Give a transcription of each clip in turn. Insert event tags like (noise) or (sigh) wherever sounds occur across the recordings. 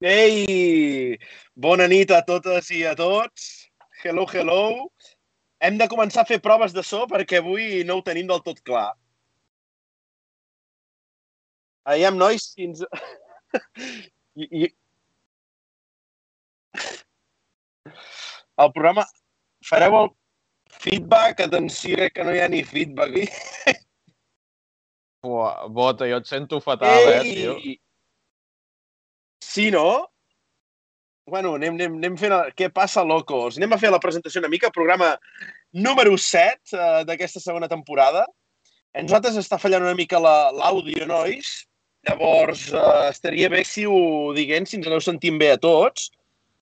Ei! Bona nit a totes i a tots. Hello, hello. Hem de començar a fer proves de so perquè avui no ho tenim del tot clar. Aviam, nois, fins... (laughs) I, i... El programa... Fareu el feedback? Atenció, eh, que no hi ha ni feedback. (laughs) Buah, Bota, jo et sento fatal, eh, tio. Sí, no? Bueno, anem, anem, anem fent... El... Què passa, locos? Anem a fer la presentació una mica, programa número 7 uh, d'aquesta segona temporada. A nosaltres està fallant una mica l'àudio, la, nois. Llavors, uh, estaria bé si ho diguem, si ens aneu sentint bé a tots.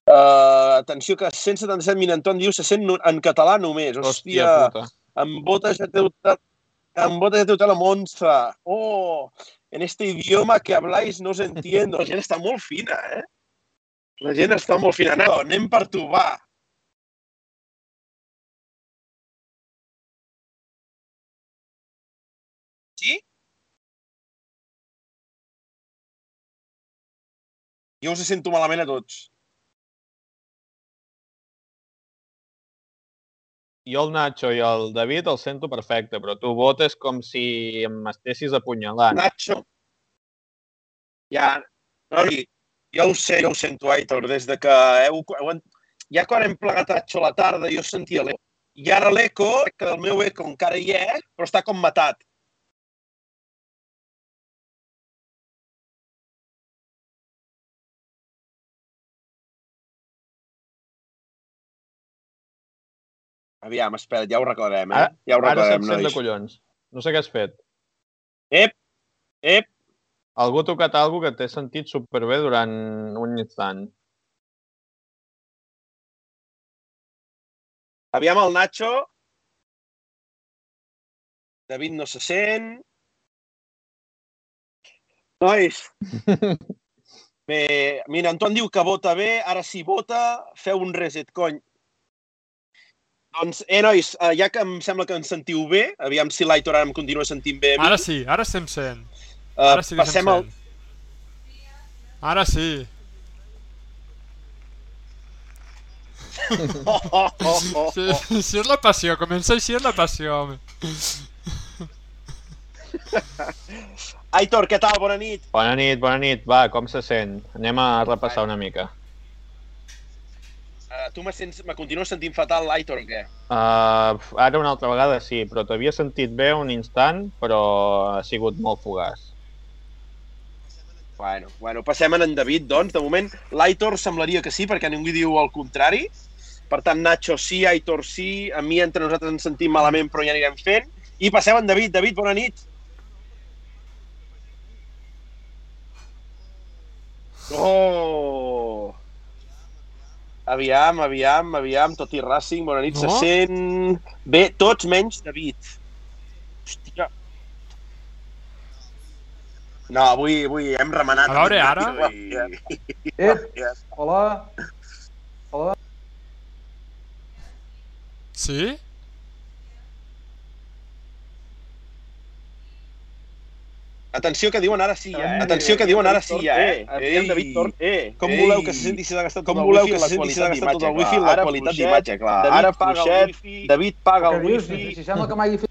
Uh, atenció que 177 Minanton diu se sent en català només. Hòstia, Hòstia puta. en bota ja té en bota ja té la Monza. Oh, en este idioma que habláis no os entiendo. La gent està molt fina, eh? La gent està molt fina. No, anem per tu, va. Sí? Jo us sento malament a tots. Jo el Nacho i el David el sento perfecte, però tu votes com si m'estessis apunyalant. Nacho. Ja, noi, ja ho sé, ja ho sento, Aitor, des de que heu, heu, ja quan hem plegat a la tarda jo sentia l'eco. I ara l'eco, que el meu eco encara hi és, però està com matat. Aviam, espera, ja ho recordarem, eh? Ara, ja ho ara recordarem, sent de collons. No sé què has fet. Ep, ep, Algú ha tocat alguna que t'he sentit superbé durant un instant. Aviam el Nacho. David no se sent. Nois, (laughs) bé, mira, Anton diu que vota bé, ara si vota, feu un reset, cony. Doncs, eh, nois, eh, ja que em sembla que ens sentiu bé, aviam si l'Aitor ara em continua sentint bé a mi. Ara sí, ara estem sent. eh, Ara sí que passem estem al... sent. Ara sí. Oh, oh, oh, oh, Sí, sí, és la passió, comença així és la passió, home. Aitor, què tal? Bona nit. Bona nit, bona nit. Va, com se sent? Anem a repassar una mica. Tu me, sents, me continues sentint fatal, l'Aitor, o què? Uh, ara una altra vegada sí, però t'havia sentit bé un instant, però ha sigut molt fugaç. Bueno, bueno, passem en en David, doncs. De moment, l'Aitor semblaria que sí, perquè ningú diu el contrari. Per tant, Nacho sí, Aitor sí, a mi entre nosaltres ens sentim malament, però ja anirem fent. I passem en David. David, bona nit. Oh! Aviam, aviam, aviam, tot i Racing, bona nit, No? se sent bé, tots menys David. Hòstia. No, avui, avui hem remenat. A veure, ara? I... Ep, (laughs) hola. Hola. Sí? Atenció que diuen ara sí, eh? Atenció que diuen ara sí, eh? Aviam, David Tor, eh? Com voleu que se senti si s'ha gastat tot Com el voleu wifi que se senti si s'ha gastat tot el d'imatge, wifi la qualitat d'imatge, clar. David Ara paga el wifi. David paga el wifi. Si sembla que m'hagi fet...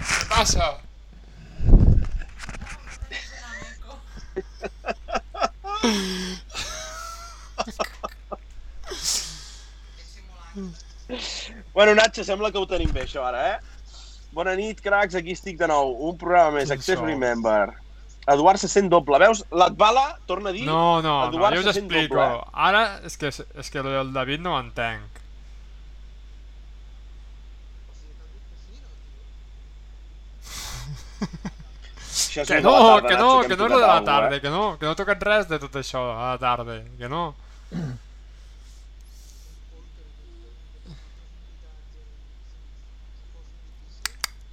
Què passa? Bueno, Nacho, sembla que ho tenim bé, això, ara, eh? Bona nit, cracs, aquí estic de nou. Un programa més, Access. Remember. Eduard se sent doble. Veus? L'Atbala torna a dir... No, no, no, Eduard jo us explico. doble. Ara és que, és que el David no ho entenc. Això Que no, tarda, que no, Nacho, que no és de la alguna tarda, que no, que no tocat res de tot això a la tarda, que no.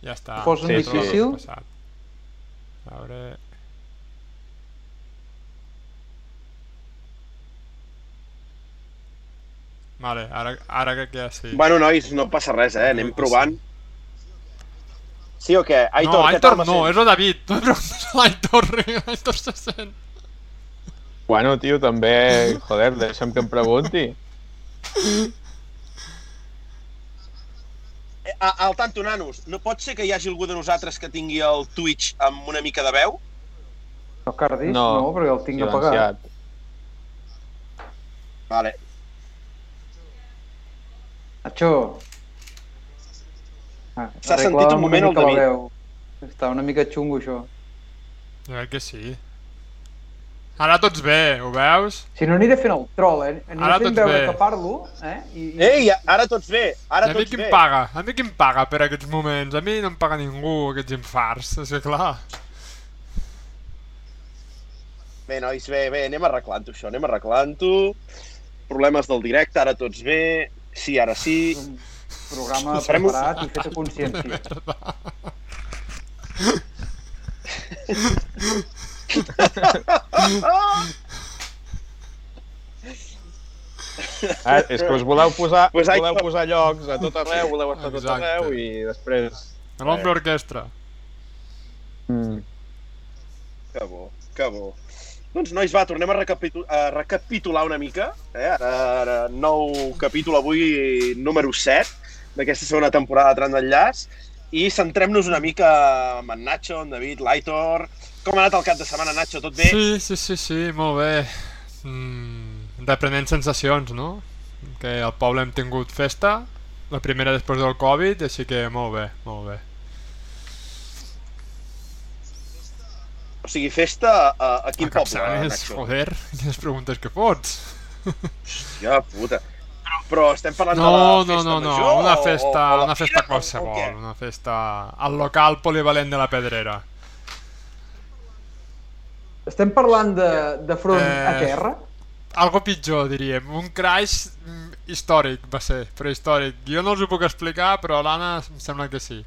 Ja està. Posen Sí, difícil? A veure... Vale, ara, ara crec que ja sí. Bueno, nois, no passa res, eh? Anem provant. Sí o què? Aitor, no, Aitor no, és el David. (laughs) No em preguntes a l'Aitor, l'Aitor se sent. Bueno, tio, també... Joder, deixa'm que em pregunti. (laughs) Al tanto, nanos, no pot ser que hi hagi algú de nosaltres que tingui el Twitch amb una mica de veu? No, Cardis? No, No, perquè el tinc apagat. Vale. Nacho. Ah, S'ha sentit un moment el David. veu. Està una mica xungo, això. Jo crec que sí. Ara tots bé, ho veus? Si no, aniré fent el troll, eh? Aniré Ara fent tots veure bé. que parlo, eh? I, i... Ei, ara tots bé, ara I a mi tots qui bé. em paga? A mi qui em paga per aquests moments? A mi no em paga ningú, aquests infarts, és que clar. Bé, nois, bé, bé, anem arreglant-ho, això, anem arreglant-ho. Problemes del directe, ara tots bé. Sí, ara sí. Un programa Farem un- preparat i fet a consciència. (laughs) (laughs) Ah, és que us voleu posar, Pues voleu posar llocs a tot arreu, voleu estar a tot Exacte. arreu i després... L'ombra orquestra. Mm. Que bo, que bo. Doncs, nois, va, tornem a, recapitu a recapitular una mica. Eh? Ara, ara, nou capítol avui, número 7, d'aquesta segona temporada de Tram d'Enllaç. I centrem-nos una mica amb en Nacho, en David, l'Aitor... Com ha anat el cap de setmana, Nacho? Tot bé? Sí, sí, sí, sí, molt bé. Mm, reprenent sensacions, no? Que al poble hem tingut festa, la primera després del Covid, així que molt bé, molt bé. O sigui, festa a, a quin a poble, Capçanes, Nacho? joder, (laughs) quines preguntes que fots. Hòstia puta. Però, però estem parlant No, de la no, festa no, no, major una o- festa, o, o una festa qualsevol, una festa al local polivalent de la Pedrera. Estem parlant de, de front Eh, a terra? Algo pitjor, diríem. Un crash mm, històric va ser, prehistòric. Jo no us ho puc explicar, però l'Anna em sembla que sí.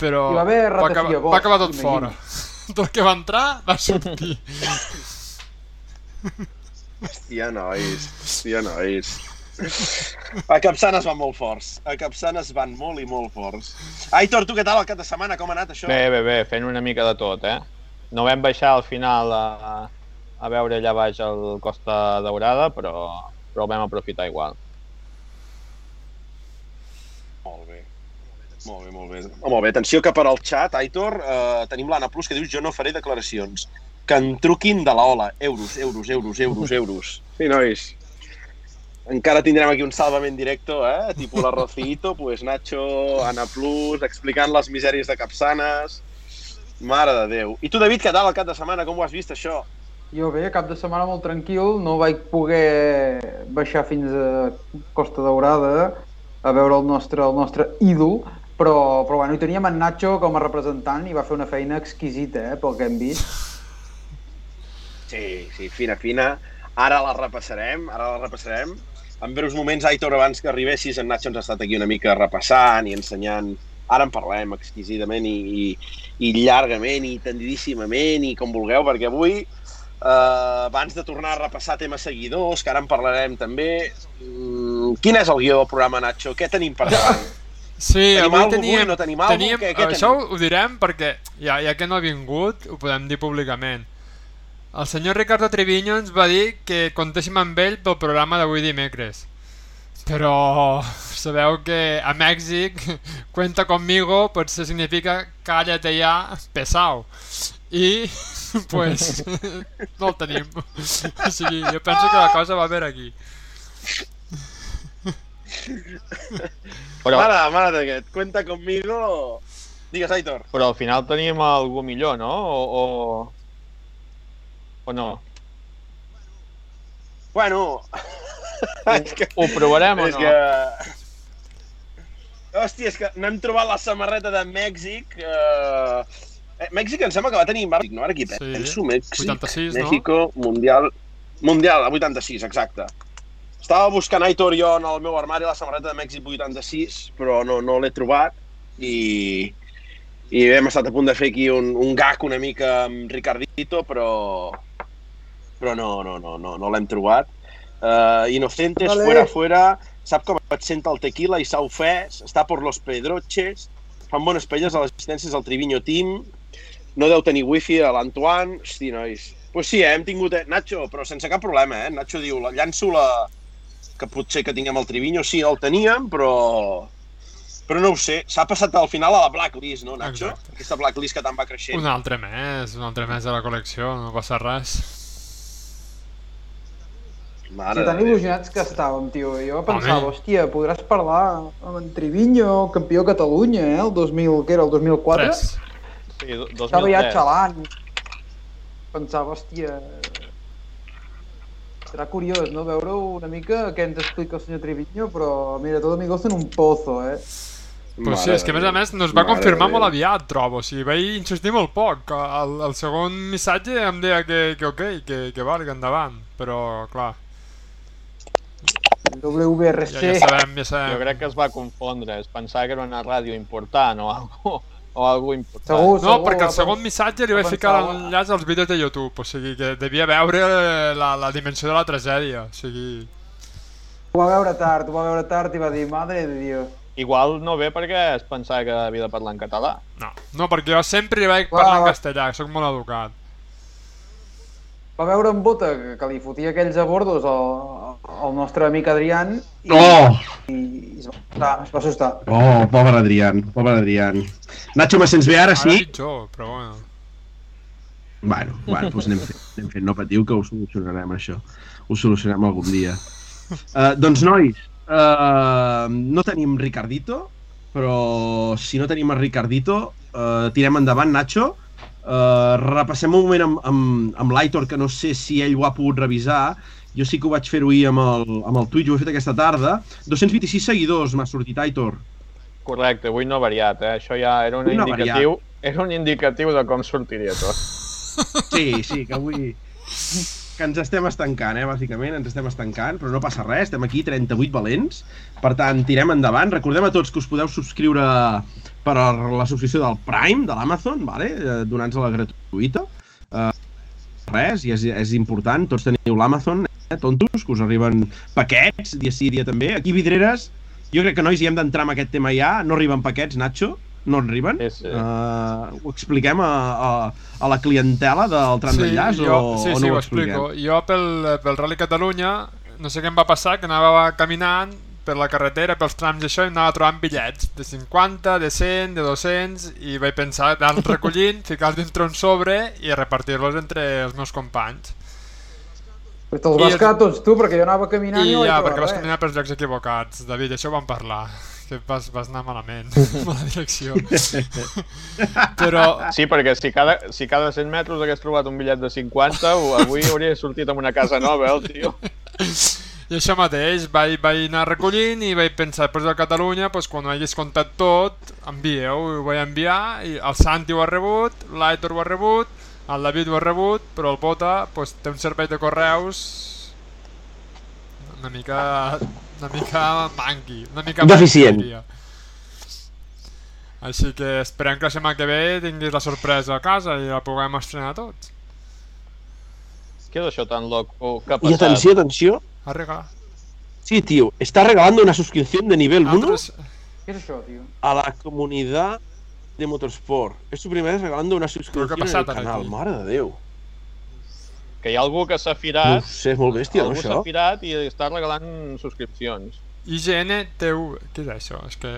Però va haver va, acabar, llavors, va acabar tot fora. (laughs) Tot que va entrar va sortir. Hòstia, nois. Hòstia, nois. A Capçanes van molt forts. A Capçanes van molt i molt forts. Aitor, tu què tal el cap de setmana? Com ha anat això? Bé, bé, bé, fent una mica de tot, eh? No vam baixar al final a, a veure allà baix el Costa Daurada, però, però ho vam aprofitar igual. Molt bé. Molt bé, molt bé. Oh, molt bé, atenció que per al xat, Aitor, eh, tenim l'Anna Plus que diu jo no faré declaracions. Que en truquin de la Ola. Euros, euros, euros, euros, euros. Sí, nois. Encara tindrem aquí un salvament directo, eh? Tipo la Rocito, pues Nacho, Ana Plus, explicant les misèries de Capçanes. Mare de Déu. I tu, David, què tal el cap de setmana? Com ho has vist, això? Jo bé, cap de setmana molt tranquil, no vaig poder baixar fins a Costa Daurada a veure el nostre, el nostre ídol, però, però bueno, hi teníem en Nacho com a representant i va fer una feina exquisita, eh, pel que hem vist. Sí, sí, fina, fina. Ara la repassarem, ara la repassarem. En breus moments, Aitor, abans que arribessis, en Nacho ens ha estat aquí una mica repassant i ensenyant... Ara en parlem exquisidament i, i, i llargament i tendidíssimament i com vulgueu, perquè avui, eh, abans de tornar a repassar temes seguidors, que ara en parlarem també, mm, quin és el guió del programa, Nacho? Què tenim per davant? (laughs) Sí, Tenim avui teníem... avui? No tenim alguna? teníem Què- què això tenim? ho direm perquè, ja, ja que no ha vingut, ho podem dir públicament. El senyor Ricardo Treviño ens va dir que contéssim amb ell pel programa d'avui dimecres. Però sabeu que a Mèxic (laughs) cuenta conmigo potser significa cállate ya, pesao. I (laughs) pues (laughs) no el tenim. O sigui, jo penso que la cosa va per aquí. Però, Mare, mare d'aquest, cuenta conmigo... Digues, Aitor. però al final teníem algú millor, no? O, o... o no? Bueno... és que... Ho provarem o és no? que... Hòstia, és que no hem trobat la samarreta de Mèxic. Eh... eh, Mèxic em sembla que va tenir Mèxic, no? Ara aquí Sí. penso, Mèxic, 86, no? México, Mundial... Mundial, a 86, exacte. Estava buscant Aitor jo en el meu armari la samarreta de Mèxic 86, però no, no l'he trobat i, i hem estat a punt de fer aquí un, un gag una mica amb Ricardito, però, però no, no, no, no, no l'hem trobat. Uh, Inocentes, Vale. fuera, fuera, sap com et senta el tequila i s'ha ofès, està por los pedroches, fan bones pelles a les assistències del Triviño Team, no deu tenir wifi a l'Antoine, hosti, nois, pues sí, eh, hem tingut... Eh, Nacho, però sense cap problema, eh? Nacho diu, la llanço la... que potser que tinguem el Triviño, sí, el teníem, però... Però no ho sé, s'ha passat al final a la blacklist, no, Nacho? Exacte. Aquesta blacklist que tant va creixent. Un altre més, un altre més de la col·lecció, no passa res. Mare Sí, tan il·lusionats que estàvem, tio. Jo pensava, Home. hòstia, podràs parlar amb en Triviño, campió de Catalunya, eh? El 2000, què era, el 2004? Tres. Sí, do- 2003. Estava ja xalant. Pensava, hòstia... Serà curiós, no?, veure una mica què ens explica el senyor Triviño, però mira, tot amigos en un pozo, eh? Pues sí, és que a més a més no es va Mare confirmar molt aviat, trobo. O sigui, vaig insistir molt poc. El, el segon missatge em deia que, que ok, que, que vale, que endavant. Però, clar, WRC. ja, ja sabem, ja Jo sabem. crec que es va confondre, es pensava que era una ràdio important o algo, o algo important. Segur, No, segur, perquè va el segon missatge li va vaig ficar pensar, l'enllaç als vídeos de YouTube, o sigui que devia veure la, la dimensió de la tragèdia, o sigui... Ho va veure tard, ho va veure tard i va dir, madre de Dios. Igual no ve perquè es pensava que havia de parlar en català. No, no perquè jo sempre vaig Clar, parlar en castellà, sóc molt educat. Va veure en Bota que, que li fotia aquells abordos al, al nostre amic Adrián i, Oh, i, i es, va, assustar, es va assustar. oh, pobre Adrián, pobre Adrián. Nacho, me sents bé ara, Ara sí? pitjor, però bueno. Bueno, bueno, doncs anem fent, anem fent. No patiu, que ho solucionarem, això. Ho solucionarem algun dia. Uh, doncs, nois, uh, no tenim Ricardito, però si no tenim el Ricardito, uh, tirem endavant, Nacho. Uh, repassem un moment amb, amb, amb l'Aitor, que no sé si ell ho ha pogut revisar. Jo sí que ho vaig fer ahir amb el, amb el Twitch, ho he fet aquesta tarda. 226 seguidors m'ha sortit, Aitor. Correcte, avui no ha variat, eh? Això ja era un no indicatiu, era un indicatiu de com sortiria tot. Sí, sí, que avui... Que ens estem estancant, eh, bàsicament, ens estem estancant, però no passa res, estem aquí 38 valents, per tant, tirem endavant. Recordem a tots que us podeu subscriure per a la subscripció del Prime, de l'Amazon, vale? eh, donant-nos la gratuïta. Uh, res, i és, és important, tots teniu l'Amazon, eh, tontos, que us arriben paquets, dia sí, dia també. Aquí, Vidreres, jo crec que, nois, hi hem d'entrar en aquest tema ja, no arriben paquets, Nacho, no en arriben. Sí, sí. Uh, ho expliquem a, a, a la clientela del tram d'enllaç jo, o, sí, o sí, no ho ho expliquem? explico. Jo pel, pel Rally Catalunya, no sé què em va passar, que anava caminant per la carretera, pels trams i això, i anava trobant bitllets de 50, de 100, de 200, i vaig pensar anar-los (laughs) recollint, ficar-los dintre un sobre i repartir-los entre els meus companys. Però te'ls vas els- quedar tots tu, perquè jo anava caminant I i, no vaig ja, perquè vas res. caminar pels llocs equivocats. David, això ho vam parlar. Que vas, vas anar malament, (laughs) (laughs) mala direcció. Però, Sí, perquè si cada, si cada 100 metres hagués trobat un bitllet de 50, o avui hauria sortit amb una casa nova, eh, el tio. I això mateix, vaig, vaig anar recollint i vaig pensar, després de Catalunya, doncs, quan ho hagués comptat tot, envieu, ho vaig enviar, i el Santi ho ha rebut, l'Aitor ho ha rebut, el David ho ha rebut, però el Bota doncs, té un servei de correus una mica, una mica manqui, una mica Deficient. manqui. Així que esperem que la setmana que ve tinguis la sorpresa a casa i la puguem estrenar tots. Què és això tan loco que ha passat? atención, atención. A regalar. Sí, tío, está regalando una suscripción de nivel 1 Altres... Què és això, tio? a la comunidad de Motorsport. Es su primera vez regalando una suscripción ha en el canal. aquí? Mare de Déu. Que hi ha algú que s'ha No firat, sé, és molt bèstia, no, algú s'ha això? firat i està regalant subscripcions. IGN TV... Què és això? És que...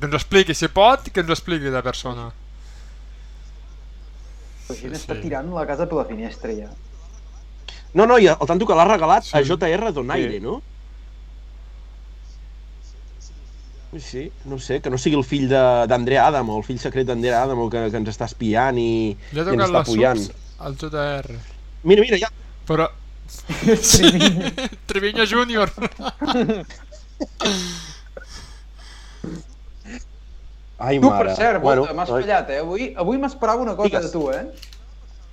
Que ens ho expliqui, si pot, que ens ho expliqui la persona. La gent Sí, està sí. tirant la casa per la finestra, ja. No, no, i el tanto que l'ha regalat a Sí. JR Donaire, Sí. no? Sí, no sé, que no sigui el fill de- d'Andrea Adamo, el fill secret d'Andrea Adamo que, que ens està espiant i, i ens està les pujant. subs al JR. Mira, mira, ja... Però... (laughs) Treviño Júnior. Ai, Tu, mare. per cert, bueno, m'has fallat, eh? Avui, avui m'esperava una cosa Digues. de tu, eh?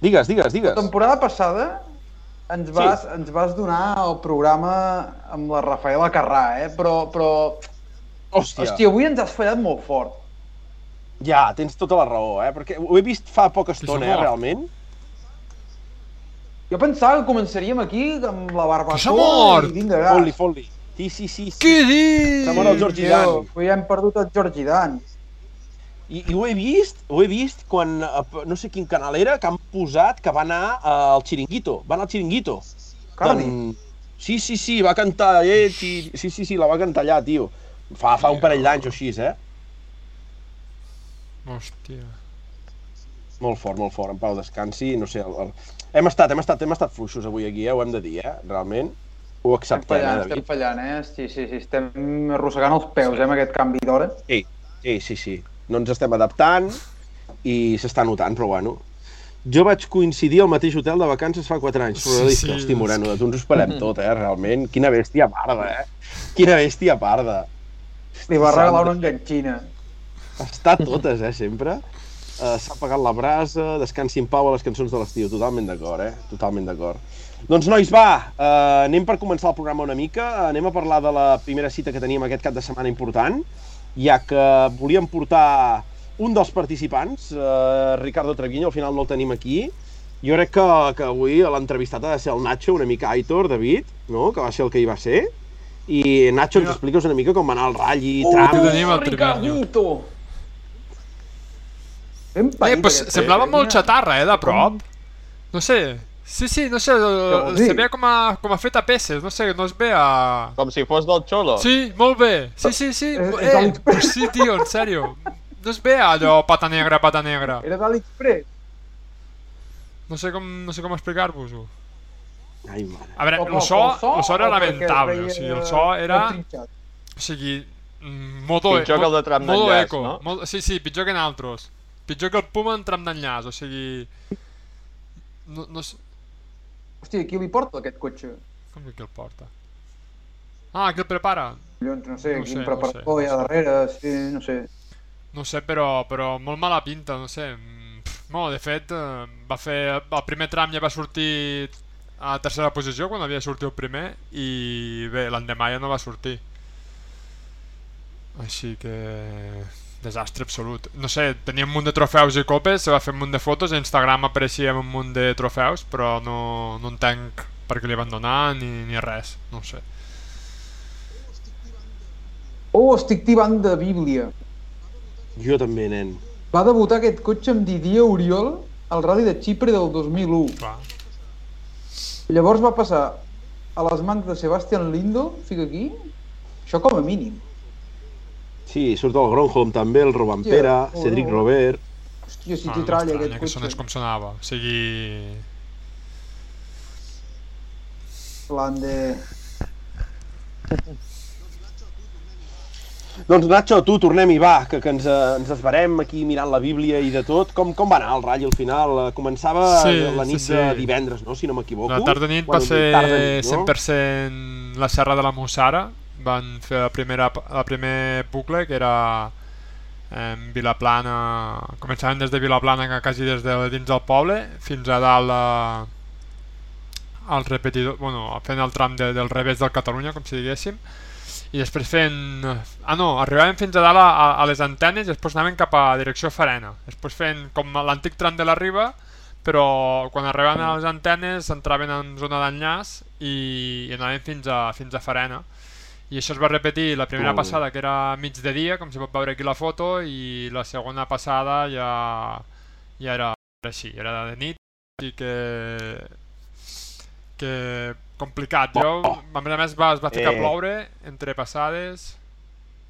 Digues, digues, La digues. temporada passada ens vas, sí. ens vas donar el programa amb la Rafaela Carrà, eh? Però, però... Hòstia. Hòstia, avui ens has fallat molt fort. Ja, tens tota la raó, eh? Perquè ho he vist fa poca estona, eh, realment. Jo pensava que començaríem aquí amb la barbacoa i vinga, gas. Fot-li, fot-li. Sí, sí, sí. sí. Què dius? S'ha mort el Georgi Dan. Avui hem perdut el Georgi Dan. I, I ho he vist, ho he vist quan, eh, no sé quin canal era, que han posat que va anar eh, al Chiringuito. Va anar al Chiringuito. Cardi. Sí, sí, sí, va cantar, eh, sí, sí, sí, sí, la va cantar allà, tio. Fa, fa un parell d'anys o així, eh? Hòstia. Molt fort, molt fort, en Pau descansi, no sé, el, el... Hem estat, hem estat, hem estat fluixos avui aquí, eh? ho hem de dir, eh? Realment. Ho Estem acceptem, fallant, eh, estem David? fallant, eh? Sí, sí, sí, estem arrossegant els peus, eh, amb aquest canvi d'hora. Sí, sí, sí, sí. No ens estem adaptant i s'està notant, però bueno. Jo vaig coincidir al mateix hotel de vacances fa 4 anys. Però Sí, sí, sí. Hosti, Moreno, de tu ens ho esperem (laughs) tot, eh, realment. Quina bèstia parda, eh? Quina bèstia parda. Li va regalar una enganxina. Està a totes, eh, sempre. Uh, S'ha apagat la brasa, descansi en pau a les cançons de l'estiu. Totalment d'acord, eh? Totalment d'acord. Doncs, nois, va, uh, anem per començar el programa una mica. Anem a parlar de la primera cita que teníem aquest cap de setmana important, ja que volíem portar un dels participants, uh, Ricardo Treviño, al final no el tenim aquí. Jo crec que, que avui l'entrevistat ha de ser el Nacho, una mica Aitor, David, no? que va ser el que hi va ser. I Nacho, ens expliques una mica com va anar el ratll i Oh, tram. que tenim el Treviño. Ricardito! Ben Eh, pues semblava eh? molt xatarra, eh, de prop. No sé. Sí, sí, no sé, vols se dir? veia com a, com a fet a peces, no sé, no es ve a... Com si fos del Xolo. Sí, molt bé. Sí, sí, sí. Eh, pues sí, tio, en sèrio. No es ve allò pata negra, pata negra. Era d'AliExpress. No sé com, no sé com explicar-vos-ho. Ai, mare. A veure, el so, el so era lamentable, o sigui, el so era... O sigui, mm, modo, Pitjor que el de tram modo d'enllaç, eco. no? Modo, sí, sí, pitjor que en altres. Pitjor que el Puma en tram d'enllaç, o sigui... No, no sé... Hòstia, qui li porta aquest cotxe? Com que qui el porta? Ah, qui el prepara? Collons, no sé, No no sé, quin no preparador sé, hi ha no darrere, sí, no sé. No sé, però, però molt mala pinta, no sé. Mm, pff, No, de fet, eh, va fer... El primer tram ja va sortir a tercera posició quan havia sortit el primer i bé, l'endemà ja no va sortir. Així que... Desastre absolut. No sé, tenia un munt de trofeus i copes, se va fer un munt de fotos, a Instagram apareixia amb un munt de trofeus, però no, no entenc per què li van donar ni, ni res, no ho sé. Oh, estic tibant de Bíblia. Jo també, nen. Va debutar aquest cotxe amb Didier Oriol al Rally de Xipre del 2001. Clar. Llavors va passar a les mans de Sebastian Lindo, fica aquí, això com a mínim. Sí, surt el Gronholm també, el Robampera, Hòstia, Cedric oh. Robert... Hòstia, si Ah, t'hi no tralla aquest que sonés cotxe. com sonava. O sigui... Plan de... Doncs Nacho, tu, tornem-hi, va, que, que ens, eh, ens esbarem aquí mirant la Bíblia i de tot. Com, com va anar el ratll al final? Eh, Començava Sí, la nit sí, sí. de divendres, no?, si no m'equivoco. La tarda nit va ser tarda nit, no? 100% la serra de la Mussara. Van fer la primera, la primer bucle, que era en Vilaplana... Començaven des de Vilaplana, que quasi des de dins del poble, fins a dalt a, al repetidor, bueno, fent el tram de, del revés del Catalunya, com si diguéssim, i després fent... Ah no, arribaven fins a dalt a, a, a les antenes i després anaven cap a direcció Farena. Després fent com l'antic tram de la Riba, però quan arribaven a les antenes entraven en zona d'enllaç i, i anaven fins a, fins a Farena. I això es va repetir la primera passada, que era mig de dia, com si pot veure aquí la foto, i la segona passada ja, ja era així, era de nit, i que que complicat. Jo, a més a més, va, es va ficar a Eh. ploure entre passades...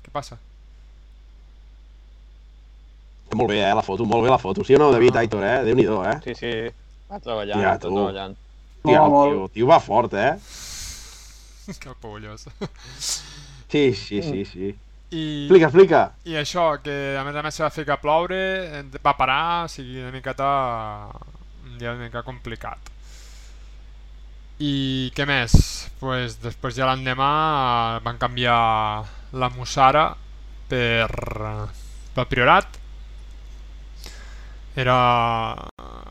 Què passa? Molt bé, eh, la foto, molt bé la foto. Sí o no, David, Aitor, eh? Déu-n'hi-do, eh? Sí, sí. Va treballant, Ja, tu. treballant. Tia, el molt. tio, tio va fort, eh? (laughs) que pollós. Sí, sí, sí, sí. I, Explica, explica. I això, que a més a més se va ficar a ploure, eh, va parar, o sigui, una miqueta... un dia una mica complicat. I què més? Pues després ja l'endemà eh, van canviar la Mussara per, per Priorat. Era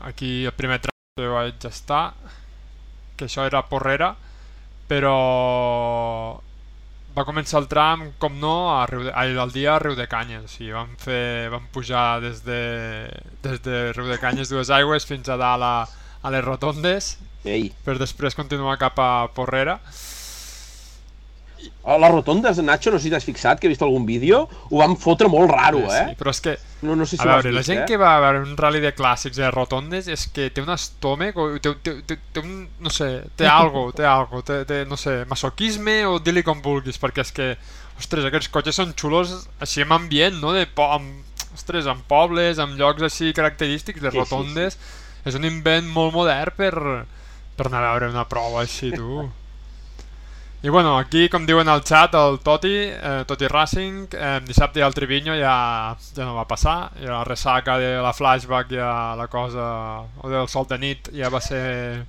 aquí el primer tram que vaig estar, que això era Porrera, però va començar el tram, com no, a Riu de, ai, el dia a Riu de Canyes. Sigui, vam, fer, vam pujar des de, des de Riu de Canyes dues aigües fins a dalt a, a les rotondes Ei, per després continuar cap a Porrera. A les rotondes, Nacho, no sé si t'has fixat, que he vist algun vídeo, ho van fotre molt raro, Sí, eh? però és que, No, no sé si a veure, la vist, gent eh? que va a veure un rally de clàssics de rotondes és que té un estómac, o té, té, té, té un, no sé, té (laughs) algo, té algo, té, té, no sé, masoquisme o dir-li com vulguis, perquè és que, ostres, aquests cotxes són xulos així amb ambient, no? De po amb, ostres, amb pobles, amb llocs així característics, les Sí, sí, rotondes, és un invent molt modern per, per anar a veure una prova així, tu. (laughs) I bueno, aquí, com diuen al chat, el Toti, eh, Toti Racing, eh, dissabte al Triviño ja, ja no va passar, i la ressaca de la flashback ja la cosa, o del sol de nit ja va ser,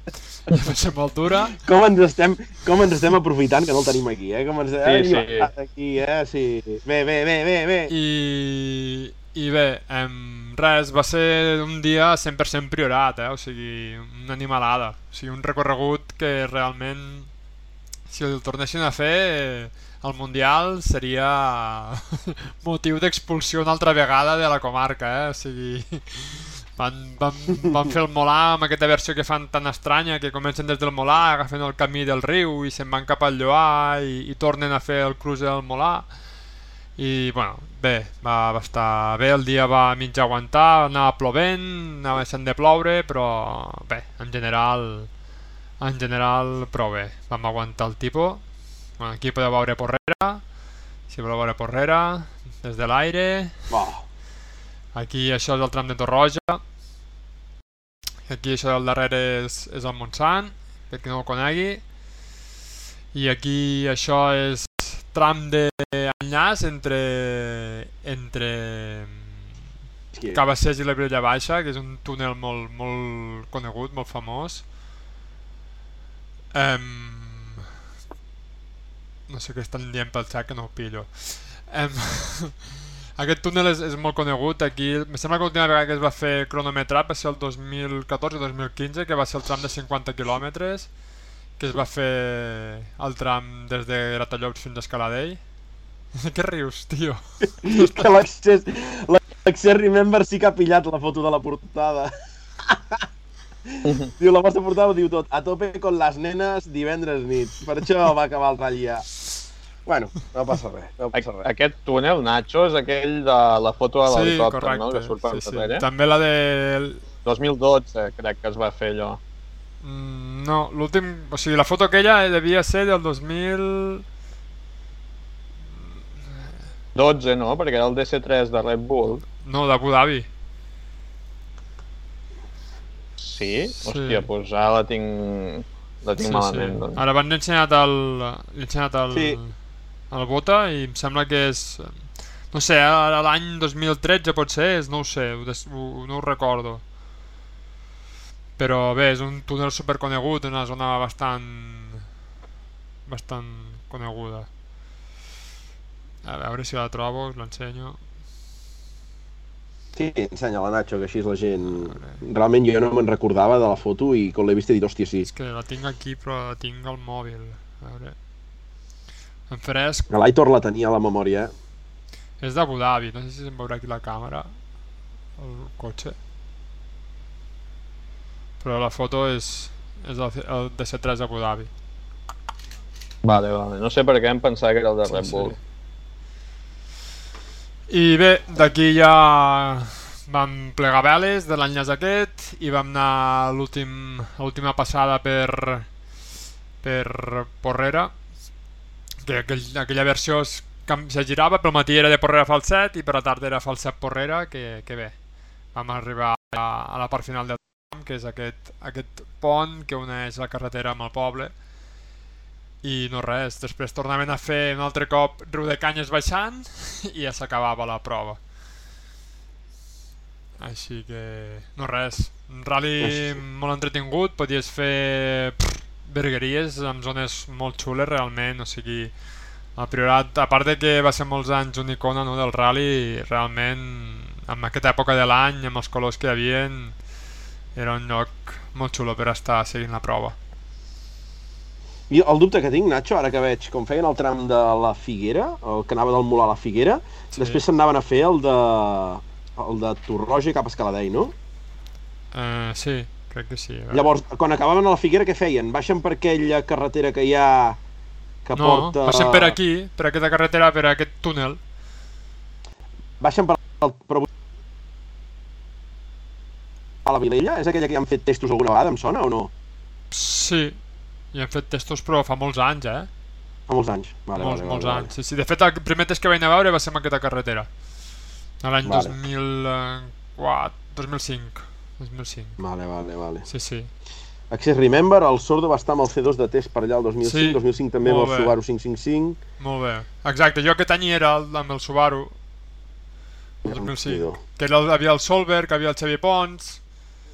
ja (laughs) va ser molt dura. Com ens, estem, com ens estem aprofitant que no el tenim aquí, eh? Com ens Sí, sí. aquí, eh? Sí. Bé, bé, bé, bé, bé. I, i bé, em, res, va ser un dia 100% priorat, eh? o sigui, una animalada, o sigui, un recorregut que realment, si el tornessin a fer, eh, el Mundial seria (laughs) motiu d'expulsió una altra vegada de la comarca, eh? o sigui, van, van, van fer el Molà amb aquesta versió que fan tan estranya que comencen des del Molà, agafen el camí del riu i se'n van cap al Lloà i, i tornen a fer el cruce del Molà i bueno, bé, va, va estar bé, el dia va mig aguantar, anava plovent, anava deixant de ploure, però bé, en general, en general prou bé. Vam aguantar el tipus. Bueno, aquí podeu veure Porrera, si voleu veure Porrera, des de l'aire. Oh, Aquí això és el tram de Torroja. Aquí això del darrere és, és el Montsant, per qui no ho conegui. I aquí això és tram d'enllaç entre, entre. Cabassers i la Vilella Baixa, que és un túnel molt, molt conegut, molt famós. Um, no sé què estan dient pel xat, que no ho pillo. Um, (laughs) aquest túnel és, és molt conegut aquí. Em sembla que l'última vegada que es va fer cronometrat va ser el 2014-2015, que va ser el tram de 50 quilòmetres, que es va fer el tram des de Gratallops fins a Escaladell. (laughs) Què rius, tio? (laughs) que l'accés Remember sí que ha pillat la foto de la portada. (laughs) diu, la vostra portada ho diu tot. A tope con las nenes divendres nit. Per això va acabar el tall ja. Bueno, no passa res, no passa res. Aquest túnel, Nacho, és aquell de la foto de Sí, l'helicòpter, correcte. no?, que surt per sí, sí. darrere. També la de... 2012 crec que es va fer allò. Mm, No, l'últim... O sigui, la foto aquella devia ser del 2000... 12, no? Perquè era el DC3 de Red Bull. No, d'Abu Dhabi. Sí? Sí. Hòstia, doncs ara la tinc... La tinc malament, doncs. Ara van ensenyat el... L'he ensenyat el... Sí. el Bota i em sembla que és... No sé, ara l'any 2013 potser és, no ho sé, ho, ho, no ho recordo. Però bé, és un túnel superconegut, una zona bastant... bastant coneguda. A veure si la trobo, us l'ensenyo. Sí, ensenya-la, Nacho, que així la gent... Realment jo no me'n recordava de la foto i quan l'he vist he dit, hòstia, sí. És que la tinc aquí però la tinc al mòbil. A veure... En fresc, L'Aitor la tenia a la memòria, eh? és d'Abu Dhabi, no sé si se'n veurà aquí la càmera. El cotxe. Però la foto és, és el, el DC3 Abu Dhabi. Vale, vale. No sé per què em pensava que era el de Red Sí, Bull. sí. I bé, d'aquí ja vam plegar veles de l'enllaç aquest i vam anar l'última passada per per Porrera que aquell, aquella versió es, se girava, pel matí era de Porrera Falset i per la tarda era Falset Porrera que, que bé, vam arribar a, a la part final del tram que és aquest, aquest pont que uneix la carretera amb el poble i no res, després tornaven a fer un altre cop riu de canyes baixant i ja s'acabava la prova així que no res un rally molt entretingut podies fer pff, bergueries en zones molt xules realment o sigui el Priorat, a part de que va ser molts anys una icona no, del rally, realment en aquesta època de l'any, amb els colors que hi havien, era un lloc molt xulo per estar seguint la prova. I el dubte que tinc, Nacho, ara que veig com feien el tram de la Figuera, el que anava del Molar a la Figuera, Sí. després s'anaven a fer el de el de Torroja cap a Escaladell, no? Uh, sí, crec que sí. Llavors, quan acabaven a la Figuera, què feien? Baixen per aquella carretera que hi ha que no, porta... passem per aquí, per aquesta carretera, per aquest túnel. Baixen per, per a la Vilella? És aquella que ja han fet testos alguna vegada, em sona o no? Sí, i hem fet testos però fa molts anys, eh? Fa molts anys. Vale, molts, vale, molts vale, anys. Sí, sí. De fet, el primer test que vaig anar a veure va ser amb aquesta carretera. A l'any Vale. 2004, 2005. 2005. Vale, vale, vale. Sí, sí. Access Remember, el Sordo va estar amb el C2 de test per allà el 2005, Sí, 2005 també amb el bé. Subaru 555. Molt bé. Exacte, jo aquest any hi era amb el Subaru, el 2005. Déu-n'hi-do. Que era, el- havia el Solberg, havia el Xavi Pons...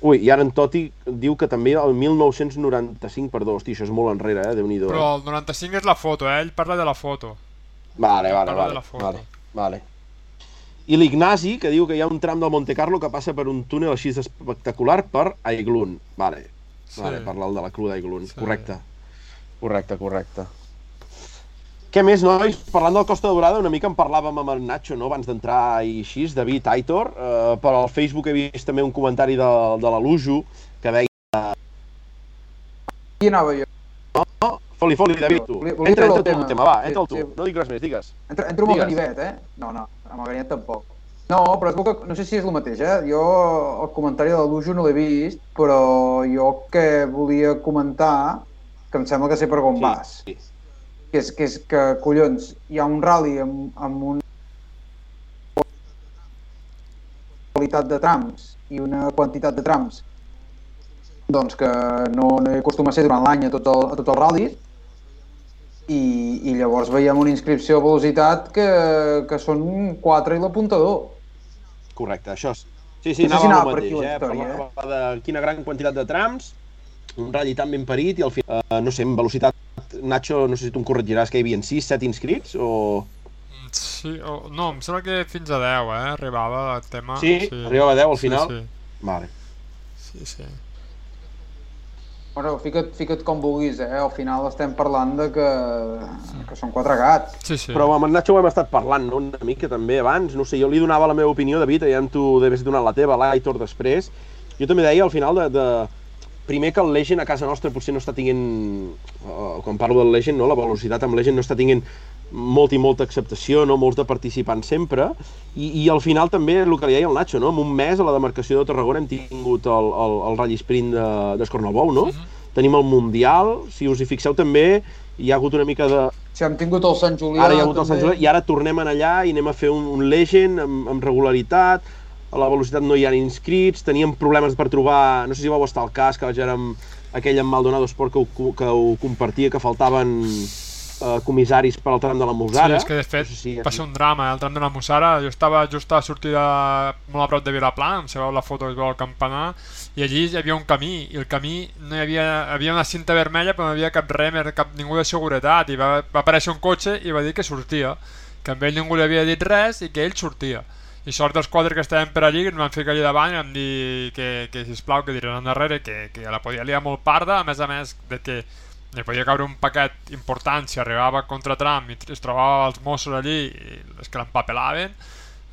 Ui, i ara en Toti diu que també el 1995 per 2, tio, això és molt enrere, eh? Déu-n'hi-do. Però Eh? el 95 és la foto, eh? Ell parla de la foto. Vale, vale, parla vale, vale, vale. I l'Ignasi, que diu que hi ha un tram del Monte Carlo que passa per un túnel així espectacular per Aiglun. Vale, Sí. vale, parla el de la Clu d'Aiglun. Sí. Correcte. Correcte, correcte. Què més, nois? Parlant del Costa Daurada, una mica en parlàvem amb el Nacho, no?, abans d'entrar i així, David Aitor. Eh, per al Facebook he vist també un comentari de, de la Lujo, que deia... Aquí anava jo. Foli, foli, David, tu. Volia- volia Entra, entra el el tema. va, Sí, entra tu. sí. No dic res més, digues. Entro, entro amb el ganivet, eh? No, no, amb el ganivet tampoc. No, però es que, no sé si és el mateix, eh? Jo el comentari de l'Ujo no l'he vist, però jo que volia comentar, que em sembla que sé per on vas, Sí. Que és, que és que, collons, hi ha un rally amb, amb una qualitat de trams i una quantitat de trams doncs que no, no hi acostuma a ser durant l'any a, tot el, a tots els ral·lis i, i llavors veiem una inscripció a velocitat que, que són 4 i l'apuntador. Correcte, això és... Sí, sí, anava anava el per aquí mateix, eh? història, Parlava de quina gran quantitat de trams, un ratll tan ben parit i al final, eh, no sé, en velocitat, Nacho, no sé si tu em corregiràs, que hi havia 6, 7 inscrits o... Mm, Sí, o, no, em sembla que fins a 10, eh? Arribava el tema... Sí, arribava a 10 al final? Sí, Vale. sí, sí. sí. Bueno, fica't, fica't com vulguis, eh? Al final estem parlant de que, que són quatre gats. sí, sí. Però amb en Nacho ho hem estat parlant, no?, una mica també abans, no sé, jo li donava la meva opinió, David, ja tu deves donar la teva, l'Aitor després. Jo també deia al final de, de... Primer que el Legend a casa nostra potser no està tinguent, eh, quan parlo del Legend, no, la velocitat amb Legend no està tinguent molta i molta acceptació, no molta participant sempre, i, i al final també el que li deia el Nacho, no? en un mes a la demarcació de Tarragona hem tingut el, el, el Rally Sprint de- d'Escornalbou, no? Tenim el Mundial, si us hi fixeu també, hi ha hagut una mica de, Si hem tingut el Sant Julià... Ara hi ha hagut el Sant també. Julià i ara tornem en allà i anem a fer un, un Legend amb, amb regularitat, a la velocitat no hi ha inscrits, teníem problemes per trobar, no sé si vau estar al cas, que vaig veure amb aquell amb Maldonado Sport que ho, que ho compartia, que faltaven eh, comissaris per al tram de la Musara. Sí, és que de fet no sé si va ser un drama, eh, el tram de la Mussara. Jo estava just a la sortida molt a prop de Vilaplà, em sabeu la foto que es veu al campanar, i allí hi havia un camí, i el camí no hi havia, hi havia una cinta vermella però no hi havia cap remer, cap ningú de seguretat, i va, va aparèixer un cotxe i va dir que sortia, que amb ell ningú li havia dit res i que ell sortia. I sort dels quatre que estàvem per allí, que ens van ficar allà davant i vam dir que, que sisplau, que diran endarrere, que, que la podia liar molt parda, a més a més de que li podia caure un paquet important si arribava contra Trump i es trobava els Mossos allí i els que l'empapelaven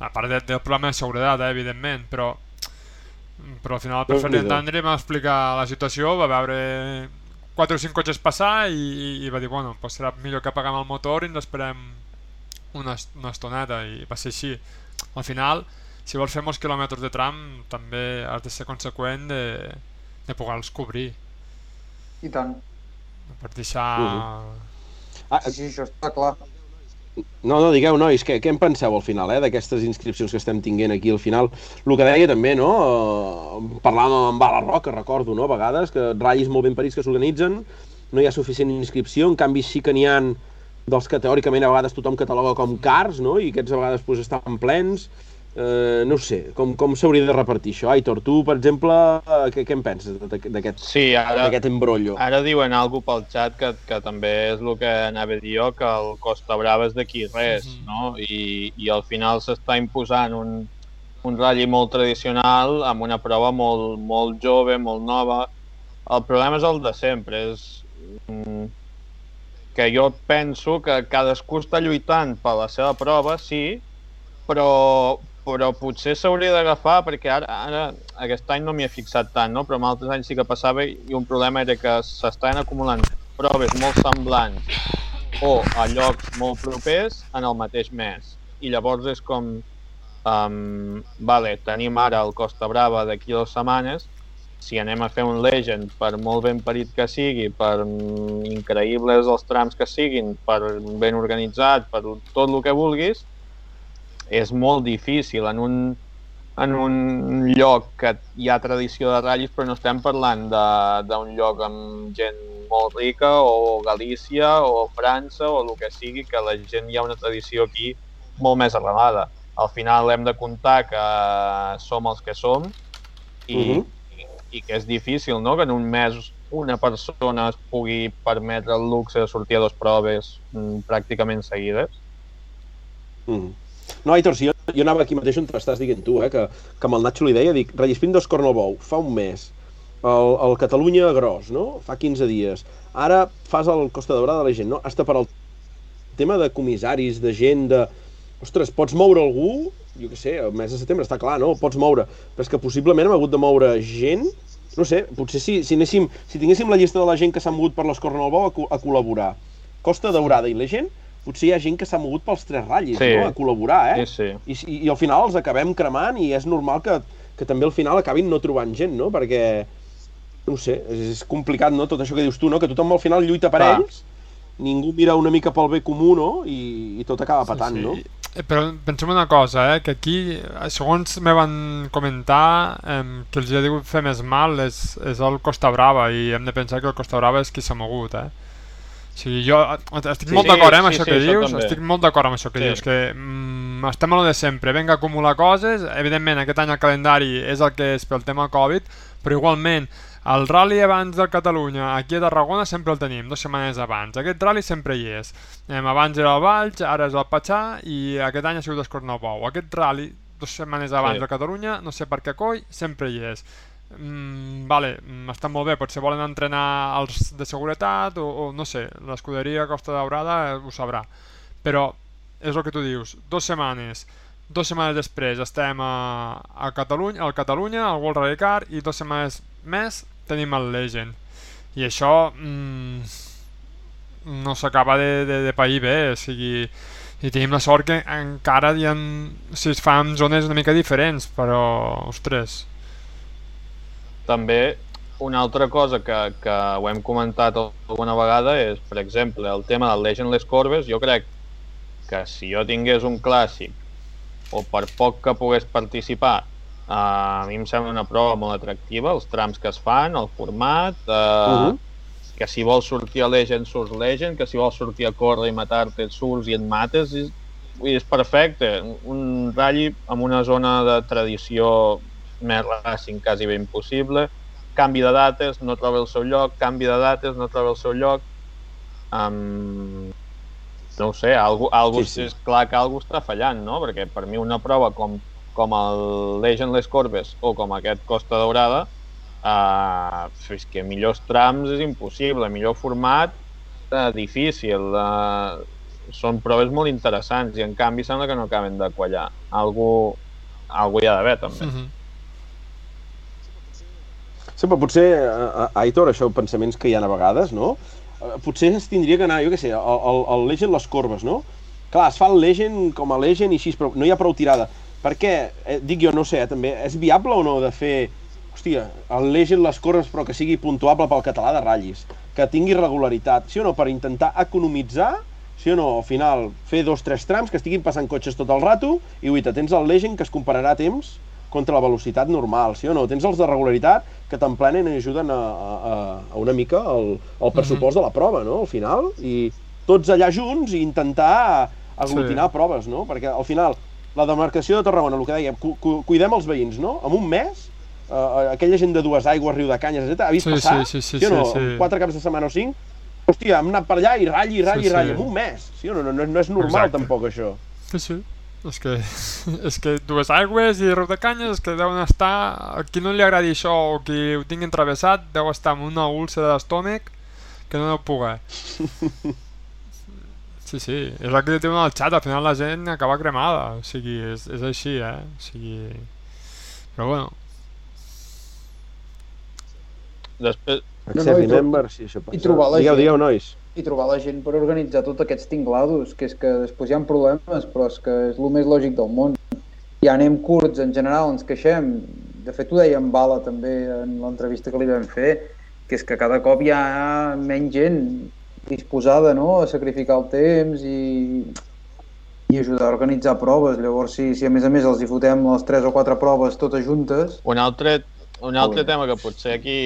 a part de, del problema de seguretat, eh, evidentment però però al final el Déu-n'hi-do. d'Andri va explicar la situació va veure 4 o 5 cotxes passar i, i, va dir, bueno, pues serà millor que apaguem el motor i ens esperem una, una estoneta i va ser així al final, si vols fer molts quilòmetres de tram també has de ser conseqüent de, de poder-los cobrir I tant. pots deixar... Ah, Sí, sí, això està clar. No, no, digueu, nois, què, què en penseu al final, eh, d'aquestes inscripcions que estem tinguent aquí al final? El que deia també, no?, eh, parlàvem amb Bala Roca, recordo, no?, a vegades, que ratllis molt ben parits que s'organitzen, no hi ha suficient inscripció, en canvi sí que n'hi ha dels que teòricament a vegades tothom cataloga com cars, no?, i aquests a vegades pues, estan plens, eh, no sé, com, com s'hauria de repartir això? Aitor, tu, per exemple, eh, què, què en penses d'aquest Sí, ara, embrollo? ara diuen algú pel xat que, que també és el que anava a dir jo, que el Costa Brava és d'aquí res, Mhm. no? I, I al final s'està imposant un, un ratll molt tradicional amb una prova molt, molt jove, molt nova. El problema és el de sempre, és mm, que jo penso que cadascú està lluitant per la seva prova, sí, però, però potser s'hauria d'agafar, perquè ara, ara aquest any no m'hi he fixat tant, no? però en altres anys sí que passava i un problema era que s'estaven acumulant proves molt semblants o a llocs molt propers en el mateix mes. I llavors és com, um, vale, tenim ara el Costa Brava d'aquí dues setmanes, si anem a fer un Legend, per molt ben parit que sigui, per increïbles els trams que siguin, per ben organitzat, per tot el que vulguis, és molt difícil en un, en un lloc que hi ha tradició de ratllis, però no estem parlant d'un lloc amb gent molt rica, o Galícia, o França, o el que sigui, que la gent hi ha una tradició aquí molt més arrelada. Al final hem de comptar que som els que som i, Mhm. i, i que és difícil no? que en un mes una persona es pugui permetre el luxe de sortir a dues proves mm, pràcticament seguides. Mm. No, Aitor, si jo, jo anava aquí mateix on estàs dient tu, eh, que, que amb el Nacho li deia, dic, Rellispín dos Cornelbou, fa un mes, el, el Catalunya Gros, no? Fa 15 dies. Ara fas el Costa Daurada de la gent, no? Hasta per al tema de comissaris, de gent, de... Ostres, pots moure algú, jo què sé, el mes de setembre està clar, no? El pots moure, però és que possiblement hem hagut de moure gent, no sé, potser si, si, anéssim, si tinguéssim la llista de la gent que s'ha mogut per les Cornelbou a, co- a col·laborar, Costa Daurada i la gent, potser hi ha gent que s'ha mogut pels tres ratllis, Sí. no? A col·laborar, eh? Sí, sí. I, i, i al final els acabem cremant i és normal que, que també al final acabin no trobant gent, no? Perquè, no sé, és, és complicat, no? Tot això que dius tu, no? Que tothom al final lluita per Clar. ells, ningú mira una mica pel bé comú, no? I, i tot acaba patant, no? Eh, Però pensem una cosa, eh, que aquí, eh, segons me van comentar, eh, que els ha dit fer més mal és, és el Costa Brava i hem de pensar que el Costa Brava és qui s'ha mogut, eh? O sigui, jo eh, estic Sí, molt sí, d'acord eh, amb sí, això sí, que això dius, també. estic molt d'acord amb això que Sí. dius, que mm, estem a lo de sempre, venga a acumular coses, evidentment aquest any el calendari és el que és pel tema Covid, però igualment el rally abans del Catalunya, aquí a Tarragona sempre el tenim, dues setmanes abans. Aquest rally sempre hi és. Em, abans era el Valls, ara és el Patxà i aquest any ha sigut el Cornebou. Aquest rally, dues setmanes abans Sí. de Catalunya, no sé per què coi, sempre hi és. Mm, vale, mm, està molt bé, potser volen entrenar els de seguretat o, o no sé, l'escuderia Costa Daurada eh, ho sabrà. Però és el que tu dius, dues setmanes, dues setmanes després estem a, a Catalunya, al Catalunya, al World Rally Car i dues setmanes més tenim el Legend. I això mm, no s'acaba de, de, de pair bé, o sigui, i tenim la sort que encara hi ha, sigui, es fa en zones una mica diferents, però, ostres, També una altra cosa que, que ho hem comentat alguna vegada és, per exemple, el tema del Legend Les Corbes. Jo crec que si jo tingués un clàssic o per poc que pogués participar, eh, a mi em sembla una prova molt atractiva, els trams que es fan, el format, eh, uh. -huh. que si vols sortir a Legend, surts Legend, que si vols sortir a córrer i matar-te, surts i et mates, vull dir, és perfecte. Un rally amb una zona de tradició més racing quasi ben impossible, canvi de dates, no troba el seu lloc, canvi de dates, no troba el seu lloc. Um, no ho sé, algú, algú, sí. sí. és clar que algú està fallant, no? Perquè per mi una prova com, com el Legend Les Corbes o com aquest Costa Daurada, uh, és que millors trams és impossible, millor format uh, difícil, uh, són proves molt interessants i en canvi sembla que no acaben de quallar. Algú, algú hi ha d'haver també. mm -hmm. Sí, però potser, eh, Aitor, això, pensaments que hi ha a vegades, no? Eh, Potser es tindria que anar, jo què sé, el, el, el Legend les corbes, no? Clar, es fa el Legend com a Legend i així, però no hi ha prou tirada. Per què, eh, dic jo, no sé, eh, també, és viable o no de fer, hòstia, el Legend les corbes però que sigui puntuable pel català de ratllis, que tingui regularitat, sí o no, per intentar economitzar, sí o no, al final, fer dos, tres trams que estiguin passant cotxes tot el rato i guaita, tens el Legend que es compararà a temps contra la velocitat normal, sí o no? Tens els de regularitat que t'emplenen i ajuden a, a, a una mica el, el pressupost de la prova, no? Al final, i tots allà junts i intentar aglutinar Sí. proves, no? Perquè al final, la demarcació de Tarragona, el que dèiem, cu cu cuidem els veïns, no? En un mes, eh, aquella gent de dues aigües, Riu de Canyes, etc., ha vist Sí, passar, sí, sí, sí, o no? sí, sí. Quatre caps de setmana o cinc, hòstia, hem anat per allà i ratlli, ratlli, Sí, sí. ratlli, en un mes, sí o no? No, no, no és normal Exacte. tampoc això. Sí, sí. És que, (laughs) és que dues aigües i riu de canyes és que deuen estar... A qui no li agradi això o qui ho tingui travessat deu estar amb una úlcera d'estómac que no deu poder. (laughs) Sí, sí, és el que diuen al xat, al final la gent acaba cremada, o sigui, és, és així, eh? O sigui... Però bueno, Després, No, no, Access i tro- Remember, sí, això passa. i trobar la Digueu, gent. digueu, nois. i trobar la gent per organitzar tots aquests tinglados, que és que després hi ha problemes, però és que és el més lògic del món. Ja anem curts, en general, ens queixem. De fet, ho deia en Bala també en l'entrevista que li vam fer, que és que cada cop hi ha menys gent disposada no? a sacrificar el temps i, i ajudar a organitzar proves. Llavors, si, si a més a més els hi fotem les 3 o 4 proves totes juntes... Un altre, un altre tema que potser aquí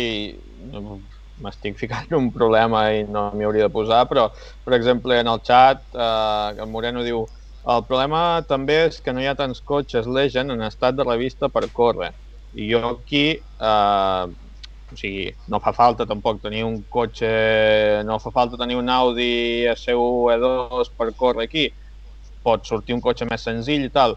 m'estic ficant un problema i no m'hi hauria de posar, però, per exemple, en el xat, eh, en Moreno diu el problema també és que no hi ha tants cotxes Legend en estat de revista per córrer. I jo aquí, eh, o sigui, no fa falta tampoc tenir un cotxe, no fa falta tenir un Audi SU E2 per córrer aquí. Pot sortir un cotxe més senzill i tal,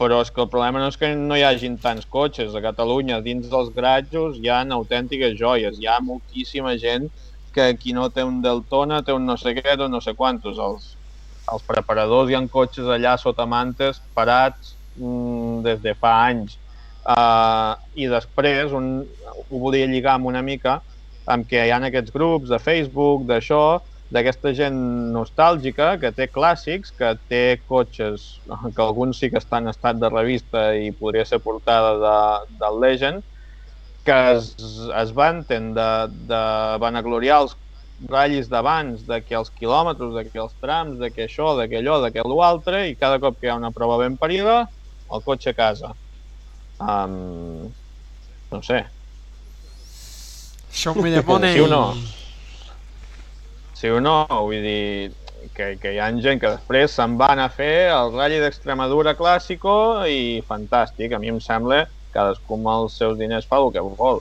però és que el problema no és que no hi hagin tants cotxes. A Catalunya, dins dels gratjos, hi ha autèntiques joies. Hi ha moltíssima gent que qui no té un Deltona té un no sé què, no sé quantos. Els, els preparadors hi han cotxes allà sota mantes parats mmm, des de fa anys. Uh, I després, un, ho volia lligar amb una mica amb que hi ha aquests grups de Facebook, d'això, d'aquesta gent nostàlgica que té clàssics, que té cotxes (laughs) que alguns sí que estan en estat de revista i podria ser portada de, del Legend, que es, es vanten de, de vanagloriar els ratllis d'abans, de que els quilòmetres, de que els trams, de que això, de que allò, de que l'altre, i cada cop que hi ha una prova ben parida, el cotxe a casa. Um, no sé. Show (laughs) me. Sí o no? sí o no? Vull dir, que, que hi ha gent que després se'n van a fer el Rally d'Extremadura clàssico i fantàstic, a mi em sembla cadascú amb els seus diners fa el que vol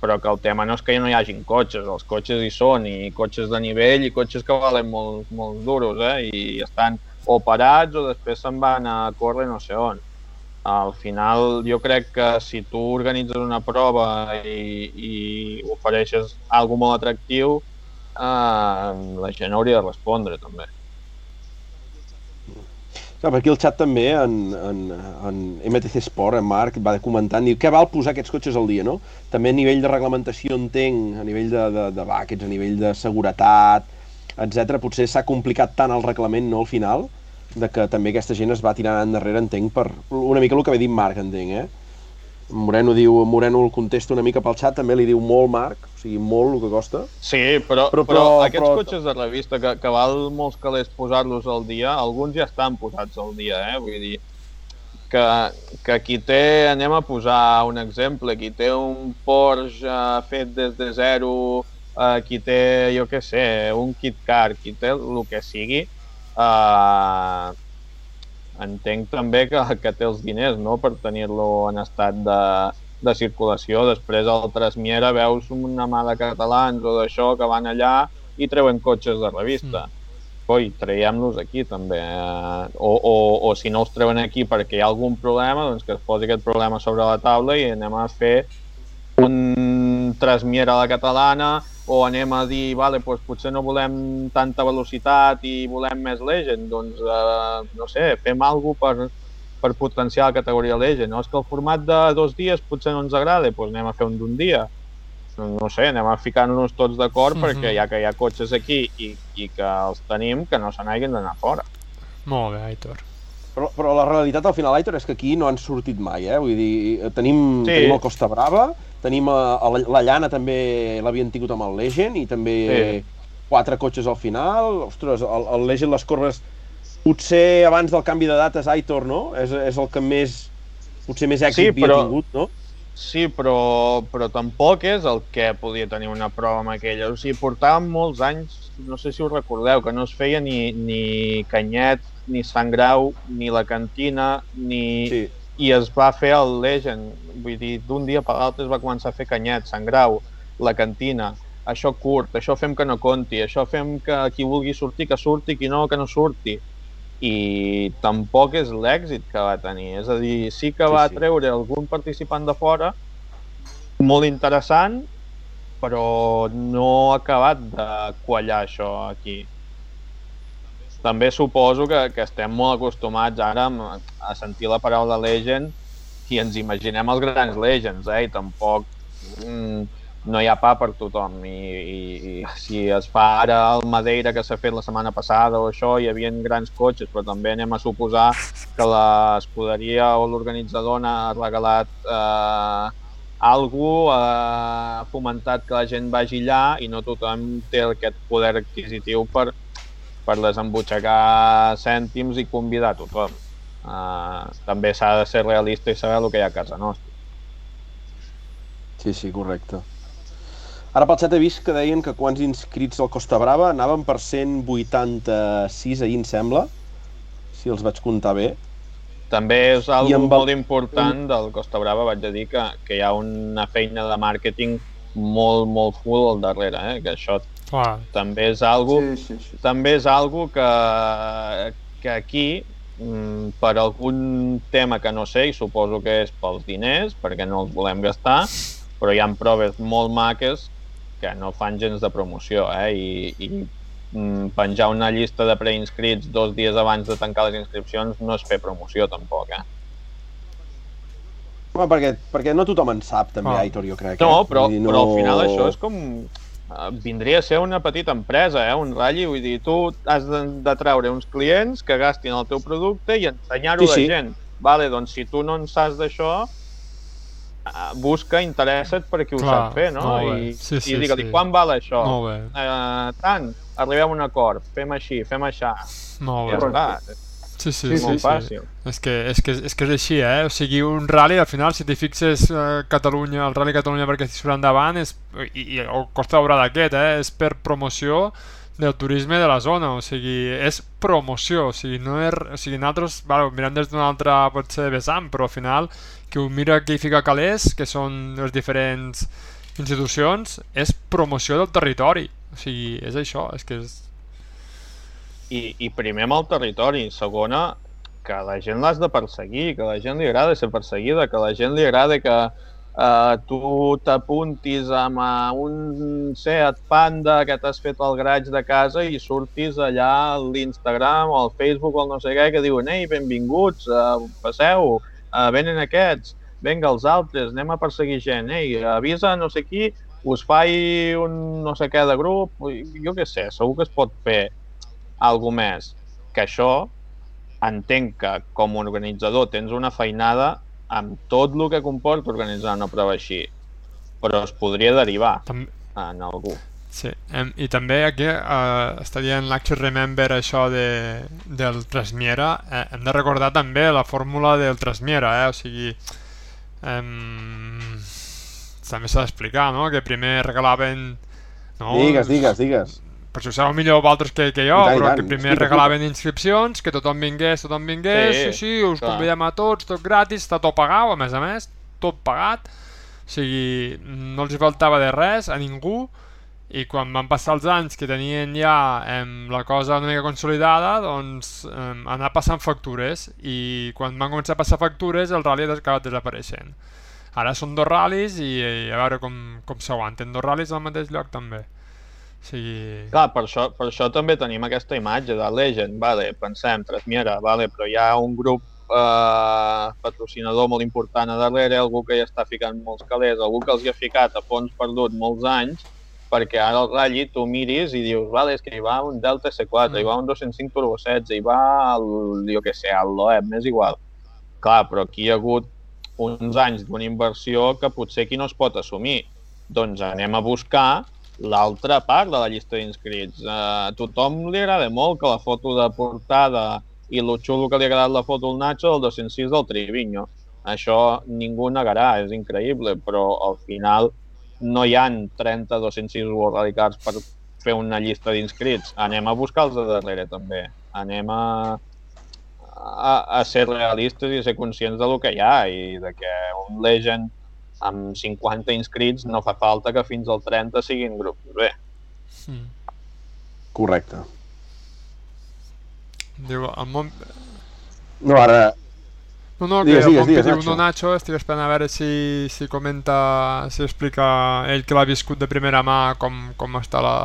però que el tema no és que no hi hagin cotxes, els cotxes hi són, i cotxes de nivell i cotxes que valen molt, molt duros, eh? i estan o parats o després se'n van a córrer no sé on. Al final jo crec que si tu organitzes una prova i, i ofereixes alguna molt atractiu, eh, la gent hauria de respondre també. Clar, aquí el xat també, en, en, en MTC Sport, en Marc, va comentant, diu, què val posar aquests cotxes al dia, no? També a nivell de reglamentació entenc, a nivell de, de, de aquests, a nivell de seguretat, etc. potser s'ha complicat tant el reglament, no, al final, de que també aquesta gent es va tirant endarrere, entenc, per una mica el que va dir Marc, entenc, eh? Moreno diu, Moreno el contesta una mica pel xat, també li diu molt Marc, o sigui, molt el que costa. Sí, però, però, però, però aquests però... cotxes de revista que, que val molts calés posar-los al dia, alguns ja estan posats al dia, eh? Vull dir, que, que qui té, anem a posar un exemple, qui té un Porsche fet des de zero, uh, qui té, jo què sé, un kit car, qui té el que sigui, uh, entenc també que, que té els diners no? per tenir-lo en estat de, de circulació. Després al Trasmiera veus una mà de catalans o d'això que van allà i treuen cotxes de revista. Mm. Coi, traiem-los aquí també. Eh? O, o, o si no els treuen aquí perquè hi ha algun problema, doncs que es posi aquest problema sobre la taula i anem a fer un Trasmiera a la catalana o anem a dir, vale, doncs potser no volem tanta velocitat i volem més Legend, doncs, eh, no sé, fem alguna per, per potenciar la categoria Legend. No és que el format de dos dies potser no ens agrada, doncs anem a fer un d'un dia. No, no sé, anem a ficar-nos tots d'acord mm -hmm. perquè ja que hi ha cotxes aquí i, i que els tenim, que no se n'hagin d'anar fora. Molt bé, Aitor. Però, però la realitat al final, Aitor, és que aquí no han sortit mai, eh? Vull dir, tenim, sí. tenim el Costa Brava, Tenim a, a la, la llana també l'havien tingut amb el Legend i també sí. quatre cotxes al final. Ostres, el, el Legend, les corbes, potser abans del canvi de dates, Aitor, no? És, és el que més, potser més èxit sí, però... havia tingut, no? Sí, però, però tampoc és el que podia tenir una prova amb aquella. O sigui, portàvem molts anys, no sé si us recordeu, que no es feia ni, ni Canyet, ni Sant Grau, ni la Cantina, ni... Sí i es va fer el Legend, vull dir, d'un dia per l'altre es va començar a fer Canyet, Sant Grau, la cantina, això curt, això fem que no conti, això fem que qui vulgui sortir, que surti, qui no, que no surti. I tampoc és l'èxit que va tenir. És a dir, sí que va sí, sí. treure algun participant de fora, molt interessant, però no ha acabat de quallar això aquí també suposo que, que estem molt acostumats ara a sentir la paraula legend i ens imaginem els grans legends, eh? I tampoc mm, no hi ha pa per tothom i, i, i si es fa ara el Madeira que s'ha fet la setmana passada o això, hi havia grans cotxes, però també anem a suposar que l'escuderia o l'organitzador ha regalat eh, algú, ha fomentat que la gent vagi allà i no tothom té aquest poder adquisitiu per, per desembutxacar cèntims i convidar tothom. Uh, també s'ha de ser realista i saber el que hi ha a casa nostra. Sí, sí, correcte. Ara pel xat he vist que deien que quants inscrits al Costa Brava anaven per 186 ahir, em sembla, si els vaig comptar bé. També és algo amb molt important del Costa Brava, vaig a dir que, que hi ha una feina de màrqueting molt, molt full al darrere, eh? que això Clar, també és algo Sí, sí, sí. també és algo que, que aquí, mm, per algun tema que no sé, i suposo que és pels diners, perquè no els volem gastar, però hi ha proves molt maques que no fan gens de promoció, eh? I, i mm, penjar una llista de preinscrits dos dies abans de tancar les inscripcions no és fer promoció tampoc, eh? Bueno, perquè, perquè no tothom en sap, també, Ah. Aitor, jo crec. No, eh? però, dir, però al final això és com... Vindria a ser una petita empresa, eh? un ratlli, vull dir, tu has de, de treure uns clients que gastin el teu producte i ensenyar-ho Sí, sí. a la gent. Vale, doncs si tu no en saps d'això, eh, busca, interessa't per qui ho Clar, sap fer, no? molt bé. I, Sí, sí, i digue-li, sí. quan val això? molt bé, Eh, tant, arribem a un acord, fem així, fem això. molt Ja bé. està, Sí, sí, Sí, sí, molt sí. fàcil. És que, és, que, és que és així, eh? O sigui, un rally, al final, si t'hi fixes eh, Catalunya, el Rally Catalunya perquè estigui surt endavant, és, i, i el Costa Daurada aquest, eh? És per promoció del turisme de la zona, o sigui, és promoció, o sigui, no és, o sigui, nosaltres, ho mirem des d'un altre, potser, vessant, però al final, qui ho mira qui hi fica calés, que són les diferents institucions, és promoció del territori, o sigui, és això, és que és... I, i primer amb el territori, segona, que la gent l'has de perseguir, que la gent li agrada ser perseguida, que la gent li agrada que eh, tu t'apuntis amb eh, un Seat Panda que t'has fet el graig de casa i surtis allà a l'Instagram o al Facebook o al no sé què que diuen ei, benvinguts, eh, passeu, eh, venen aquests, venga els altres, anem a perseguir gent, ei, avisa no sé qui, us faig un no sé què de grup, jo què sé, segur que es pot fer algo més. Que això, entenc que com a organitzador tens una feinada amb tot el que comporta organitzar una prova així, però es podria derivar També, en algú. Sí, em, i també aquí eh, estaria en l'Action Remember això de, del Trasmiera, eh, hem de recordar també la fórmula del Trasmiera, eh? o sigui, em, també s'ha d'explicar, no?, que primer regalaven... No? Digues, digues, digues. Per ho sabeu millor vosaltres que, que jo, I tant, però tant, que primer regalaven inscripcions, que tothom vingués, tothom vingués, sí, Sí, sí, us clar. convidem a tots, tot gratis, està tot pagat, a més a més, tot pagat, o sigui, no els hi faltava de res a ningú, i quan van passar els anys que tenien ja em, la cosa una mica consolidada, doncs em, anar passant factures, i quan van començar a passar factures el rally ha acabat desapareixent. Ara són dos ral·lis i, i a veure com, com s'aguanten, dos ral·lis al mateix lloc també. Sigui... Clar, per això, per això també tenim aquesta imatge de Legend, vale, pensem, Trasmiera, vale, però hi ha un grup eh, patrocinador molt important a darrere, algú que hi està ficant molts calés, algú que els hi ha ficat a fons perdut molts anys, perquè ara el ratlli tu miris i dius, vale, és que hi va un Delta C4, Mm. hi va un 205 Turbo 16, hi va el, jo què sé, el Loeb, m'és igual. Clar, però aquí hi ha hagut uns anys d'una inversió que potser aquí no es pot assumir. Doncs anem a buscar l'altra part de la llista d'inscrits. Uh, a tothom li agrada molt que la foto de portada i lo xulo que li ha agradat la foto al Nacho del 206 del Triviño. Això ningú negarà, és increïble, però al final no hi han 30 206 World Rally Cars per fer una llista d'inscrits. Anem a buscar els de darrere també. Anem a, a, a ser realistes i ser conscients de lo que hi ha i de que un Legend amb 50 inscrits no fa falta que fins al 30 siguin grups bé. Mm. Correcte. Diu, el món... No, ara... No, no, Digues, que digues, digues, diu Nacho. no Nacho, estic esperant a veure si, si comenta, si explica ell que l'ha viscut de primera mà com, com està la,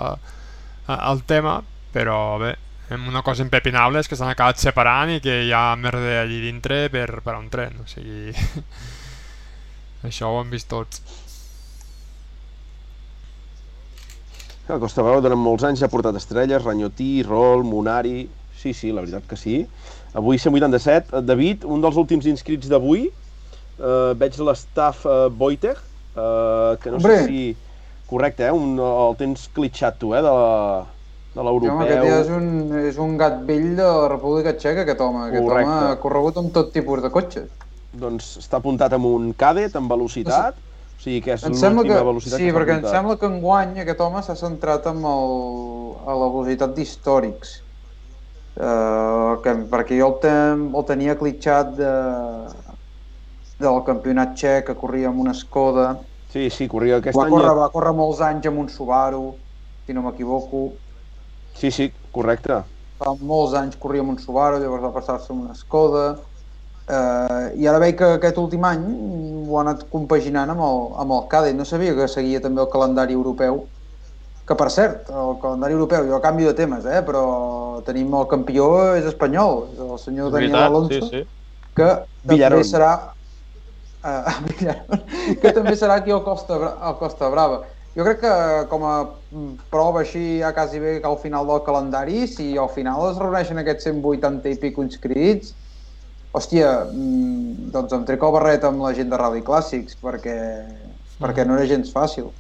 el tema, però bé, una cosa impepinable és que s'han acabat separant i que hi ha merda allí dintre per, per un tren, o sigui... Això ho hem vist tots. El Costa Brava durant molts anys ha portat estrelles, Ranyotí, Rol, Munari... Sí, sí, la veritat que sí. Avui 187. David, un dels últims inscrits d'avui, eh, veig l'estaf eh, Boiteg, eh, que no Hombre. sé si... Correcte, eh? Un, el tens clitxat tu, eh? De la- de home, aquest l'europeu. ja és un, és un gat vell de la República Txeca, aquest home. Aquest Correcte. home ha corregut amb tot tipus de cotxes. Doncs està apuntat amb un cadet, amb velocitat, o sigui que és l'última que, velocitat sí, que perquè em sembla que enguany aquest home s'ha centrat en el, a la velocitat d'històrics. Uh, que, perquè jo el, ten, el tenia clitxat de, del campionat txec, que corria amb una Skoda. Sí, sí, corria aquest Va any... córrer, va córrer molts anys amb un Subaru, si no m'equivoco. Sí, sí, correcte. Fa molts anys corria amb un Subaru, llavors va passar-se a una Skoda. Uh, I ara veig que aquest últim any ho ha anat compaginant amb el, amb el Cadet. No sabia que seguia també el calendari europeu. Que per cert, el calendari europeu, jo canvio de temes, eh, però tenim el campió és espanyol, és el senyor Daniel veritat, Alonso, sí, sí. que Villarón. també serà (laughs) uh, Villarón, que també serà aquí al Costa, Bra- al Costa Brava. Jo crec que com a prova així ja quasi bé que al final del calendari, si al final es reuneixen aquests 180 i pico inscrits, hòstia, mm, doncs em trec el barret amb la gent de Rally Clàssics, perquè, perquè no era gens fàcil.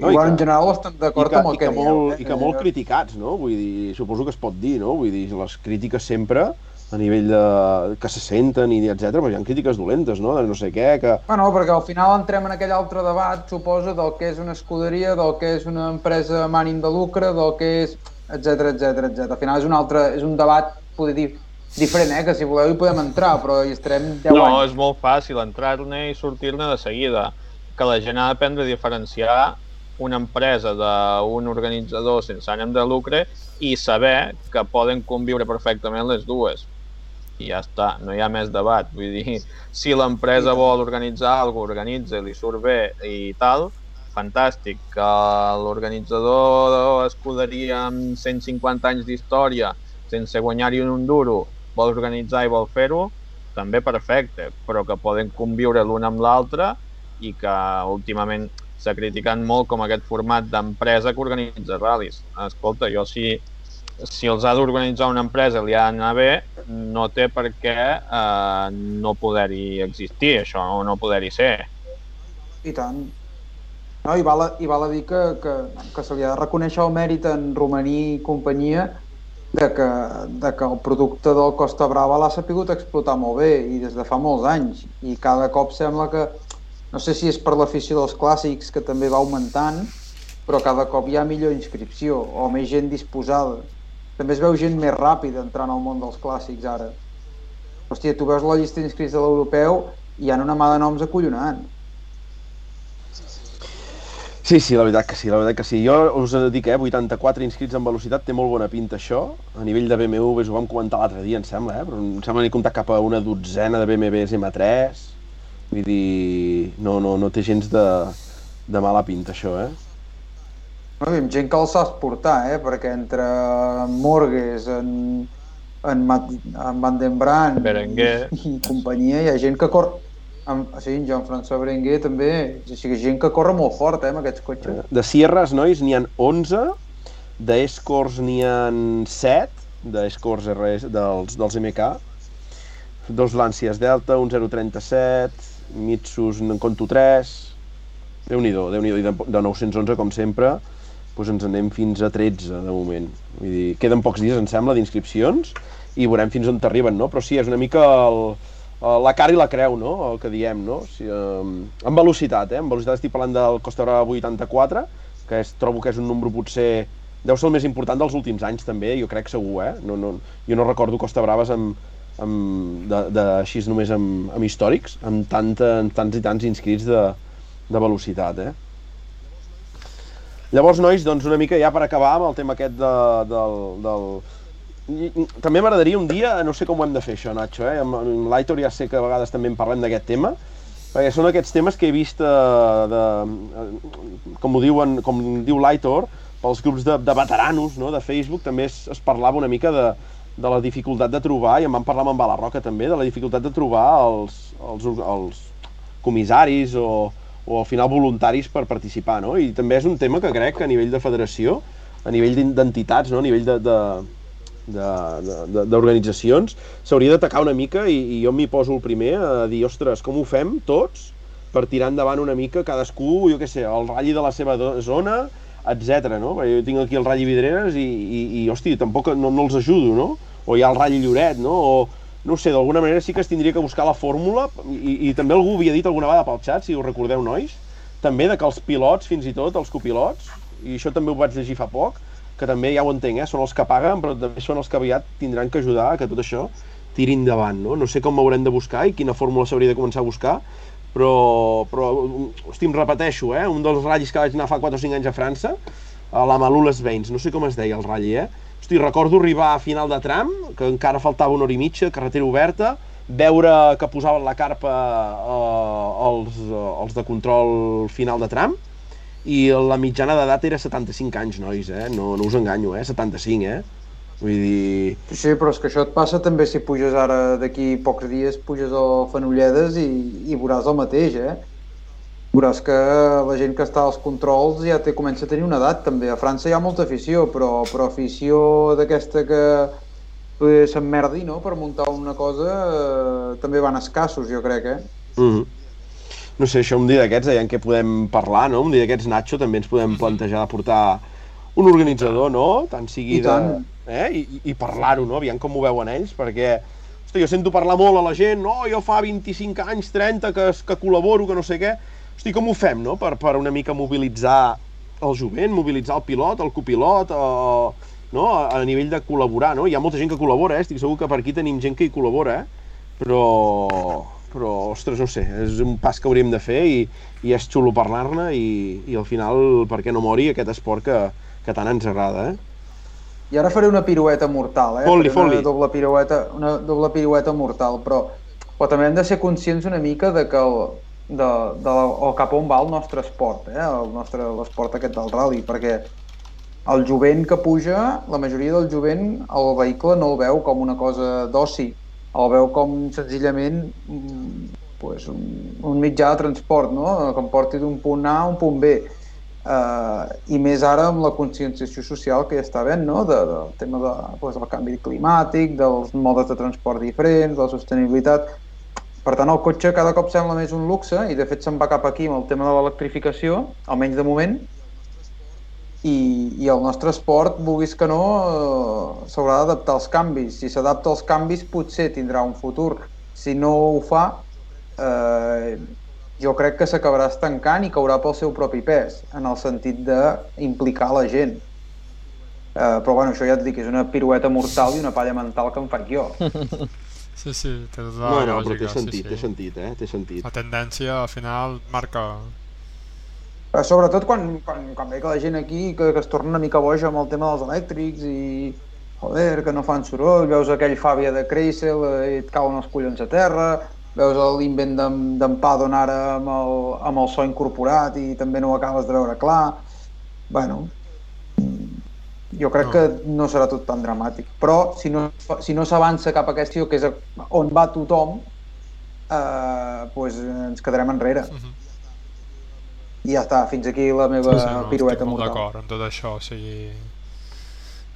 No, i Igual que- en general estem d'acord que, amb el i que, dieu, molt, eh? I que molt criticats, no? Vull dir, suposo que es pot dir, no? Vull dir, les crítiques sempre a nivell de... que se senten i etc. però hi ha crítiques dolentes, no? De no sé què, que... Bueno, perquè al final entrem en aquell altre debat, suposa, del que és una escuderia, del que és una empresa amb ànim de lucre, del que és... etc etc etc. Al final és un altre, és un debat, poder dir, diferent, eh? Que si voleu hi podem entrar, però hi estarem 10 No, anys. és molt fàcil entrar-ne i sortir-ne de seguida. Que la gent ha d'aprendre a diferenciar una empresa d'un organitzador sense ànim de lucre i saber que poden conviure perfectament les dues. I ja està, no hi ha més debat. Vull dir, si l'empresa vol organitzar alguna cosa, organitza, li surt bé i tal, fantàstic. Que l'organitzador d'escuderia amb 150 anys d'història, sense guanyar-hi un duro, vol organitzar i vol fer-ho, també perfecte, però que poden conviure l'un amb l'altre i que últimament s'ha criticat molt com aquest format d'empresa que organitza ral·lis. Escolta, jo si, si els ha d'organitzar una empresa li ha d'anar bé, no té per què eh, no poder-hi existir, això, o no poder-hi ser. I tant. No, i, val a, I val a dir que, que, que se li ha de reconèixer el mèrit en Romaní i companyia de que, de que el producte del Costa Brava l'ha sapigut explotar molt bé i des de fa molts anys. I cada cop sembla que no sé si és per l'afició dels clàssics que també va augmentant però cada cop hi ha millor inscripció o més gent disposada. També es veu gent més ràpida entrant al món dels clàssics ara. Hòstia, tu veus la llista d'inscrits de l'europeu i hi ha una mà de noms acollonant Sí, sí, la veritat que sí, la veritat que sí. Jo us he de dir que eh, 84 inscrits en velocitat té molt bona pinta això. A nivell de BMWs ho vam comentar l'altre dia, em sembla, eh? però em sembla que he comptat cap a una dotzena de BMWs M3. Vull dir, no, no, no té gens de, de mala pinta això, eh? No, i amb gent que el saps portar, eh? perquè entre en Morgues, en, en, Mat, en Van den Brand Berenguer. i, i companyia, hi ha gent que corre... Amb, sí, en Jean-François Berenguer també, o sigui, gent que corre molt fort eh, amb aquests cotxes. De Sierras, nois, n'hi han 11, d'Escors n'hi han 7, d'Escors RS, dels, dels MK, dos Lancias Delta, un 037, Mitsus en conto 3, Déu-n'hi-do, déu nhi déu de, de 911, com sempre, doncs ens anem fins a 13, de moment. Vull dir, queden pocs dies, em sembla, d'inscripcions, i veurem fins on t'arriben, no? Però sí, és una mica el- la cara i la creu, no?, el que diem, no? Si, um, amb velocitat, eh? Amb velocitat estic parlant del Costa Brava 84, que és, trobo que és un número potser... Deu ser el més important dels últims anys, també, jo crec segur, eh? No, no, jo no recordo Costa Braves amb, amb, de, de, així només amb, amb històrics, amb, tanta, amb tants i tants inscrits de, de velocitat, eh? Llavors, nois, doncs una mica ja per acabar amb el tema aquest de, del, del... També m'agradaria un dia, no sé com ho hem de fer això, Nacho, eh? Amb, amb l'Aitor ja sé que a vegades també en parlem d'aquest tema, perquè són aquests temes que he vist eh, de, eh, com ho diuen, com diu l'Aitor, pels grups de, de veteranos no? de Facebook també es, es parlava una mica de, de la dificultat de trobar, i en vam parlar amb en Balarroca també, de la dificultat de trobar els, els, els comissaris o, o al final voluntaris per participar, no? I també és un tema que crec que a nivell de federació, a nivell d'entitats, no? a nivell de, de, d'organitzacions, s'hauria d'atacar una mica i, i jo m'hi poso el primer a dir, ostres, com ho fem tots per tirar endavant una mica cadascú, jo què sé, el ratlli de la seva zona, etc. no? Perquè jo tinc aquí el Ratll Vidreres i, i, i hosti, tampoc no, no els ajudo, no? O hi ha el Ratll Lloret, no? O, no sé, d'alguna manera sí que es tindria que buscar la fórmula i, i també algú havia dit alguna vegada pel xat, si us recordeu, nois, també de que els pilots, fins i tot, els copilots, i això també ho vaig llegir fa poc, que també ja ho entenc, eh? són els que paguen, però també són els que aviat tindran que ajudar que tot això tiri endavant, no? No sé com haurem de buscar i quina fórmula s'hauria de començar a buscar, però, però hosti, em repeteixo, eh? un dels ratllis que vaig anar fa 4 o 5 anys a França, a la Malules Veins, no sé com es deia el ratll, eh? Hosti, recordo arribar a final de tram, que encara faltava una hora i mitja, carretera oberta, veure que posaven la carpa eh, els, eh, els de control final de tram, i la mitjana d'edat era 75 anys, nois, eh? No, no us enganyo, eh? 75, eh? Vull dir... Sí, però és que això et passa també si puges ara d'aquí pocs dies, puges a Fenolledes i, i veuràs el mateix, eh? Veuràs que la gent que està als controls ja té, comença a tenir una edat també. A França hi ha molta afició, però, però afició d'aquesta que s'emmerdi no? per muntar una cosa eh, també van escassos, jo crec, eh? Mm -hmm no sé, això un dia d'aquests, en què podem parlar, no? Un dia d'aquests, Nacho, també ens podem mhm. plantejar de portar un organitzador, no? Tant sigui I tant. de... Eh? I, i parlar-ho, no? Aviam com ho veuen ells, perquè hosti, jo sento parlar molt a la gent, no, jo fa 25 anys, 30, que, que col·laboro, que no sé què. Hosti, com ho fem, no?, per, per una mica mobilitzar el jovent, mobilitzar el pilot, el copilot, eh, no? A, a nivell de col·laborar, no? Hi ha molta gent que col·labora, eh? Estic segur que per aquí tenim gent que hi col·labora, eh? Però, però, ostres, no sé, és un pas que hauríem de fer i, i és xulo parlar-ne i, i al final, per què no mori aquest esport que, que tant ens agrada, eh? I ara faré una pirueta mortal, eh? Fot-li, fot Una doble pirueta, una doble pirueta mortal, però, però també hem de ser conscients una mica de que el, de, de, o cap on va el nostre esport, eh? el nostre l'esport aquest del rally, perquè el jovent que puja, la majoria del jovent, el vehicle no el veu com una cosa d'oci, el veu com senzillament mm, pues, un, un mitjà de transport, no? que em porti d'un punt A a un punt B. Uh, I més ara amb la conscienciació social que ja està havent, no? de, del tema de, pues, del canvi climàtic, dels modes de transport diferents, de la sostenibilitat. Per tant, el cotxe cada cop sembla més un luxe i de fet se'n va cap aquí amb el tema de l'electrificació, almenys de moment, i, i el nostre esport, vulguis que no, eh, s'haurà d'adaptar als canvis. Si s'adapta als canvis potser tindrà un futur. Si no ho fa, eh, jo crec que s'acabarà estancant i caurà pel seu propi pes, en el sentit d'implicar la gent. Eh, però bueno, això ja et dic, és una pirueta mortal i una palla mental que em faig jo. (laughs) Sí, sí, té tota la no, no, lògica. Però té sentit, sí, sí. té sentit, eh? Té sentit. La tendència, al final, marca sobretot quan, quan, quan ve que la gent aquí que, que es torna una mica boja amb el tema dels elèctrics i joder, que no fan soroll, veus aquell Fàbia de Kreisel eh, i et cauen els collons a terra, veus l'invent d'en Padon ara amb el, amb el so incorporat i també no ho acabes de veure clar. bueno, jo crec no. que no serà tot tan dramàtic. Però si no, si no s'avança cap a aquesta que és on va tothom, eh, pues ens quedarem enrere. Uh -huh i ja està, fins aquí la meva sí, sí, no, pirueta mortal. Estic d'acord amb tot això, o sigui...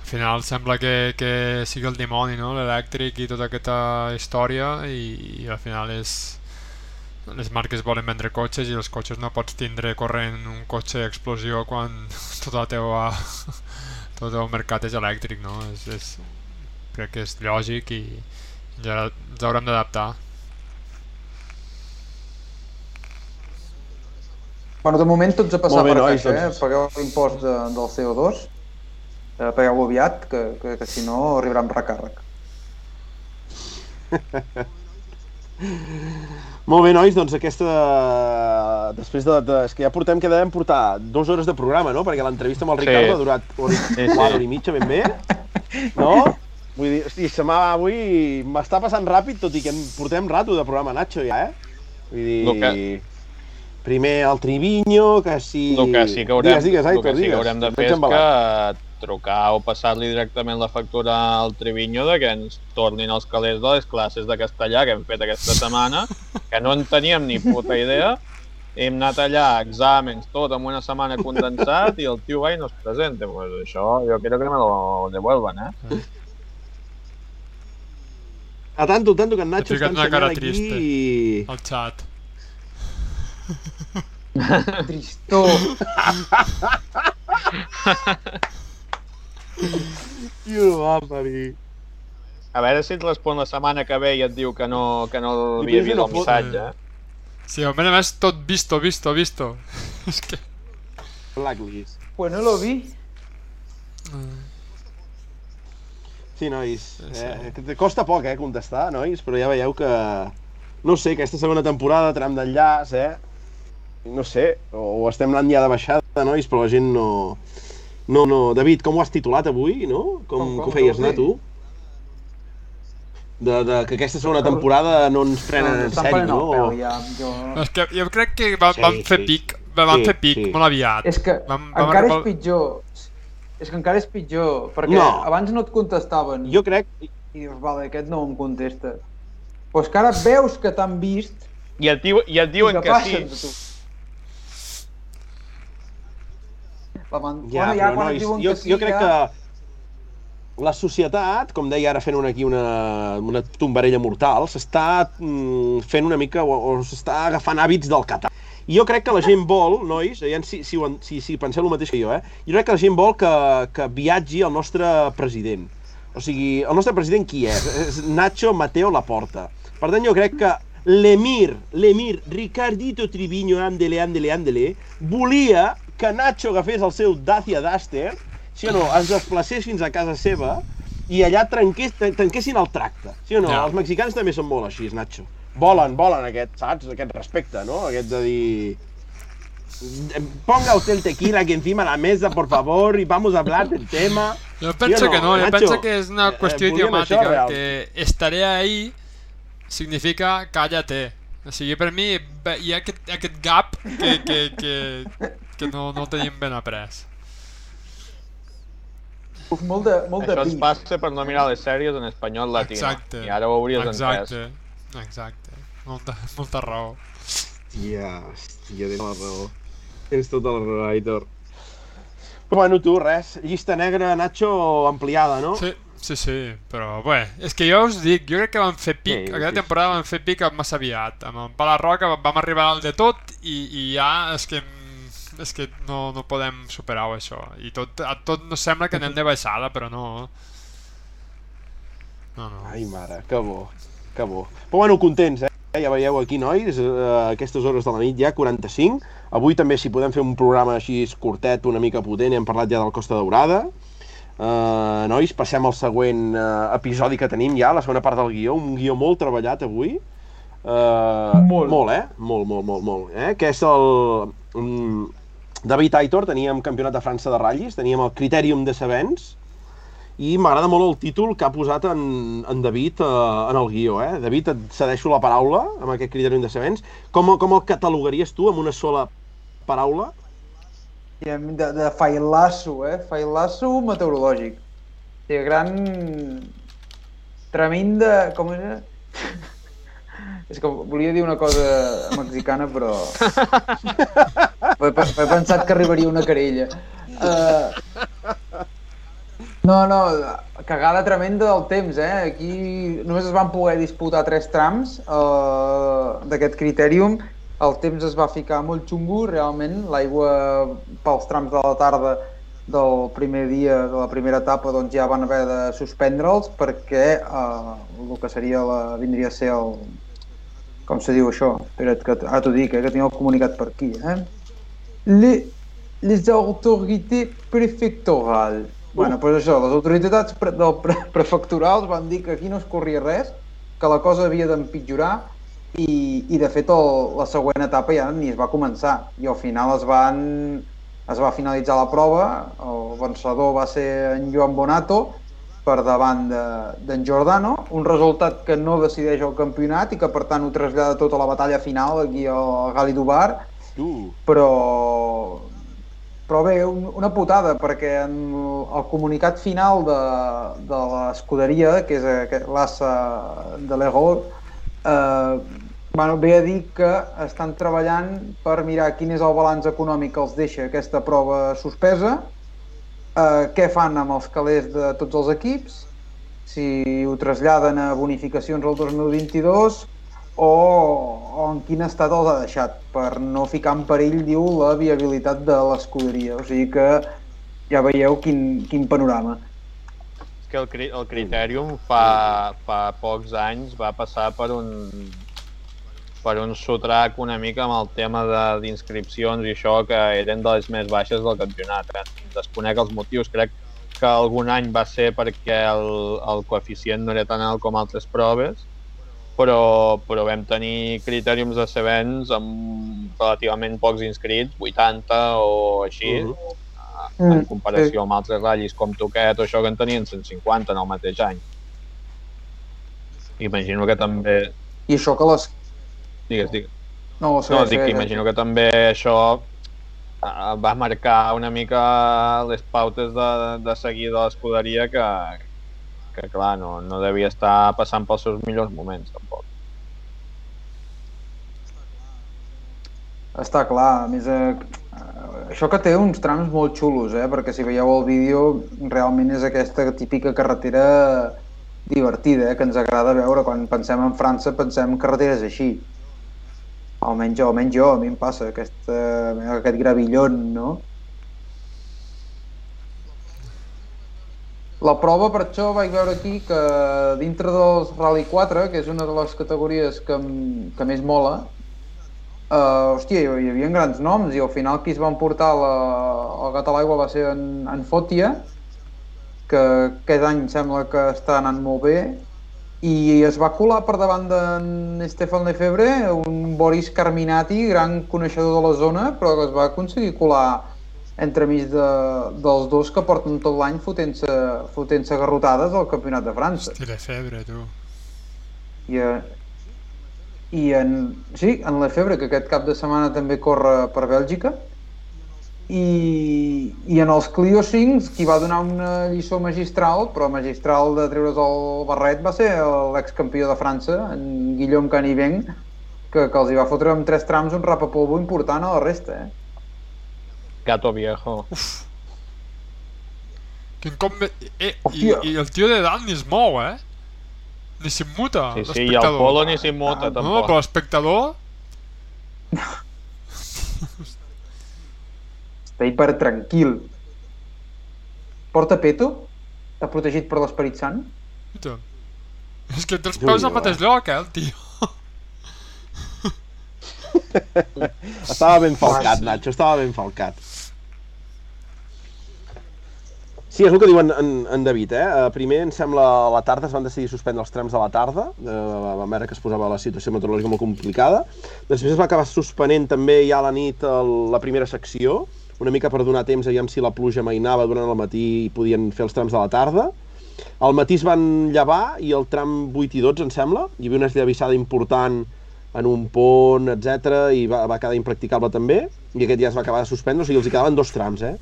Al final sembla que, que sigui el dimoni, no?, l'elèctric i tota aquesta història i, i al final és... Les marques volen vendre cotxes i els cotxes no pots tindre corrent un cotxe explosió quan (laughs) tot el teu, (laughs) tot el mercat és elèctric, no? És, és, crec que és lògic i ja ens haurem d'adaptar. Bueno, de moment tots a passar bé, per nois, caixa, doncs... eh? Pagueu l'impost de, del CO2, eh, pagueu-lo aviat, que, que, que si no arribarà amb recàrrec. (laughs) Molt bé, nois, doncs aquesta... Després de, de... És que ja portem que devem portar dues hores de programa, no? Perquè l'entrevista amb el Ricardo sí. ha durat hora, sí, sí. hora i mitja, ben bé. No? Vull dir, hosti, se m'ha... Avui m'està passant ràpid, tot i que portem rato de programa, Nacho, ja, eh? Vull dir... No, que primer el Triviño, que si... El que sí que haurem, digues, digues, Aitor, el que sí que haurem de fer és que trucar o passar-li directament la factura al Triviño de que ens tornin els calés de les classes de castellà que hem fet aquesta setmana, que no en teníem ni puta idea, hem anat allà, exàmens, tot en una setmana condensat i el tio va i no es presenta. Pues això jo crec que me lo devuelvan, eh? A tanto, tanto que en Nacho està ensenyant aquí triste. i... Al xat. Tristó. Tio, va parir. A veure si et respon la setmana que ve i et diu que no, que no I havia vist el missatge. eh? Sí, a més, tot visto, visto, visto. (laughs) És que... Blacklist. Pues no lo vi. Sí, nois. Sí. Eh, que costa poc, eh, contestar, nois, però ja veieu que... No sé, aquesta segona temporada, tram d'enllaç, eh? No sé, o estem anant ja de baixada, nois, però la gent no... No, no. David, com ho has titulat avui, no? Com, Com- com, com ho feies que anar, tu? De, de que aquesta segona temporada no ens prenen en Estan sèrio, peu, no? ja. Jo... És que jo crec que va, Sí, van fer sí, pic, van Sí, fer pic sí. molt aviat. És que Vam- vam encara arribar- és pitjor. És que encara és pitjor, perquè No. abans no et contestaven. Jo crec... I dius, vale, aquest no em contesta. Pues que ara veus que t'han vist I et, diu, i et diuen i que passen sí. tu. Man... Ja, bueno, ja però quan et nois, diuen jo, que sí, jo crec ja... que la societat, com deia ara fent una, aquí una, una tombarella mortal, s'està mm, fent una mica, o, o s'està agafant hàbits del català. I jo crec que la gent vol, nois, si, si, si, si penseu el mateix que jo, eh? Jo crec que la gent vol que, que viatgi el nostre president. O sigui, el nostre president qui és? És Nacho Mateo Laporta. Per tant, jo crec que l'emir, l'emir Ricardito Triviño, andele, andele, andele, volia que Nacho agafés el seu Dacia Duster, sí o no, es desplacés fins a casa seva i allà trenqués, tren- trenquessin el tracte. Sí o no? Ja. Els mexicans també són molt així, Nacho. Volen, volen aquest, saps? Aquest respecte, no? Aquest de dir... Ponga usted el tequila aquí encima de la mesa, por favor, y vamos a hablar del tema. Jo penso no, que no, Nacho? penso que és una Eh, qüestió eh, real. que estaré ahí significa cállate. O sigui, per mi hi ha aquest, aquest gap que, que, que, que no, no tenim ben après. Uf, molt de, molt de Això es pit. passa per no mirar les sèries en espanyol latino. Exacte. I ara ho hauries entès. Exacte, exacte. Molta, molta raó. Hòstia, hòstia, tens la raó. Tens tota la raó, Aitor. Però bueno, tu, res. Llista negra, Nacho, ampliada, no? Sí, sí, sí, però bé, és que jo us dic, jo crec que vam fer pic, Sí, aquella sí. temporada vam fer pic massa aviat, amb el Pala Roca vam arribar al de tot i, i ja és que és que no, no podem superar això i tot, a tot no sembla que anem de baixada però no no, no. Ai, mare, que bo, que bo. Però bueno, contents, eh? Ja veieu aquí, nois, eh, a aquestes hores de la nit ja, 45. Avui també, si podem fer un programa així curtet, una mica potent, hem parlat ja del Costa Daurada. Uh, nois, passem al següent uh, episodi que tenim ja, la segona part del guió, un guió molt treballat avui. Uh, Molt. Molt, eh? Molt, molt, molt, molt. Eh? Que és el... Um, David Aitor, teníem campionat de França de ratllis, teníem el Criterium de Sabens, i m'agrada molt el títol que ha posat en, en David eh, en el guió. Eh? David, et cedeixo la paraula amb aquest criteri de sabents. Com, com el catalogaries tu amb una sola paraula? De, de failasso, eh? Failasso meteorològic. Sigui, gran... Tremenda... Com era? (laughs) És que volia dir una cosa mexicana, però... (laughs) He, he pensat que arribaria una querella. Uh... No, no, cagada tremenda del temps, eh? Aquí només es van poder disputar tres trams uh, d'aquest Criterium. El temps es va ficar molt xungo, realment. L'aigua pels trams de la tarda del primer dia de la primera etapa doncs ja van haver de suspendre'ls perquè uh, el que seria la, vindria a ser el, com se diu això? Espera't, que ara t'ho dic, eh, que tinc el comunicat per aquí. Eh? Les, les autorités prefectorales. Bueno, doncs això, les autoritats pre del pre prefectorals van dir que aquí no es corria res, que la cosa havia d'empitjorar i, i de fet el, la següent etapa ja ni es va començar. I al final es van es va finalitzar la prova, el vencedor va ser en Joan Bonato per davant d'en de, Giordano, un resultat que no decideix el campionat i que per tant ho trasllada tota la batalla final aquí al Gali Dubar, Tu. però però bé, un, una putada, perquè en el comunicat final de, de l'escuderia, que és l'assa de l'Ego, eh, Bueno, ve a dir que estan treballant per mirar quin és el balanç econòmic que els deixa aquesta prova suspesa, eh, què fan amb els calés de tots els equips, si ho traslladen a bonificacions al 2022 o, o en quin estat els ha deixat, per no ficar en perill, diu, la viabilitat de l'escuderia. O sigui que ja veieu quin, quin panorama. És que el, el Criterium fa, fa pocs anys va passar per un per un sotrac una mica amb el tema d'inscripcions i això que eren de les més baixes del campionat. Eh? Desconec els motius, crec que algun any va ser perquè el, el coeficient no era tan alt com altres proves, però, però vam tenir criteriums de Sevens amb relativament pocs inscrits, 80 o així, Mhm. en Mm, comparació amb altres ratllis com Toquet o això que en tenien 150 en el mateix any. Imagino que també... I això que les... Digues, digues. No, No, segueix, dic que imagino que també això eh, va marcar una mica les pautes de, de seguir de l'escuderia que, que clar, no, no devia estar passant pels seus millors moments, tampoc. Està clar, a més, eh, eh, això que té uns trams molt xulos, eh? perquè si veieu el vídeo realment és aquesta típica carretera divertida, eh? que ens agrada veure. Quan pensem en França pensem en carreteres així. Almenys, almenys jo, a mi em passa aquest, aquest gravillon, no? La prova, per això, vaig veure aquí que dintre dels Rally 4, que és una de les categories que, que més mola, Uh, hòstia, hi, havia grans noms i al final qui es va emportar la, el gat a l'aigua va ser en, en Fòtia, que aquest any sembla que està anant molt bé, i es va colar per davant d'en Stefan Lefebvre, un Boris Carminati, gran coneixedor de la zona, però que es va aconseguir colar entremig de, dels dos que porten tot l'any fotent-se fotent garrotades al Campionat de França. Hosti, de febre, tu. I, eh, i en, sí, en Lefebvre, que aquest cap de setmana també corre per Bèlgica, i, i en els Clio 5, qui va donar una lliçó magistral, però magistral de treure's el barret, va ser l'excampió de França, en Guillaume Caniveng, que, que els hi va fotre amb tres trams un rapapolvo important a la resta, eh? Gato viejo. Quin com... Eh, i, Hòstia. I el tio de dalt ni es mou, eh? Ni s'immuta, Sí, sí, i el polo ni s'immuta, No, tampoc. però l'espectador... Està hiper tranquil. Porta peto? Està protegit per l'Esperit Sant? Mira. És que té els peus al mateix lloc, eh, el tio. Estava ben falcat, Nacho, estava ben falcat. Sí, és el que diu en, en, David, eh? Eh, Primer, em sembla, a la tarda es van decidir suspendre els trams de la tarda, eh, vam veure que es posava la situació meteorològica molt complicada. Després es va acabar suspenent també ja a la nit el, la primera secció, una mica per donar temps, aviam si la pluja mainava durant el matí i podien fer els trams de la tarda. Al matí es van llevar i el tram 8 i 12, em sembla, hi havia una esllavissada important en un pont, etc i va, va quedar impracticable també, i aquest ja es va acabar de suspendre, o sigui, els hi quedaven dos trams, eh?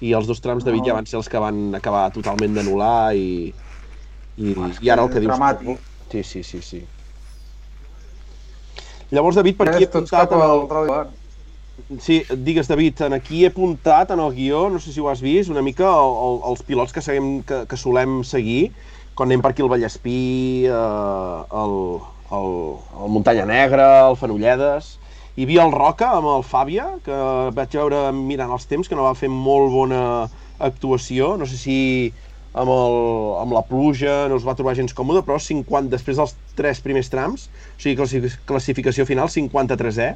I els dos trams de Vic ja van ser els que van acabar totalment d'anul·lar i, i, i ara el que dius... Dramàtic. Sí, sí, sí, sí. Llavors, David, per aquí he apuntat... En el... Sí, digues, David, en aquí he apuntat en el guió, no sé si ho has vist, una mica el, el, els pilots que, seguim, que, que solem seguir quan anem per aquí al Vallespí, eh, el, el, el Muntanya Negra, el Fenolledes... Hi havia el Roca amb el Fàbia, que vaig veure mirant els temps, que no va fer molt bona actuació. No sé si amb, el, amb la pluja no es va trobar gens còmode, però 50, després dels tres primers trams, o sigui, classi- classificació final 53è,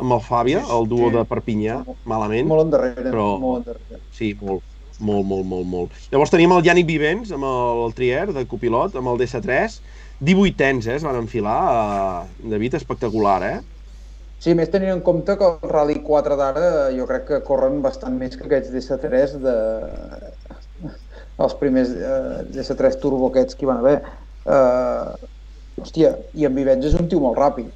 amb el Fàbia, el duo de Perpinyà, malament. Molt endarrere, Però- molt endarrere. Sí, molt, molt, molt, molt, molt. Llavors tenim el Yannick Vivens amb el, el Trier de copilot, amb el DS3. 18 ens, eh, es van enfilar. Uh, David, espectacular, eh? Sí, més tenint en compte que el Rally 4 d'ara jo crec que corren bastant més que aquests DS3 de... els primers eh, DS3 turbo aquests que hi van haver. Eh, hòstia, i en Vivens és un tio molt ràpid.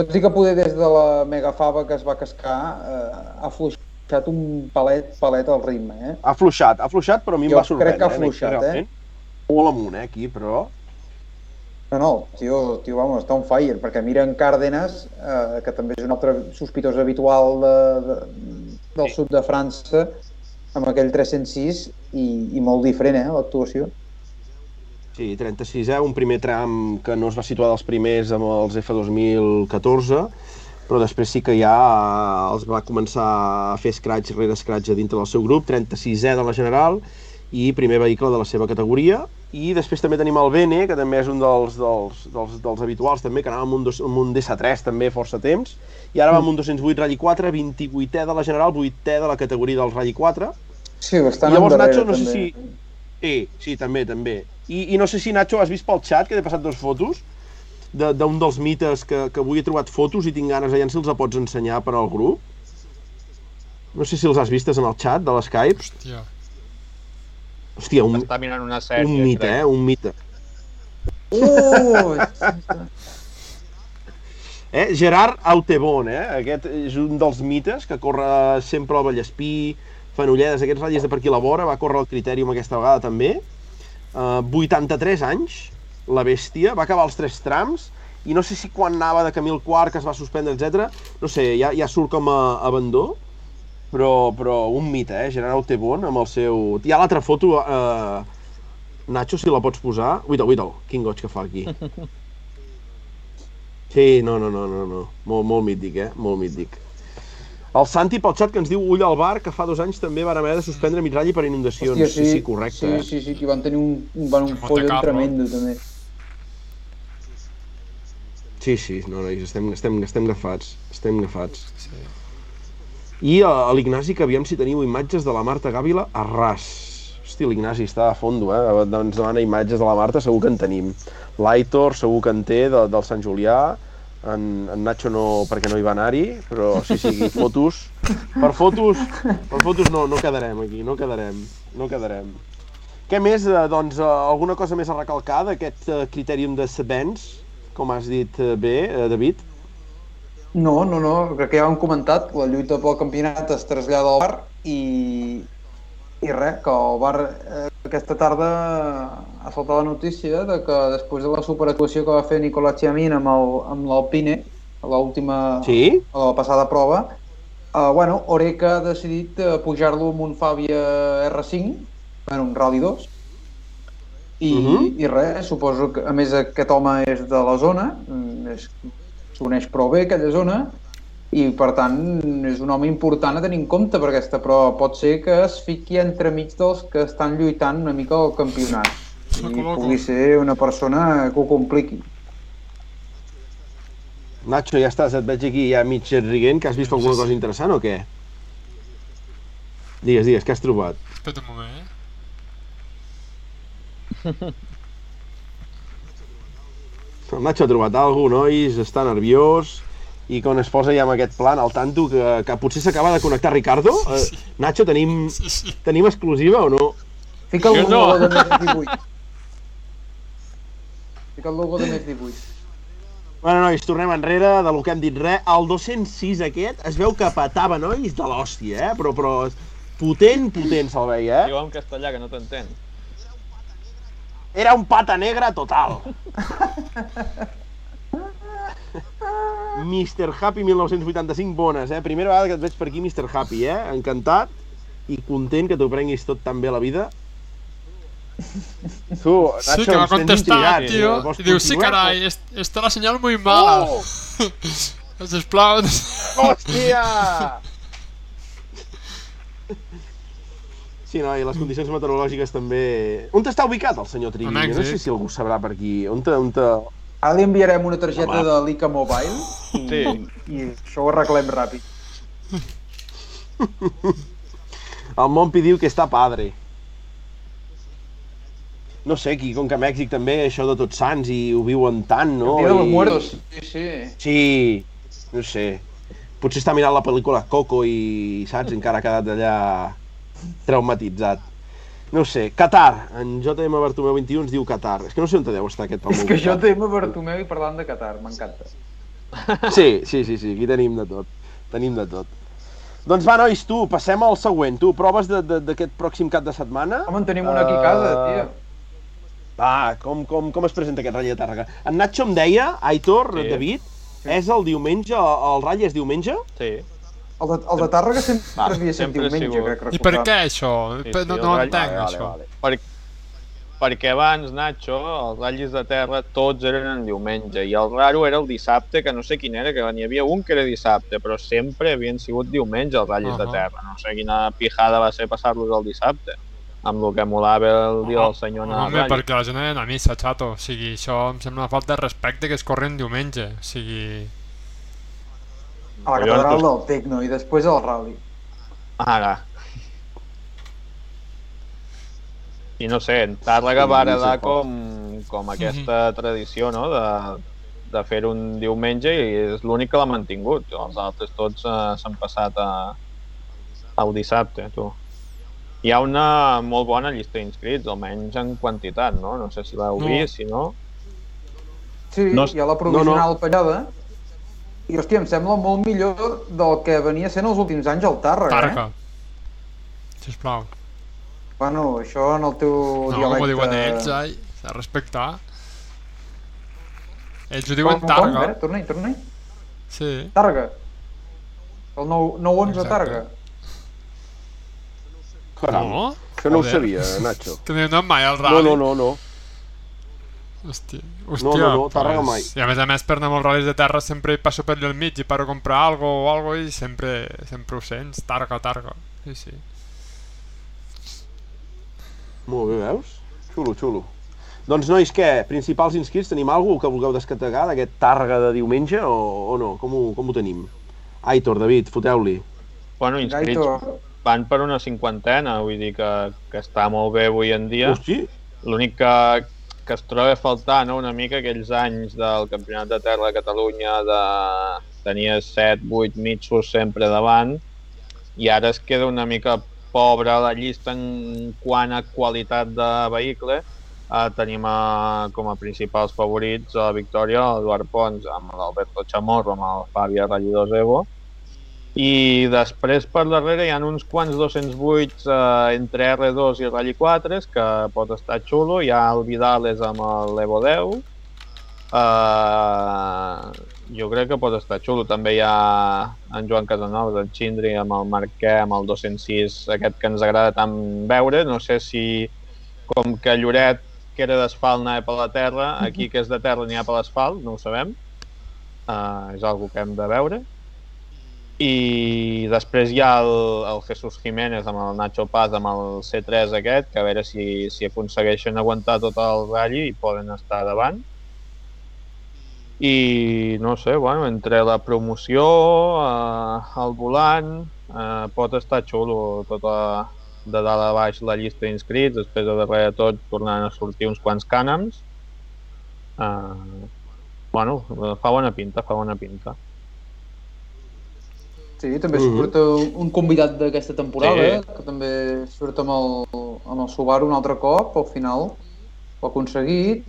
Tot i que poder des de la megafava que es va cascar eh, ha fluixat un palet, palet al ritme, eh? Ha fluixat, ha fluixat, però a mi em Jo va sorprendre. crec que ha eh, fluixat, eh? realment. Molt amunt, eh, aquí, però... No, no, tio, tio, vamos, està on fire, perquè mira en Cárdenas, eh, que també és un altre sospitós habitual de, de, del Sí. sud de França, amb aquell 306, i, i molt diferent, eh, l'actuació. Sí, 36, eh? un primer tram que no es va situar dels primers amb els F2014, però després sí que ja eh, els va començar a fer scratch rere scratch a dintre del seu grup, 36è de la General i primer vehicle de la seva categoria. I després també tenim el Bene, que també és un dels, dels, dels, dels habituals també, que anava amb un, dos, amb un DS3 també força temps, i ara va amb un 208 Rally 4, 28è de la General, 8è de la categoria dels Rally 4, Sí, bastant i llavors, endarrere, Nacho, no sé també. si... Sí, sí, també, també. I, I no sé si, Nacho, has vist pel xat que t'he passat dos fotos de- d'un dels mites que, que avui he trobat fotos i tinc ganes, aviam si els pots ensenyar per al grup. No sé si els has vistes en el xat de l'Skype. Hòstia. Hòstia, un, Està mirant una sèrie, un mite, crec. eh? Un mite. Uh! (laughs) Eh? Gerard Autebon, eh? Aquest és un dels mites que corre sempre al Vallespí, Fenolledes, aquests ratlles de per aquí a la vora, va córrer el Criterium aquesta vegada també. Uh, 83 anys, la bèstia, va acabar els tres trams, i no sé si quan anava de camí al quart, que es va suspendre, etc. no sé, ja, ja surt com a abandó, però, però un mite, eh? Gerard Autebon amb el seu... Hi ha l'altra foto, eh... Nacho, si la pots posar... Uita, uita, quin goig que fa aquí. (laughs) Sí, no, no, no, no, no. Molt, molt mític, eh? Molt mític. El Santi pel xat que ens diu Ull al bar, que fa dos anys també van haver de suspendre Mitralli per inundacions. Hòstia, sí, sí, correcte, sí, eh? sí, sí, que van tenir un, un, van un follon tremendo, també. Sí, sí, no, nois, estem, estem, estem agafats. Estem agafats. Sí. I a, a l'Ignasi, que aviam si teniu imatges de la Marta Gàvila a ras. Hosti, l'Ignasi està a fondo, eh? Ens demana imatges de la Marta, segur que en tenim. L'Aitor segur que en té, de, del Sant Julià. En, en Nacho no, perquè no hi va anar-hi, però sí, sí, fotos... Per fotos, per fotos no, no quedarem aquí, no quedarem, no quedarem. Què més, eh, doncs, eh, alguna cosa més a recalcar d'aquest eh, critèrium de Sebens, com has dit bé, David? No, no, no, crec que ja ho hem comentat, la lluita pel campionat es trasllada al bar i, i res, que el bar eh, aquesta tarda ha saltat la notícia de que després de la superactuació que va fer Nicolas Chiamin amb el- amb l'Alpine, a l'última, Sí? a la passada prova, eh, bueno, Oreca ha decidit eh, pujar-lo amb un Fabia R5 en un Rally 2 i, Mhm. i res, suposo que a més aquest home és de la zona, és, coneix prou bé aquella zona i per tant és un home important a tenir en compte per aquesta prova. Pot ser que es fiqui entremig dels que estan lluitant una mica al campionat i pugui ser una persona que ho compliqui. Nacho, ja estàs, et veig aquí ja mig riguent, que has vist alguna cosa interessant o què? Digues, digues, què has trobat? Espera un moment, eh? (laughs) El Nacho ha trobat alguna nois, està nerviós, i quan es posa ja amb aquest plan al tanto que, que potser s'acaba de connectar Ricardo. Eh, Nacho, tenim, Sí, sí. tenim exclusiva o no? Fica el Jo no. logo de més 18. Fica el logo de més 18. Bueno, nois, tornem enrere de lo que hem dit res. El 206 aquest es veu que patava, nois, de l'hòstia, eh? Però, però potent, potent se'l veia, eh? Diu en castellà, que no t'entén. Era un pata negra total. Mr. Happy 1985 bones, eh? Primera vegada que et veig per aquí, Mr. Happy, eh? Encantat i content que t'ho prenguis tot tan bé a la vida. Tu, Sí, que va contestar, intrigats, tío. eh? Digo, sí, continuar? caray, es- está la señal muy mala. Oh! (laughs) Sisplau. Hòstia! (laughs) Sí, no, i les condicions meteorològiques també... On està ubicat el senyor Trivi? No sé si algú sabrà per aquí. On te, on te... Ara li enviarem una targeta Home. de l'ICA Mobile i, Sí. i això ho arreglem ràpid. (laughs) El Mompi diu que està padre. No sé, aquí, com que a Mèxic també, això de tots sants, i ho viuen tant, no? Dia de los muertos. Sí, sí. Sí, no sé. Potser està mirant la pel·lícula Coco i, saps, encara ha quedat allà traumatitzat. No ho sé, Qatar, en JM Bartomeu 21 ens diu Qatar. És que no sé on deu estar aquest És poble que tema Bartomeu i parlant de Qatar, m'encanta. Sí, sí, sí, sí, aquí tenim de tot. Tenim de tot. Doncs va, nois, tu, passem al següent. Tu, proves d'aquest pròxim cap de setmana? Home, en tenim una aquí a casa, Eh, tia. Va, com, com, com es presenta aquest ratll de Tàrrega? En Nacho em deia, Aitor, Sí. sí. David, és el diumenge, el ratll és diumenge? Sí. El de, el de Tàrrega sempre Va, havia ha diumenge, sigut. crec I per recordar. què això? Sí, sí, no, el no entenc Vale, això. vale. Per, perquè abans, Nacho, els ratllis de terra tots eren en diumenge i el raro era el dissabte, que no sé quin era, que n'hi havia un que era dissabte, però sempre havien sigut diumenge els ratllis de Ahà. terra. No sé quina pijada va ser passar-los al dissabte, amb el que molava el dia del senyor anar Home, perquè la gent ha d'anar a missa, xato. O sigui, això em sembla una falta de respecte que es corren diumenge. O sigui... A la jo catedral del Tecno i després al rally. Ara. I no sé, en Tàrrega Sí, va heredar sí. com, com aquesta tradició, no?, de, de fer un diumenge i és l'únic que l'ha mantingut. Els altres tots eh, s'han passat a, al dissabte, tu. Hi ha una molt bona llista d'inscrits, almenys en quantitat, no? No sé si l'heu No. vist, si no... Sí, No hi ha la provisional no, no. pallada. I, hòstia, em sembla molt millor del que venia sent els últims anys al Tàrrega, Targa. eh? Sisplau. Bueno, això en el teu No, dialecte... com ho diuen ells, ai. S'ha de respectar. Ells ho Com, diuen com? Targa. Eh? Torna-hi, torna-hi. Sí. Tàrrega. El 9-11 Exacte. Tàrrega. Caram, No? això no ho sabia, Nacho. Que no he anat mai al No, rally. no, no, no. Hòstia, No, hòstia, no, no, Tàrrega mai. I a més a més per anar a molts ral·lis de terra sempre hi passo per allà al mig i paro a comprar algo o algo i sempre, sempre ho sents, Targa, Targa. Sí, sí. Molt bé, veus? Xulo, xulo. Doncs, nois, què? Principals inscrits, tenim alguna que vulgueu descategar d'aquest Tàrrega de diumenge o, o no? Com ho, com ho tenim? Aitor, David, foteu-li. Bueno, inscrits van per una cinquantena, vull dir que, que està molt bé avui en dia. Hosti, L'únic que, que es troba a faltar no, una mica aquells anys del Campionat de Terra de Catalunya de tenies 7, 8 mitjos sempre davant i ara es queda una mica pobra la llista en quant a qualitat de vehicle. Uh, tenim uh, com a principals favorits a la victòria l'Eduard Pons amb l'Alberto Chamorro, amb el Fabio Rallidors Evo, i després per darrere hi ha uns quants 208 eh, entre R2 i Rally 4 que pot estar xulo. Hi ha el Vidales amb l'Evo 10. Eh, jo crec que pot estar xulo. També hi ha en Joan Casanovas, en Xindri, amb el Marquè, amb el 206, aquest que ens agrada tant veure. No sé si, com que Lloret, que era d'asfalt, anava per la terra, aquí que és de terra n'hi ha per l'asfalt, no ho sabem. Uh, és algo que hem de veure i després hi ha el, el Jesús Jiménez amb el Nacho Paz amb el C3 aquest, que a veure si, si aconsegueixen aguantar tot el ratll i poden estar davant. I no sé, bueno, entre la promoció, eh, el volant, eh, pot estar xulo tota de dalt a baix la llista d'inscrits, després de darrere de tot tornant a sortir uns quants cànams. Eh, bueno, fa bona pinta, fa bona pinta. Sí, també Mhm. surt un- un convidat d'aquesta temporada, Sí. que també surt amb el, amb el Subaru un altre cop, al final ho ha aconseguit,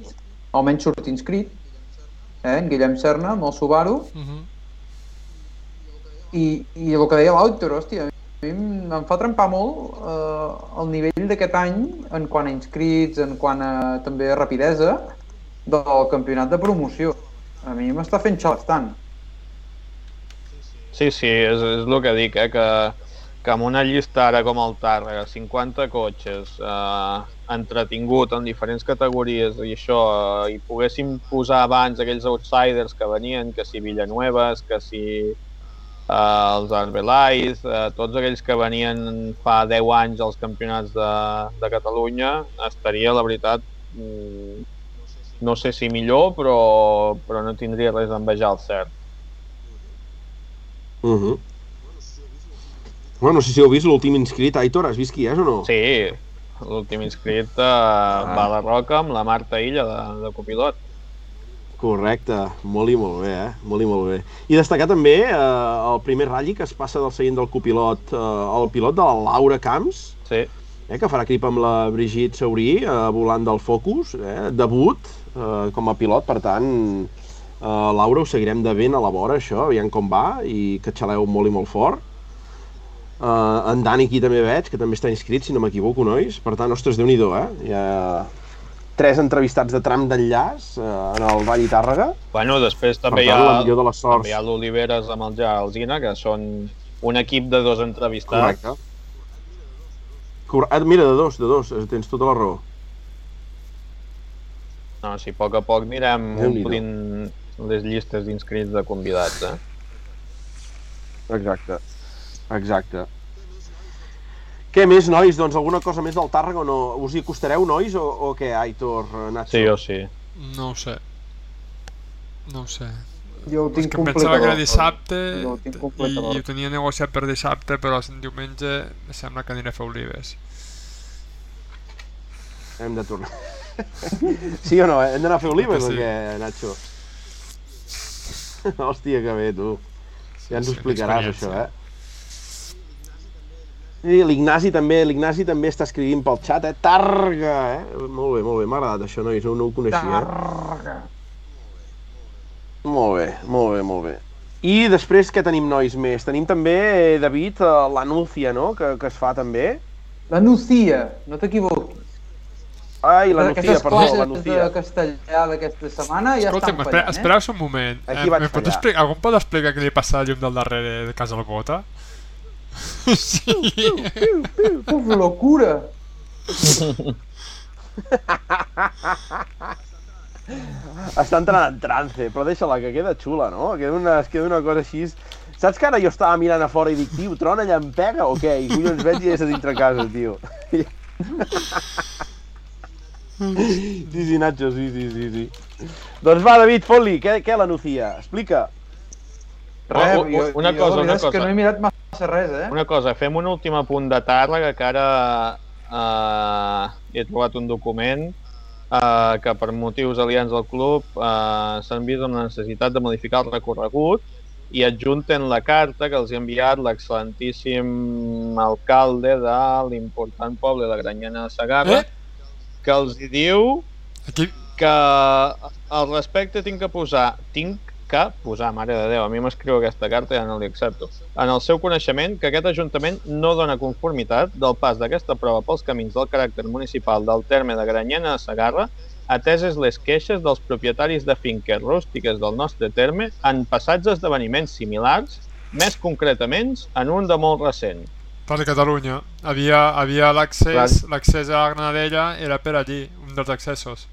almenys surt inscrit, eh? en Guillem Serna, amb el Subaru, Uh -huh. i, i el que deia l'Autor, hòstia, a mi em fa trempar molt eh, el nivell d'aquest any en quant a inscrits, en quant a també a rapidesa del campionat de promoció. A mi m'està fent xal bastant. Sí, sí, és, és el que dic, eh, que, que amb una llista ara com el Tàrrega, 50 cotxes, eh, entretingut en diferents categories i això, eh, i poguéssim posar abans aquells outsiders que venien, que si Villanuevas, que si eh, els Arbelais, eh, tots aquells que venien fa 10 anys als campionats de, de Catalunya, estaria, la veritat, mm, no sé si millor, però, però no tindria res a envejar el cert. Uh -huh. Bueno, no sé si heu vist l'últim inscrit, Aitor, has vist qui és o no? Sí, l'últim inscrit uh, ah. va a la Roca amb la Marta Illa de, de copilot. Correcte, molt i molt bé, eh? Molt i molt bé. I destacar també eh, el primer ratll que es passa del seient del copilot eh, al pilot de la Laura Camps, Sí, eh, que farà equip amb la Brigitte Saurí, eh, volant del Focus, eh, debut eh, com a pilot, per tant, eh, Laura, ho seguirem de ben a la vora, això, aviam com va, i que xaleu molt i molt fort. Eh, en Dani aquí també veig, que també està inscrit, si no m'equivoco, nois. Per tant, ostres, déu nhi eh? Ja... tres entrevistats de tram d'enllaç eh, en el Vall i Tàrrega. Bueno, després també hi tant, la ha, de les sorts. també hi ha l'Oliveres amb el Ja Alzina, que són un equip de dos entrevistats. Correcte. Cor ah, mira, de dos, de dos, tens tota la raó. No, si a poc a poc anirem omplint les llistes d'inscrits de convidats, eh? Exacte. Exacte. Què més, nois? Doncs alguna cosa més del Tàrrega o no? Us hi acostareu, nois, o, o què, Aitor, Nacho? Sí o sí. No ho sé. No ho sé. Jo ho És tinc que pensava que era dissabte Jo ho tinc i, i ho tenia negociat per dissabte, però el diumenge em sembla que aniré a fer olives. Hem de tornar. (laughs) sí o no? eh? Hem d'anar a fer olives Que o sí. què, Nacho? (laughs) Hòstia, que bé, tu. Ja ens ho explicaràs, això, eh? I l'Ignasi també, l'Ignasi també està escrivint pel xat, eh? Targa, eh? Molt bé, molt bé, m'ha agradat això, nois, no, no ho coneixia. Eh? Targa. Molt bé, molt bé, molt bé. I després què tenim, nois, més? Tenim també, eh, David, eh, l'anúncia, no?, que, que es fa també. La Nucia, no t'equivoquis. Ai, l'anúcia, Aquestes perdó, classes l'anúcia. de castellà d'aquesta setmana ja Escolta'm, estan espera, fallant, eh? un moment. Aquí vaig me pot fallar. explicar, algú em pot explicar què li passa al llum del darrere de casa el Bota? (laughs) sí. Uf, locura! Està entrant en trance, però deixa-la, que queda xula, no? Queda una, es queda una cosa així... Saps que ara jo estava mirant a fora i dic, tio, trona llampega o què? I collons veig i és a dintre casa, tio. Sí, sí, Nacho, sí, sí, sí, sí. Doncs va, David, fot-li, què, què l'anuncia? Explica. Res, Oh, oh, una jo, cosa, la una és que cosa. no he mirat massa res, eh? Una cosa, fem un últim apunt de Tàrrega, que ara eh, he trobat un document eh, que per motius aliens al club eh, s'han vist amb la necessitat de modificar el recorregut i adjunten la carta que els ha enviat l'excel·lentíssim alcalde de l'important poble de Granyena de Segarra, Eh? Que els hi diu Aquí, que al respecte tinc que posar, tinc que posar, mare de Déu, a mi m'escriu aquesta carta i ja no li accepto, en el seu coneixement que aquest Ajuntament no dona conformitat del pas d'aquesta prova pels camins del caràcter municipal del terme de Granyena de Segarra, ateses les queixes dels propietaris de finques rústiques del nostre terme en passats esdeveniments similars, més concretament en un de molt recent. Per Catalunya, havia, havia l'accés l'accés a la Granadella era per allí, un dels accessos.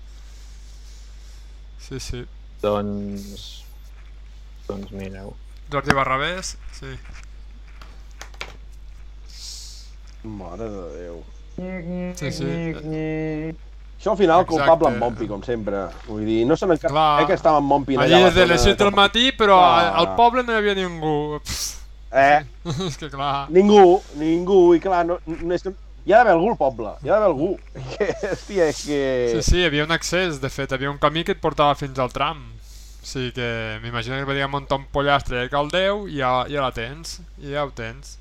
Sí, sí. Doncs... Doncs mireu. Jordi Barrabés, sí. Mare de Déu. Sí, sí. Això al final Exacte. culpable en Mompi, com sempre. Vull dir, no se n'encarrega eh, que estava en Mompi allà. Allí des de les 7 del de- matí, però Clar. al poble no hi havia ningú. Pff, Eh, (laughs) és que clar... ningú, ningú, i clar, no, no és que... Hi ha d'haver algú al poble, hi ha d'haver algú. (laughs) Que, hòstia, és que... Sí, sí, hi havia un accés, de fet, hi havia un camí que et portava fins al tram. O sigui que m'imagino que valia muntar un pollastre de caldeu i ja, ja la tens, i ja ho tens.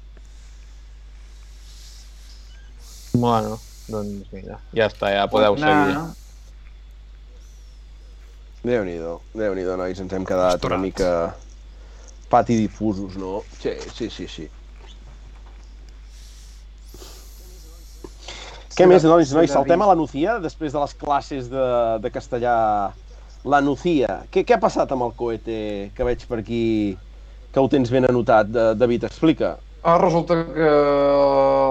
Bueno, doncs mira, ja està, ja podeu Nah, seguir. no? Déu-n'hi-do, déu nhi nois, ens hem quedat una Estorats. mica patidifusos, no? Sí, sí, sí, sí. Què més, nois? Nois, saltem a la Nucia, després de les classes de, de castellà. La Nucia. Què, què ha passat amb el coete que veig per aquí, que ho tens ben anotat? De, David, explica. Ah, resulta que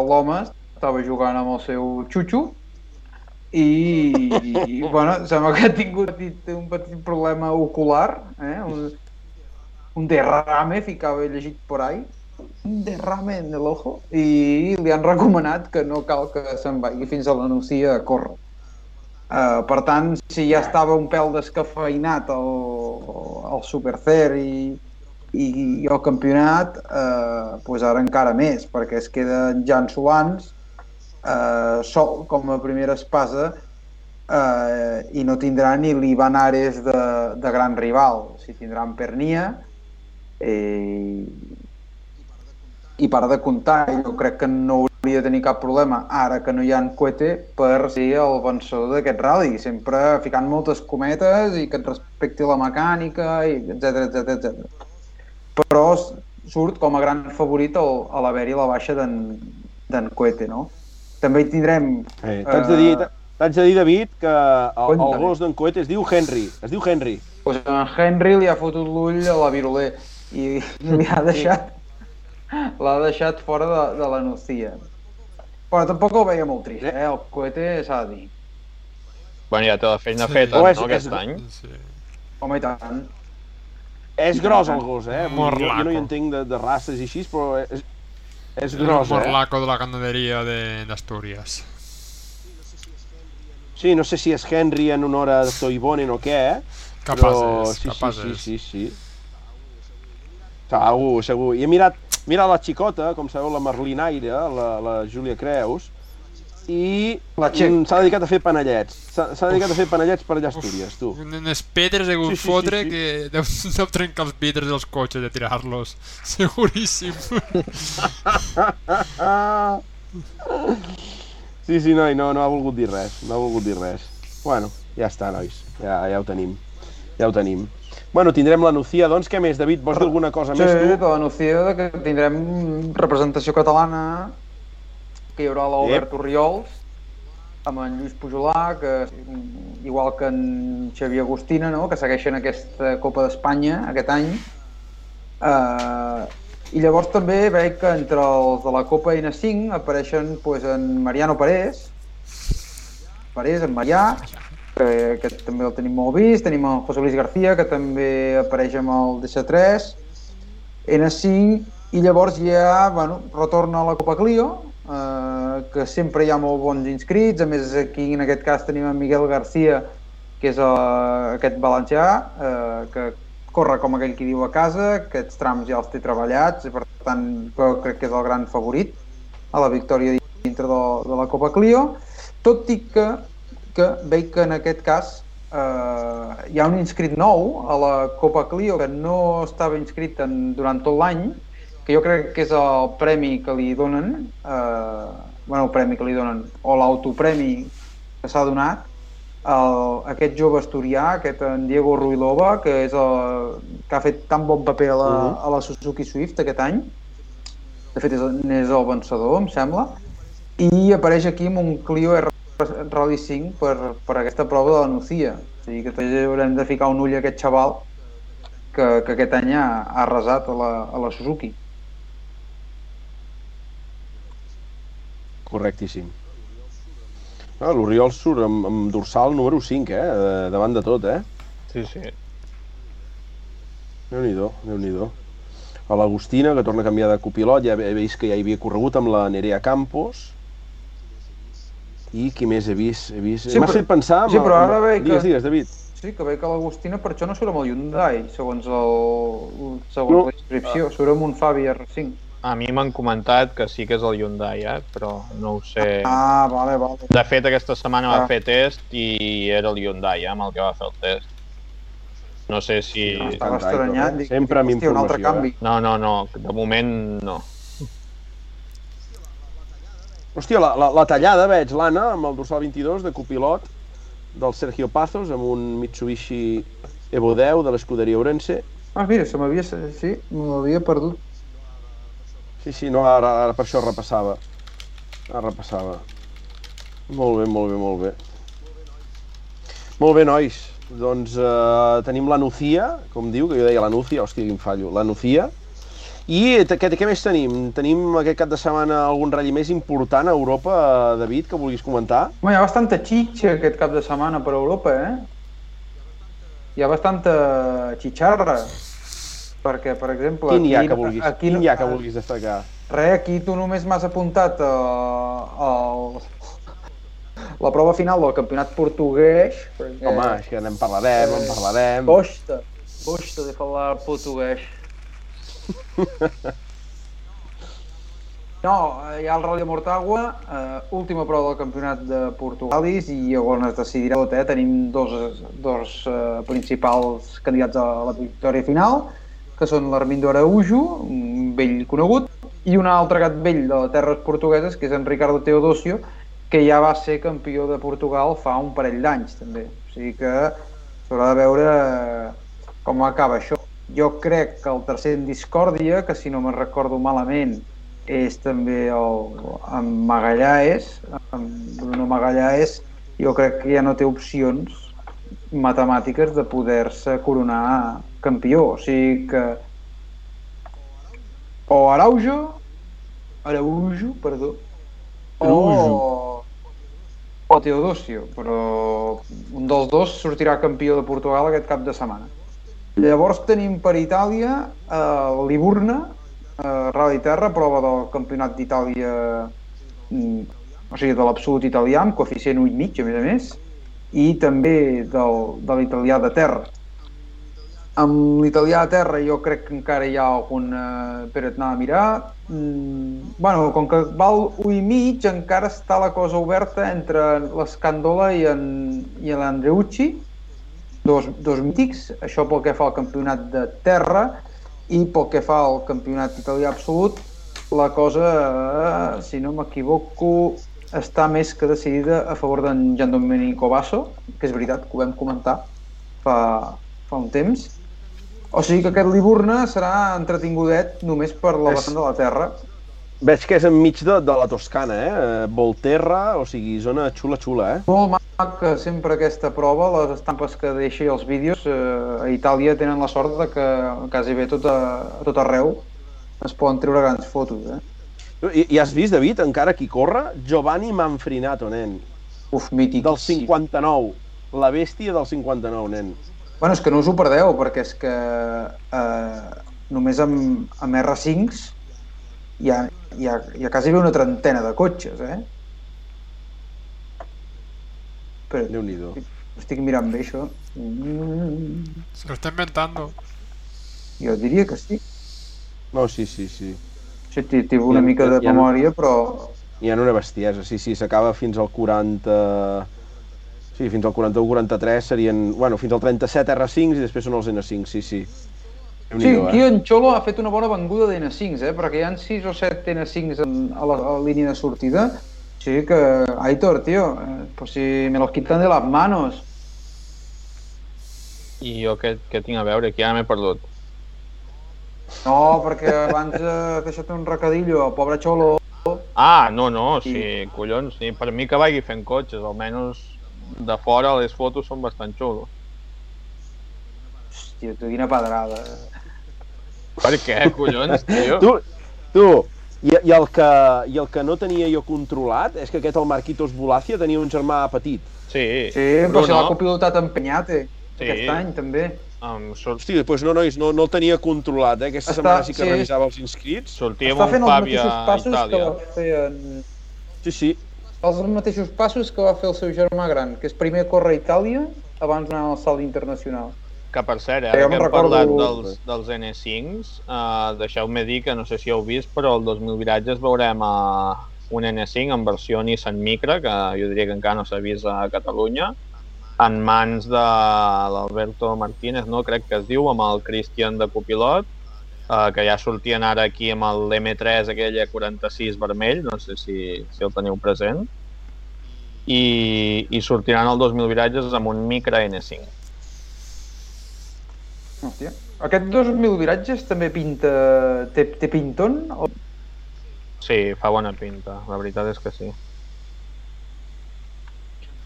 l'home estava jugant amb el seu xutxo i, i bueno, sembla que ha tingut un petit, un petit problema ocular, eh? Un, derrame, ficava llegit por ahí, un derrame en el ojo, i li han recomanat que no cal que se'n vagi fins a la Nucia a córrer. Uh, per tant, si ja estava un pèl descafeinat el, el Supercer i, i, i el campionat, eh, pues ara encara més, perquè es queden Jan Solans eh, sol com a primera espasa eh, i no tindrà ni l'Ivanares de, de gran rival, o sigui, tindran Pernia eh, i para de comptar, jo crec que no hauria de tenir cap problema ara que no hi ha en Coete per ser el vencedor d'aquest rally, sempre ficant moltes cometes i que et respecti la mecànica, i etc etc etc. Però surt com a gran favorit el- a l'haver-hi la baixa d'en Coete, no? També hi tindrem... Eh, T'haig de dir, Eh, de dir, David, que el, el gos d'en Coet es diu Henry. Es diu Henry. Pues en Henry li ha fotut l'ull a la Viroler i li (laughs) ha deixat (laughs) l'ha deixat fora de, de la Nucia. Però tampoc el veia molt trist, eh? El coete s'ha de dir. Bueno, ja té la feina Sí. feta, Oh, és- no, aquest és- any? Sí. Home, i tant. És gros el gos, eh? Dir, Jo, jo no Morlaco. hi entenc de, de races i així, però és, és El gros, eh? morlaco de la ganaderia de- d'Astúries. Sí, no sé si és Henry en honor a Toivonen o què, eh? Capaç però és, sí, capaç sí, és. sí, sí, sí. Segur, segur. I he mirat, mira la xicota, com sabeu, la Merlinaire, la, la Júlia Creus, i mm, s'ha dedicat a fer panellets. S'ha dedicat a fer panellets per allà a Astúries, tu. Unes pedres de Sí, sí, sí, fotre sí. que deu, (laughs) deu trencar els vidres dels cotxes de tirar-los. (laughs) Seguríssim. Sí, sí, noi, no, no ha volgut dir res, no ha volgut dir res. Bueno, ja està, nois, ja, ja ho tenim, ja ho tenim. Bueno, tindrem la Nucia, doncs, què més, David? Vols dir alguna cosa Sí, més, de tu? la de que tindrem representació catalana, que hi haurà l'Albert Oriols, amb en Lluís Pujolà, que igual que en Xavier Agustina, no? que segueixen aquesta Copa d'Espanya aquest any. Uh, I llavors també veig que entre els de la Copa N5 apareixen pues, en Mariano Parés, Parés, en Marià, que, que també el tenim molt vist, tenim el José Luis García, que també apareix amb el DC3, N5, i llavors ja bueno, retorna a la Copa Clio, eh, que sempre hi ha molt bons inscrits, a més aquí en aquest cas tenim en Miguel García, que és eh, aquest valencià, eh, que corre com aquell qui diu a casa, aquests trams ja els té treballats, i per tant crec que és el gran favorit a la victòria dintre de, de la Copa Clio, tot i que, que veig que en aquest cas eh, hi ha un inscrit nou a la Copa Clio que no estava inscrit en, durant tot l'any, que jo crec que és el premi que li donen, eh, bueno, el premi que li donen, o l'autopremi que s'ha donat, el, aquest jove asturià, aquest en Diego Ruilova, que és el, que ha fet tan bon paper a la, Mhm. a la Suzuki Swift aquest any, de fet és, n'és el vencedor, em sembla, i apareix aquí amb un Clio R Rally 5 per, per aquesta prova de la Nucia. O sigui que també haurem de ficar un ull a aquest xaval que, que aquest any ha, ha arrasat a la, a la Suzuki. Correctíssim. Ah, L'Oriol surt amb, amb dorsal número 5, eh? Davant de tot, eh? Sí, sí. Déu-n'hi-do, déu nhi déu A l'Agustina, que torna a canviar de copilot, ja he vist que ja hi havia corregut amb la Nerea Campos. I qui més he vist? He vist... Sí, M'ha fet pensar... sí, el- però ara veig Digues, que- digues, David. Sí, que veig que l'Agustina per això no surt amb el Hyundai, segons, el, segons No. la inscripció. Surt amb un Fabi R5. A mi m'han comentat que sí que és el Hyundai, eh? però no ho sé. Ah, vale, vale. De fet, aquesta setmana va Ah. fer test i era el Hyundai, eh, amb el que va fer el test. No sé si... No, estava estranyat. Dic, sempre amb hòstia, un altre informació, canvi. No, no, no, de moment no. Hòstia, la, la, la tallada veig l'Anna amb el dorsal 22 de copilot del Sergio Pazos amb un Mitsubishi Evo 10 de l'escuderia Ourense. Ah, mira, se m'havia... Sí, me l'havia perdut. Sí, sí, no, ara, ara per això repassava. Ara repassava. Molt bé, molt bé, molt bé. Molt bé, nois. Doncs eh, tenim la Nucia, com diu, que jo deia la Nucia, hòstia, quin fallo, la Nucia. I què, què més tenim? Tenim aquest cap de setmana algun ratll més important a Europa, eh, David, que vulguis comentar? Home, hi ha bastanta xitxa aquest cap de setmana per Europa, eh? Hi ha bastanta xitxarra. Perquè, per exemple... Quin hi ha que vulguis, aquí, quin hi ha que vulguis destacar? Re, aquí tu només m'has apuntat a, a, la prova final del campionat portuguès. Perquè... Home, és que en parlarem, en parlarem. Gosta, gosta de falar portuguès. No, eh, hi ha el Rally de Mortagua, eh, última prova del campionat de Portugalis i on es decidirà tot, eh? Tenim dos, dos eh, principals candidats a la victòria final, que són l'Armindo Araujo, un vell conegut, i un altre gat vell de les terres portugueses, que és en Ricardo Teodosio, que ja va ser campió de Portugal fa un parell d'anys, també. O sigui que s'haurà de veure eh, com acaba això. Jo crec que el tercer en discòrdia, que si no me'n recordo malament, és també el, en Magallanes, en Bruno Magallanes, jo crec que ja no té opcions matemàtiques de poder-se coronar campió. O sigui que o Araujo, Araujo, perdó, o, o Teodosio, però un dels dos sortirà campió de Portugal aquest cap de setmana. Llavors tenim per Itàlia eh, Liburna, eh, Rally Terra, prova del Campionat d'Itàlia, mm, o sigui, de l'absolut italià, amb coeficient 8,5, a més a més, i també del, de l'italià de terra. Amb l'italià de terra jo crec que encara hi ha algun eh, per anar a mirar. Mm, bueno, com que val 1 i mig, encara està la cosa oberta entre l'Escandola i en, i l'Andreucci, dos, dos mítics, això pel que fa al campionat de terra i pel que fa al campionat italià absolut, la cosa, eh, si no m'equivoco, està més que decidida a favor d'en Gian Domenico Basso, que és veritat que ho vam comentar fa, fa un temps. O sigui que aquest Liburna serà entretingudet només per la vessant de la terra. Veig que és enmig de, de la Toscana, eh? Eh, Volterra, o sigui, zona xula-xula, eh? Molt maca sempre aquesta prova, les estampes que deixa i els vídeos. Eh, a Itàlia tenen la sort de que quasi bé tot, a, a tot arreu es poden treure grans fotos. Eh? I, I has vist, David, encara qui corre? Giovanni Manfrinato, nen. Uf, mític. Del 59. La bèstia del 59, nen. Bueno, és que no us ho perdeu, perquè és que eh, només amb, amb R5s hi ha, hi, ha, hi ha quasi una trentena de cotxes, eh? Però Déu-n'hi-do. estic mirant bé això. Mm, Se lo está inventando. jo diria que sí. No, sí, sí, sí. Això té, una Hi mica de hi memòria, però Hi ha una bestiesa, sí, sí, s'acaba fins al 40... Sí, fins al 41-43 serien... Bueno, fins al 37 R5 i després són els N5, sí, sí. Sí, aquí eh? en Xolo ha fet una bona venguda d'N5s, eh? perquè hi ha 6 o 7 N5s en, a, la, a la línia de sortida. Sí que, Aitor, tío, eh, pues si me los quitan de las manos. I jo què, què tinc a veure? Aquí ara m'he perdut. No, perquè abans eh, ha deixat un recadillo al pobre Xolo. Ah, no, no, sí, collons, sí. Per mi que vagi fent cotxes, almenys de fora les fotos són bastant xulos. Hòstia, tu, quina pedrada. Per què, collons, tio? Tu, tu, i, i, el que, i el que no tenia jo controlat és que aquest, el Marquitos Bulacia, tenia un germà petit. Sí, Sí, però si Bruno, l'ha copilotat en Peñate, Sí. aquest any també. em surt, Hosti, doncs no, nois, no, no el tenia controlat, eh? Aquesta Està- setmana sí que sí. revisava els inscrits. sortia amb Està fent els mateixos passos que Itàlia. va fer en... Sí, sí. Els mateixos passos que va fer el seu germà gran, que és primer córrer a Itàlia abans d'anar al salt internacional. Que per cert, Jo ara me'n que hem recordo- parlat dels, dels N5s, uh, deixeu-me dir que no sé si heu vist, però el 2000 viratges veurem uh, un N5 en versió Nissan Micra, que jo diria que encara no s'ha vist a Catalunya, en mans de l'Alberto Martínez, no? crec que es diu, amb el Christian de copilot, uh, que ja sortien ara aquí amb el M3, aquell E46 vermell, no sé si, si el teniu present, i, i sortiran el 2000 viratges amb un Micra N5. Hòstia. Aquest 2000 viratges també pinta... té, té pinton? O... Sí, fa bona pinta, la veritat és que sí.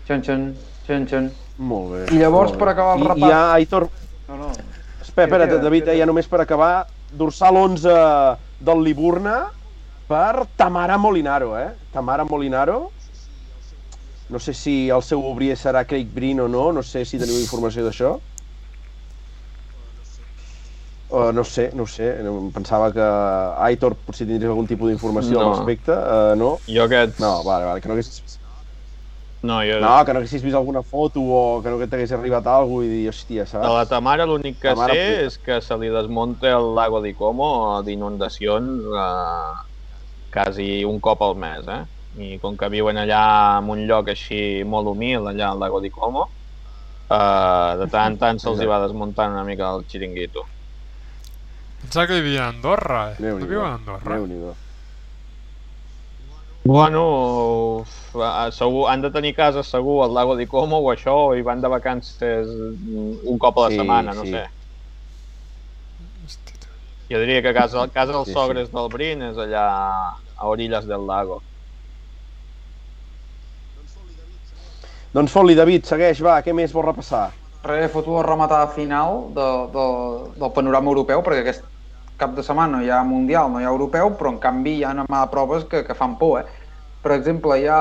Xan, xan, xan, xan. Molt bé. I llavors, bé. per acabar el repàs- I ja, Aitor, No, no. espera, espera't, queda? David, Què eh, ja només per acabar, dorsal 11 del Liburna per Tamara Molinaro, eh? Tamara Molinaro. No sé si el seu obrier serà Craig Breen o no, no sé si teniu informació d'això. Uh, no sé, no sé. Pensava que Aitor potser tindries algun tipus d'informació al No. respecte. Uh, no? Jo aquest... No, vale, vale, que no haguessis... no, jo... No, que no haguessis vist alguna foto o que no t'hagués arribat alguna i dir, hòstia, De la saps? Tamara l'únic que Tamara sé puta. és que se li desmunta el lago di Como d'inundacions eh, quasi un cop al mes, eh? I com que viuen allà en un lloc així molt humil, allà al lago di Como, eh, de tant en tant se'ls hi va desmuntant una mica el xiringuito. Pensava que vivia a Andorra, eh? No Déu-n'hi-do. viu a Andorra? Déu-n'hi-do. Bueno, segur, han de tenir casa segur al lago di Como o això, o hi van de vacances un cop a la Sí, setmana, no sí. sé. Jo diria que casa, casa dels Sí, sí. sogres del Brin és allà a orilles del lago. Doncs fot-li, David, segueix, va, què més vols repassar? Foto la rematada final de, de, del panorama europeu, perquè aquest cap de setmana no hi ha Mundial, no hi ha Europeu, però en canvi hi ha una mà de proves que, que fan por, eh? Per exemple, hi ha,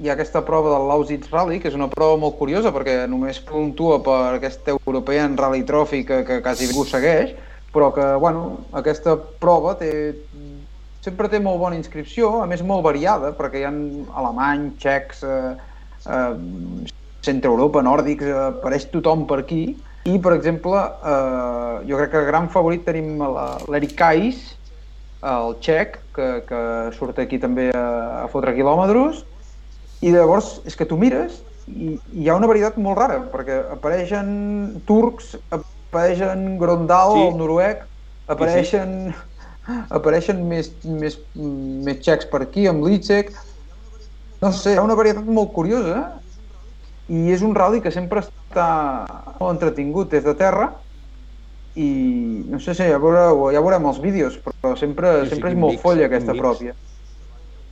hi ha aquesta prova del Lausitz Rally, que és una prova molt curiosa perquè només puntua per aquest European Rally Trophy que, que quasi ningú segueix, però que, bueno, aquesta prova té, sempre té molt bona inscripció, a més molt variada, perquè hi ha alemany, txecs, eh, eh, centre Europa, nòrdics, eh, apareix tothom per aquí, i, per exemple, eh, jo crec que gran favorit tenim la- l'Eric Kais, el txec, que, que surt aquí també a, a fotre quilòmetres, i llavors és que tu mires i hi ha una varietat molt rara, perquè apareixen turcs, apareixen Grondal, Sí. sí. el noruec, apareixen, apareixen més, més, més txecs per aquí, amb Licek, no sé, hi ha una varietat molt curiosa i és un rally que sempre està molt entretingut des de terra i no sé si ja, veureu, ja veurem els vídeos, però sempre, Sí, sí, sempre és molt mix, folla aquesta mix. pròpia.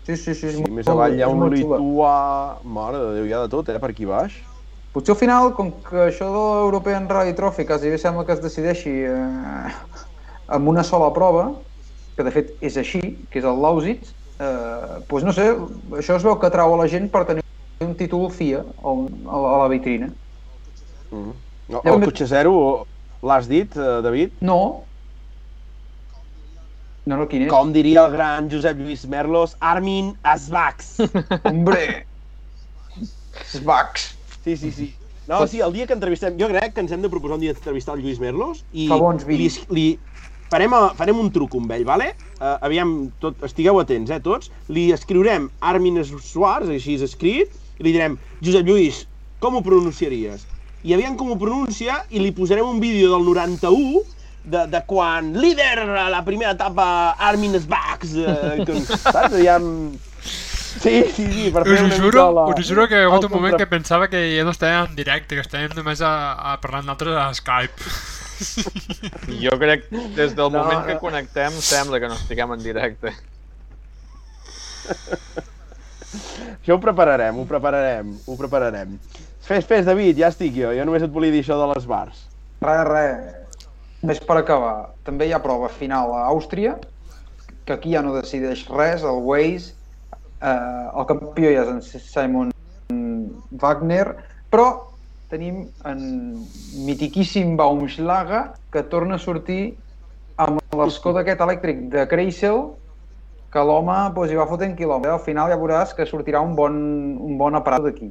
Sí, sí, sí. És Sí, molt, més avall hi ha un lituà... Mare de Déu, hi ha de tot, eh, per aquí baix. Potser al final, com que això de l'European Rally Trophy quasi bé sembla que es decideixi eh, amb una sola prova, que de fet és així, que és el Lausitz, eh, doncs no sé, això es veu que atrau a la gent per tenir un títol FIA a, un, a, la, a la vitrina. Mm. No, Ja el cotxe zero, l'has dit, eh, David? No. No, no, quin és? Com diria el gran Josep Lluís Merlos, Armin Asbax. (laughs) Hombre! Svax! Sí, sí, sí. No, sí, el dia que entrevistem... Jo crec que ens hem de proposar un dia d'entrevistar el Lluís Merlos i Fa bons li, vídeos. li, farem, a, farem un truc amb ell, vale? Uh, aviam, tot, estigueu atents, eh, tots. Li escriurem Armin Suars, així és escrit, i li direm, Josep Lluís, com ho pronunciaries? I aviam com ho pronuncia i li posarem un vídeo del 91 de, de quan líder a la primera etapa Armin Sbax, eh, que, saps? Aviam... Sí, sí, sí, per fer Us una juro, la, us juro que hi ha hagut un moment contra- que pensava que ja no estàvem en directe, que estàvem només a, a parlar nosaltres a Skype. (laughs) Jo crec que des del No, moment que connectem sembla que no estiguem en directe. (laughs) Això ho prepararem, ho prepararem, ho prepararem. Fes, fes, David, ja estic jo. Jo només et volia dir això de les bars. Res, res. Més per acabar, també hi ha prova final a Àustria, que aquí ja no decideix res, el Waze, eh, el campió ja és en Simon Wagner, però tenim en mitiquíssim Baumschlager, que torna a sortir amb l'escó d'aquest elèctric de Kreisel, que l'home doncs, hi va fotent quilòmetres. Al final ja veuràs que sortirà un bon, un bon aparat d'aquí.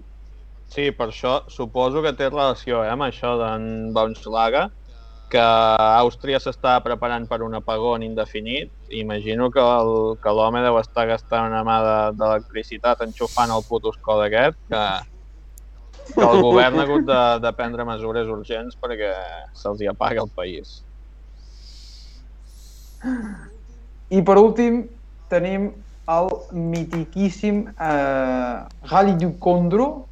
Sí, per això suposo que té relació eh, amb això d'en Baunschlager, que Àustria s'està preparant per un apagón indefinit. Imagino que l'home deu estar gastant una mà de- d'electricitat enxufant el puto escó d'aquest, que, que el govern ha hagut de, de prendre mesures urgents perquè se'ls apaga el país. I per últim tenim el mitiquíssim eh, Rally du Condro,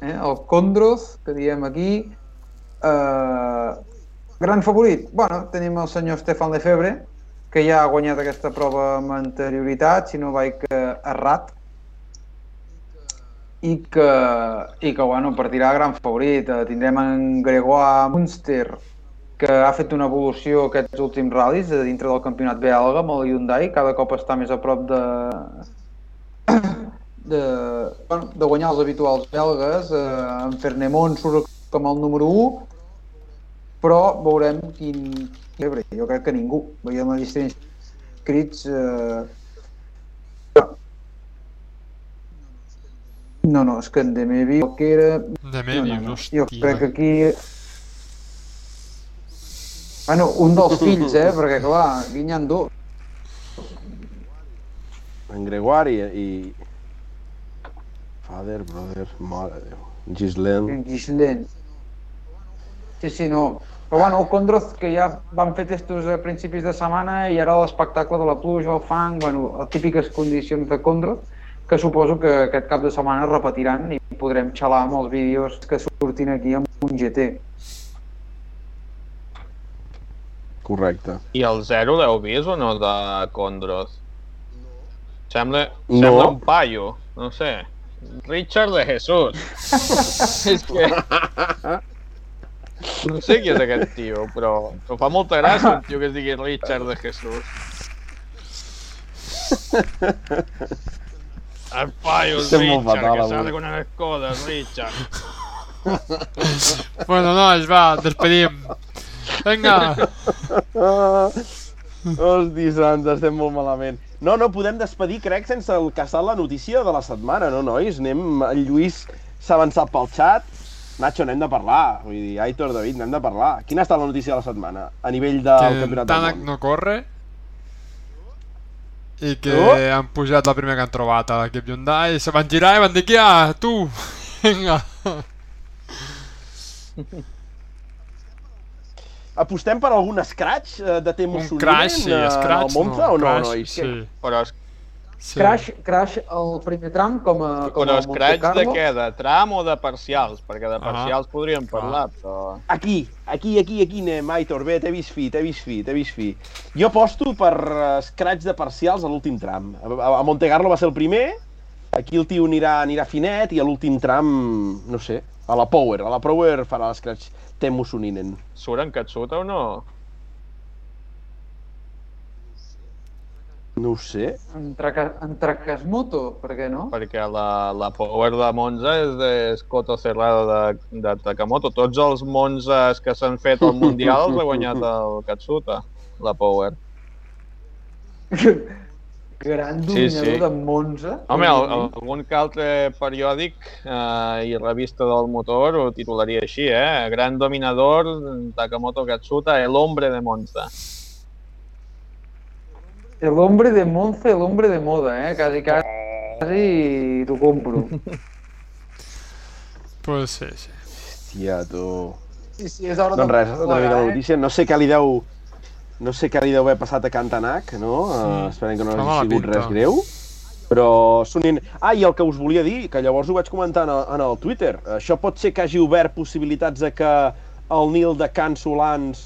eh, el Condroz, que diem aquí. Eh, gran favorit? Bueno, tenim el senyor Stefan Lefebvre, que ja ha guanyat aquesta prova amb anterioritat, si no vaig errat, i que, i que bueno, partirà gran favorit. Eh, tindrem en Gregoire Munster, que ha fet una evolució aquests últims ral·lis de dintre del campionat belga amb el Hyundai, cada cop està més a prop de, de, bueno, de guanyar els habituals belgues. Eh, en Fernemont surt com el número 1, però veurem quin... quin jo crec que ningú. Veiem la llista d'inscrits... Eh... No, no, és que en Demevi, que era... De No, no, no. Jo crec que aquí... Bueno, un dels (laughs) fills, eh? Perquè, clar, aquí n'hi ha dos. En Gregoire i... Father, brother, mare de Déu. Gislaine. En Gislaine. Sí, sí, no. Però bueno, el Condroz, que ja van fer testos a principis de setmana i ara l'espectacle de la pluja, el fang, bueno, les típiques condicions de Condroz, que suposo que aquest cap de setmana es repetiran i podrem xalar amb els vídeos que surtin aquí amb un GT. Correcte. I el zero l'heu vist o no, de Condroz? Sembla, No. sembla un paio, no sé. Richard de Jesús. (laughs) és que... No sé qui és aquest tio, però em fa molta gràcia un tio que es digui Richard de Jesús. El paio és Richard, fatal, que sabe con les coses, Richard. Bueno, nois, va, despedim. Vinga, (laughs) Hosti, sants, estem molt malament. No, no podem despedir, crec, sense el caçar la notícia de la setmana, no, nois? Anem... El Lluís s'ha avançat pel xat. Nacho, n'hem de parlar. Vull dir, Aitor, David, n'hem de parlar. Quina ha estat la notícia de la setmana a nivell del que campionat Tanak del món? no corre i que No? han pujat la primera que han trobat a l'equip Hyundai i se van girar i van dir, ja, tu, (laughs) vinga. (laughs) Apostem per algun scratch eh, de Temo Un Suninen crash, sí, eh, scratch, al Monza no, o no, crash, nois? sí. Però, es- sí. Crash, crash el primer tram com a, com però a escraig de què? De tram o de parcials? Perquè de Ah. parcials podríem Clar. parlar, però... Aquí, aquí, aquí, aquí anem, Aitor. Bé, t'he vist fi, t'he vist fi, t'he vist fi. Jo aposto per uh, scratch de parcials a l'últim tram. A, a Monte Carlo va ser el primer, aquí el tio anirà, anirà finet i a l'últim tram, no sé, a la Power. A la Power farà l'escratch Temo Suninen. Surt en Katsuta o no? No ho sé. Entre, entre Casmoto, per què no? Perquè la, la Power de Monza és de Scotto Cerrado de, de Takamoto. Tots els Monzas que s'han fet al Mundial (laughs) els ha guanyat el Katsuta, la Power. (laughs) Gran Sí, dominador sí. de Monza. Home, el, el, algun que altre periòdic eh, i revista del motor ho titularia així, eh? Gran dominador, Takamoto Katsuta, el hombre de Monza. El hombre de Monza, el hombre de moda, eh? Quasi, quasi t'ho compro. (laughs) Pues sí, sí. Hòstia, tu... Sí, sí, és hora Doncs res, de una mica plegar, de eh? notícia. No sé què li deu... No sé què li deu haver passat a Cantanac, no? Uh, esperem que no hagi sigut pinta. res greu. Però Sonin... Ah, i el que us volia dir, que llavors ho vaig comentar en el, en el Twitter. Això pot ser que hagi obert possibilitats de que el Nil de Can Solans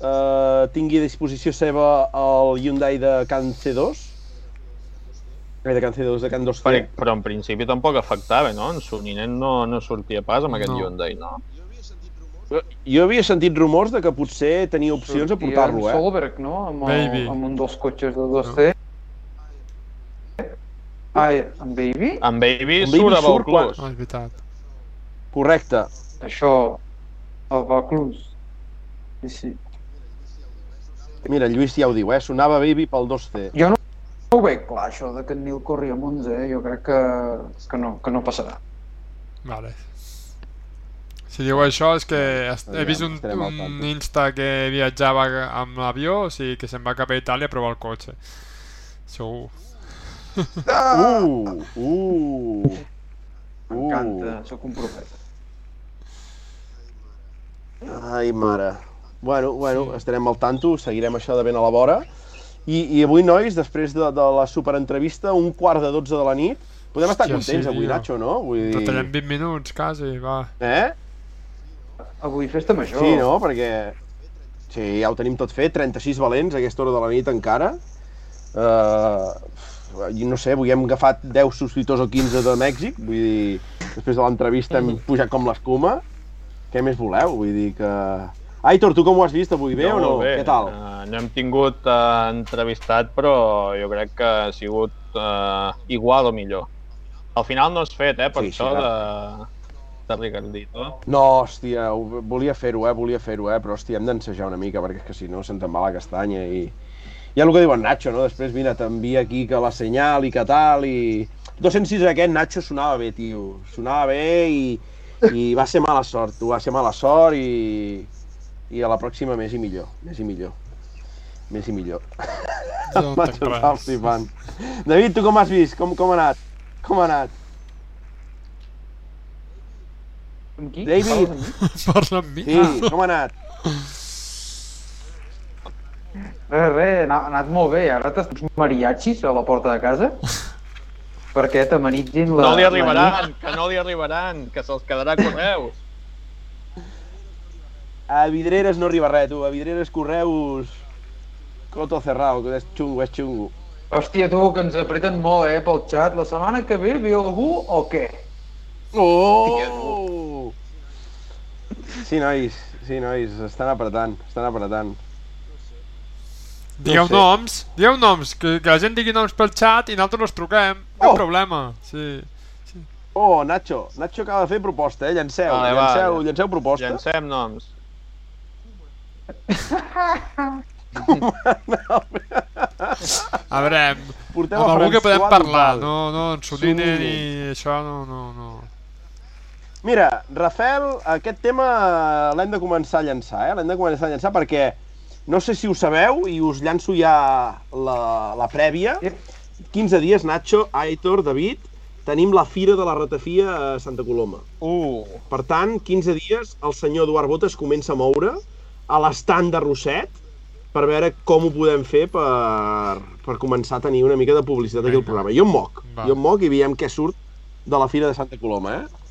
eh, tingui a disposició seva el Hyundai de Can C2? Ai, de Can C2, de Can 2C. Per, però en principi tampoc afectava, no? En Suninen no, no sortia pas amb aquest No. Hyundai, no? Jo havia sentit rumors de que potser tenia opcions a portar-lo, eh? Solberg, no? Amb, el, Baby. amb un dels cotxes de 2C. Ai, en Baby? En Baby En Baby surt a surt Vauclús. Ah, és veritat. Correcte. Això, el Vauclús. Sí, sí. Mira, Lluís ja ho diu, eh? Sonava Baby pel 2C. Jo no, no ho veig clar, això de que en Nil corri a Monza, eh? Jo crec que, que, no, que no passarà. Vale. Si diu això és que he vist un, un. Insta que viatjava amb l'avió, o sigui que se'n va cap a Itàlia a provar el cotxe. Segur. Uh, uh. M'encanta, sóc un profeta. Ai, mare. Bueno, bueno, estarem al tanto, seguirem això de ben a la vora. I, i avui, nois, després de, de la superentrevista, un quart de 12 de la nit, podem estar Hòstia, contents sí, avui. Nacho, no? Vull dir... Retallem 20 minuts, quasi, va. Eh? Avui festa major. Sí, no? Perquè... Sí, ja ho tenim tot fet, 36 valents a aquesta hora de la nit encara. Uh, no sé, avui hem agafat 10 subscriptors o 15 de Mèxic, vull dir, després de l'entrevista hem pujat com l'escuma. Què més voleu? Vull dir que... Aitor, tu com ho has vist avui, bé o no? bé. Què tal? Uh, no hem tingut uh, entrevistat, però jo crec que ha sigut uh, igual o millor. Al final no has fet, eh, per Sí, sí, això clar. de, de Ricardito. No, hòstia, ho- volia fer-ho, eh, volia fer-ho, eh, però hòstia, hem d'ensejar una mica, perquè és que si no se'ns en va la castanya i... Ja el que diu en Nacho, no? Després, mira, t'envia aquí que la senyal i que tal, i... 206 aquest, Nacho, sonava bé, tio. Sonava bé i, i va ser mala sort, tu, va ser mala sort i... I a la pròxima més i millor, més i millor. Més i millor. No (laughs) res. flipant. David, tu com has vist? Com, com ha anat? Com ha anat? Amb qui? David. Parla amb mi? (laughs) Sí, com ha anat? Res, res, ha anat molt bé. Ara t'has uns mariachis a la porta de casa perquè t'amenitzin la... No li la arribaran, que no li arribaran, que se'ls quedarà correus. A Vidreres no arriba res, tu. A Vidreres correus... Coto cerrado, que és xungo, és xungo. Hòstia, tu, que ens apreten molt, eh, pel xat. La setmana que ve ve algú o què? Oh! Sí, nois, sí, nois, estan apretant, estan apretant. Digueu sé. noms, digueu noms, que, que la gent digui noms pel xat i nosaltres els truquem. Cap Oh! problema, sí. Oh, Nacho, Nacho acaba de fer proposta, eh? Llanceu, Vale, va, llanceu, ja. llanceu proposta. Llancem noms. A veure, amb a algú que podem parlar, no, no, en Soline Sí. ni això, no, no, no. Mira, Rafel, aquest tema l'hem de començar a llançar, eh? L'hem de començar a llançar perquè no sé si ho sabeu i us llanço ja la, la prèvia. Sí. 15 dies, Nacho, Aitor, David, tenim la Fira de la Ratafia a Santa Coloma. Uh, Per tant, 15 dies, el senyor Eduard Botes comença a moure a l'estand de Rosset per veure com ho podem fer per, per començar a tenir una mica de publicitat aquí al programa. Jo em moc, Va. jo em moc i veiem què surt de la Fira de Santa Coloma, eh?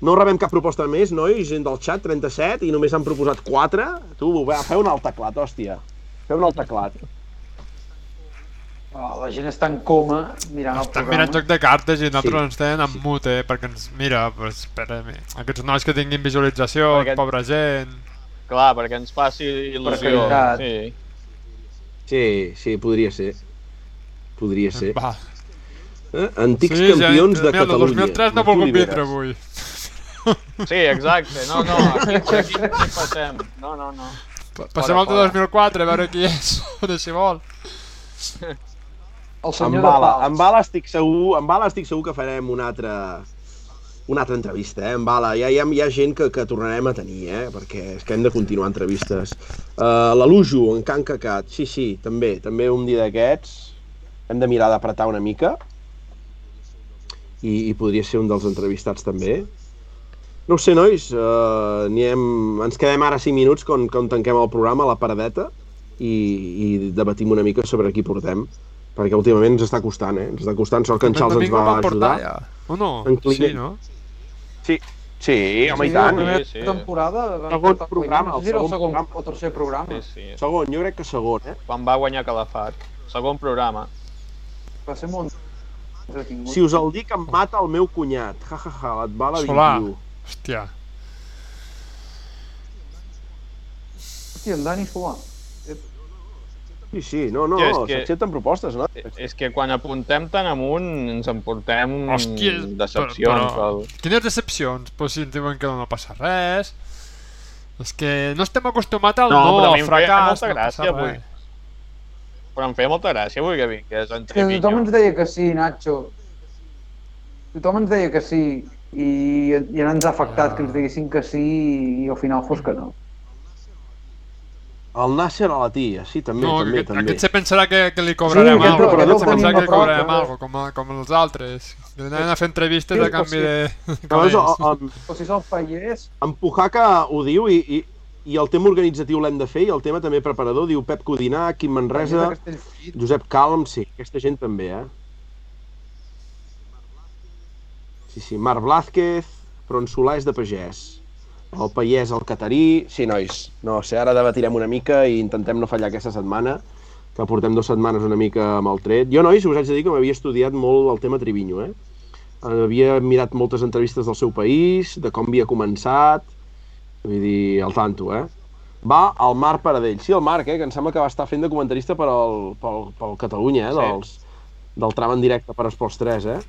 No rebem cap proposta més, nois, gent del xat, 37, i només han proposat 4. Tu, va, feu un alt teclat, hòstia. Feu un alt teclat. Oh, la gent està en coma mirant el Estan programa. mirant joc de cartes i nosaltres Sí, ens tenen en sí. mute, eh, perquè ens mira, pues, espera, aquests nois que tinguin visualització, Perquè- pobra gent... clar, perquè ens faci il·lusió. Sí. Sí, sí, podria ser. Podria ser. Va. Eh? Antics ja- campions de mira, el Catalunya. 2003 no vol complir avui. Sí, exacte. No, no, aquí, aquí no hi passem. No, no, no. Pa- Passem al de fora. 2004 a veure qui és, (laughs) de si vol. El senyor Amb de bala, Pals. amb bala estic segur, amb bala estic segur que farem una altra una altra entrevista, eh? Amb bala. Hi ha, hi ha, hi ha gent que, que tornarem a tenir, eh? Perquè és que hem de continuar entrevistes. Uh, la Lujo, en Can Cacat, sí, sí, també, també un dia d'aquests hem de mirar d'apretar una mica i, i podria ser un dels entrevistats també. No ho sé, nois, uh, hem, ens quedem ara 5 minuts quan, quan tanquem el programa, a la paradeta, i, i debatim una mica sobre qui portem, perquè últimament ens està costant, eh? Ens està costant, sort que en Charles ens va ajudar. Ja. O no? En Sí, no? Sí, sí, home, i Sí, tant. La primera Sí, sí. temporada Segon portar programa, el segon segon programa. o tercer programa. Sí, sí. Segon, jo crec que segon, eh? Quan va guanyar Calafat. Segon programa. Va ser molt. Si us el dic, em mata el meu cunyat. Ja, ja, ja, et va la Solà. 21. Hòstia. Hòstia, en Dani Solà. Sí, sí, no, no, que- s'accepten propostes, no? És que quan apuntem tan amunt ens emportem Hòstia, decepcions. però- Però... Quines decepcions? Pues si ens diuen que no passa res... És que no estem acostumats al No, no, però al fracàs, molta no gràcia passa avui. Però em feia molta gràcia avui que vingués en És que tothom Treviño. ens deia que sí, Nacho. Tothom ens deia que sí i, i ara ens ha afectat Ja. que ens diguessin que sí i al final fos que no. El Nasser a la tia, sí, també, No, també, aquest, també. aquest se pensarà que, que li cobrarem aquest alguna cosa, aquest se pensarà que li cobrarem alguna com, a- com els altres. Que anaven a fer entrevistes Sí, a canvi sí. de, de és, en, O si se'l fallés, en Pujaca ho diu i, i, i el tema organitzatiu l'hem de fer i el tema també preparador diu Pep Codinà, Quim Manresa. Josep Calm, sí, aquesta gent també, eh? Sí, sí, Marc Blázquez, però en Solà és de pagès. El paiès, el catarí... Sí, nois, no sé, ara debatirem una mica i intentem no fallar aquesta setmana, que portem dues setmanes una mica amb el tret. Jo, nois, us haig de dir que m'havia estudiat molt el tema Triviño, eh? Havia mirat moltes entrevistes del seu país, de com havia començat, vull dir, al tanto, eh? Va al Marc Paradell. Sí, el Marc, eh, que em sembla que va estar fent de comentarista per al, pel, pel Catalunya, eh, Sí. dels, del tram en directe per Esports 3, eh?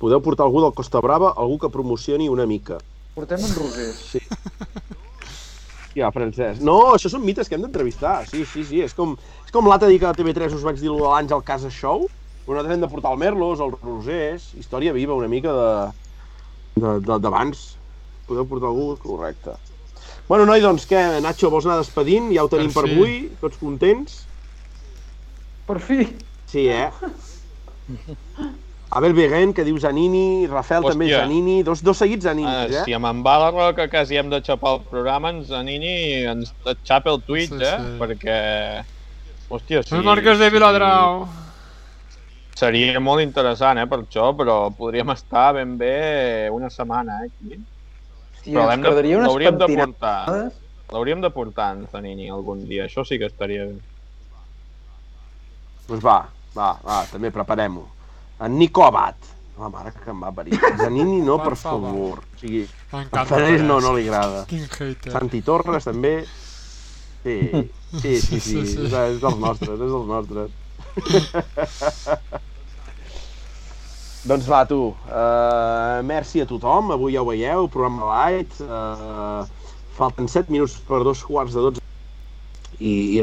Podeu portar algú del Costa Brava, algú que promocioni una mica. Portem en Rosés. Sí. Ja, Francesc. No, això són mites que hem d'entrevistar. Sí, sí, sí. És com, és com l'altre dia que a TV3 us vaig dir lo de l'Àngel Casa Show. Nosaltres hem de portar el Merlos, el Rosés, història viva una mica de de- de- d'abans. Podeu portar algú? Correcte. Bueno, noi, doncs què, Nacho, vols anar despedint? Ja ho tenim per, fi. avui, tots contents? Per fi! Sí, eh? (laughs) Abel Beguen, que diu Zanini, Rafael també Hòstia. Zanini, dos, dos seguits Ah, Zaninis, eh? si amb en Bala Roca quasi hem de xapar el programa, ens Nini ens xapa el Twitch, Sí, eh? sí. Perquè... Hòstia, sí. El Marquès de Viladrau. Seria molt interessant, eh, per això, però podríem estar ben bé una setmana, eh, aquí. Hòstia, Però ens l'hem de, quedaria unes l'hauríem de portar. L'hauríem de portar en Zanini algun dia, això sí que estaria bé. Doncs va, va, va, també preparem-ho. En Nico Abad. La mare que em va parir. (laughs) Zanini no, Per per favor. favor. O sigui, a. Ferrer no, no li agrada. Quin hater. Santi Torres també. Sí, sí, sí, sí, Sí, sí. és és dels nostres, és dels nostres. (laughs) doncs va, tu, uh, merci a tothom, avui ja ho veieu, programa light, uh, falten 7 minuts per dos quarts de 12 i, i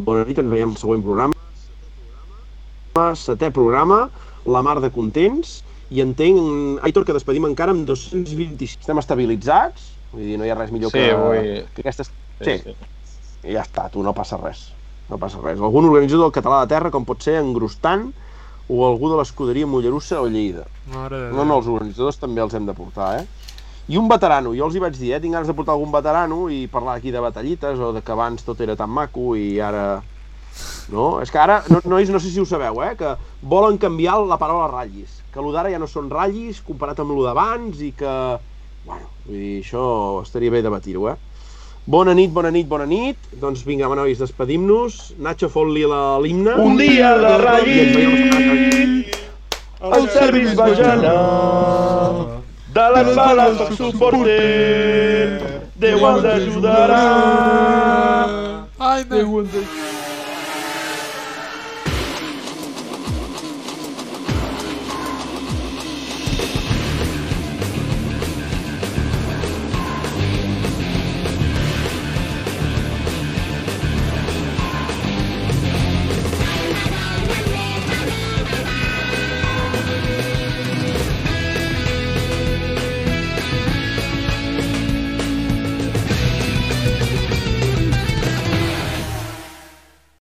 bona nit, ens veiem al següent programa. Setè programa, la mar de contents, i entenc, Aitor, que despedim encara amb 226. Estem estabilitzats, vull dir, no hi ha res millor Sí, que, avui- que aquestes... Sí, Sí, i ja està, tu, no passa res. No passa res. Algun organitzador del català de terra, com pot ser Engrostant, o algú de l'escuderia Mollerussa o Lleida. Mare No, no, els organitzadors també els hem de portar, eh? I un veterano, jo els hi vaig dir, eh? Tinc ganes de portar algun veterano i parlar aquí de batallites o de que abans tot era tan maco i ara... No? És que ara, no, nois, no sé si ho sabeu, eh? Que volen canviar la paraula ratllis. Que lo d'ara ja no són ratllis comparat amb lo d'abans i que... Bueno, vull dir, això estaria bé debatir-ho, eh? Bona nit, bona nit, bona nit. Doncs vinga, va, nois, despedim-nos. Nacho, fot-li la- l'himne. Un dia de ve. El serviç va anar, de les bales soc suporter, Déu ens ajudarà. Ai. Déu ens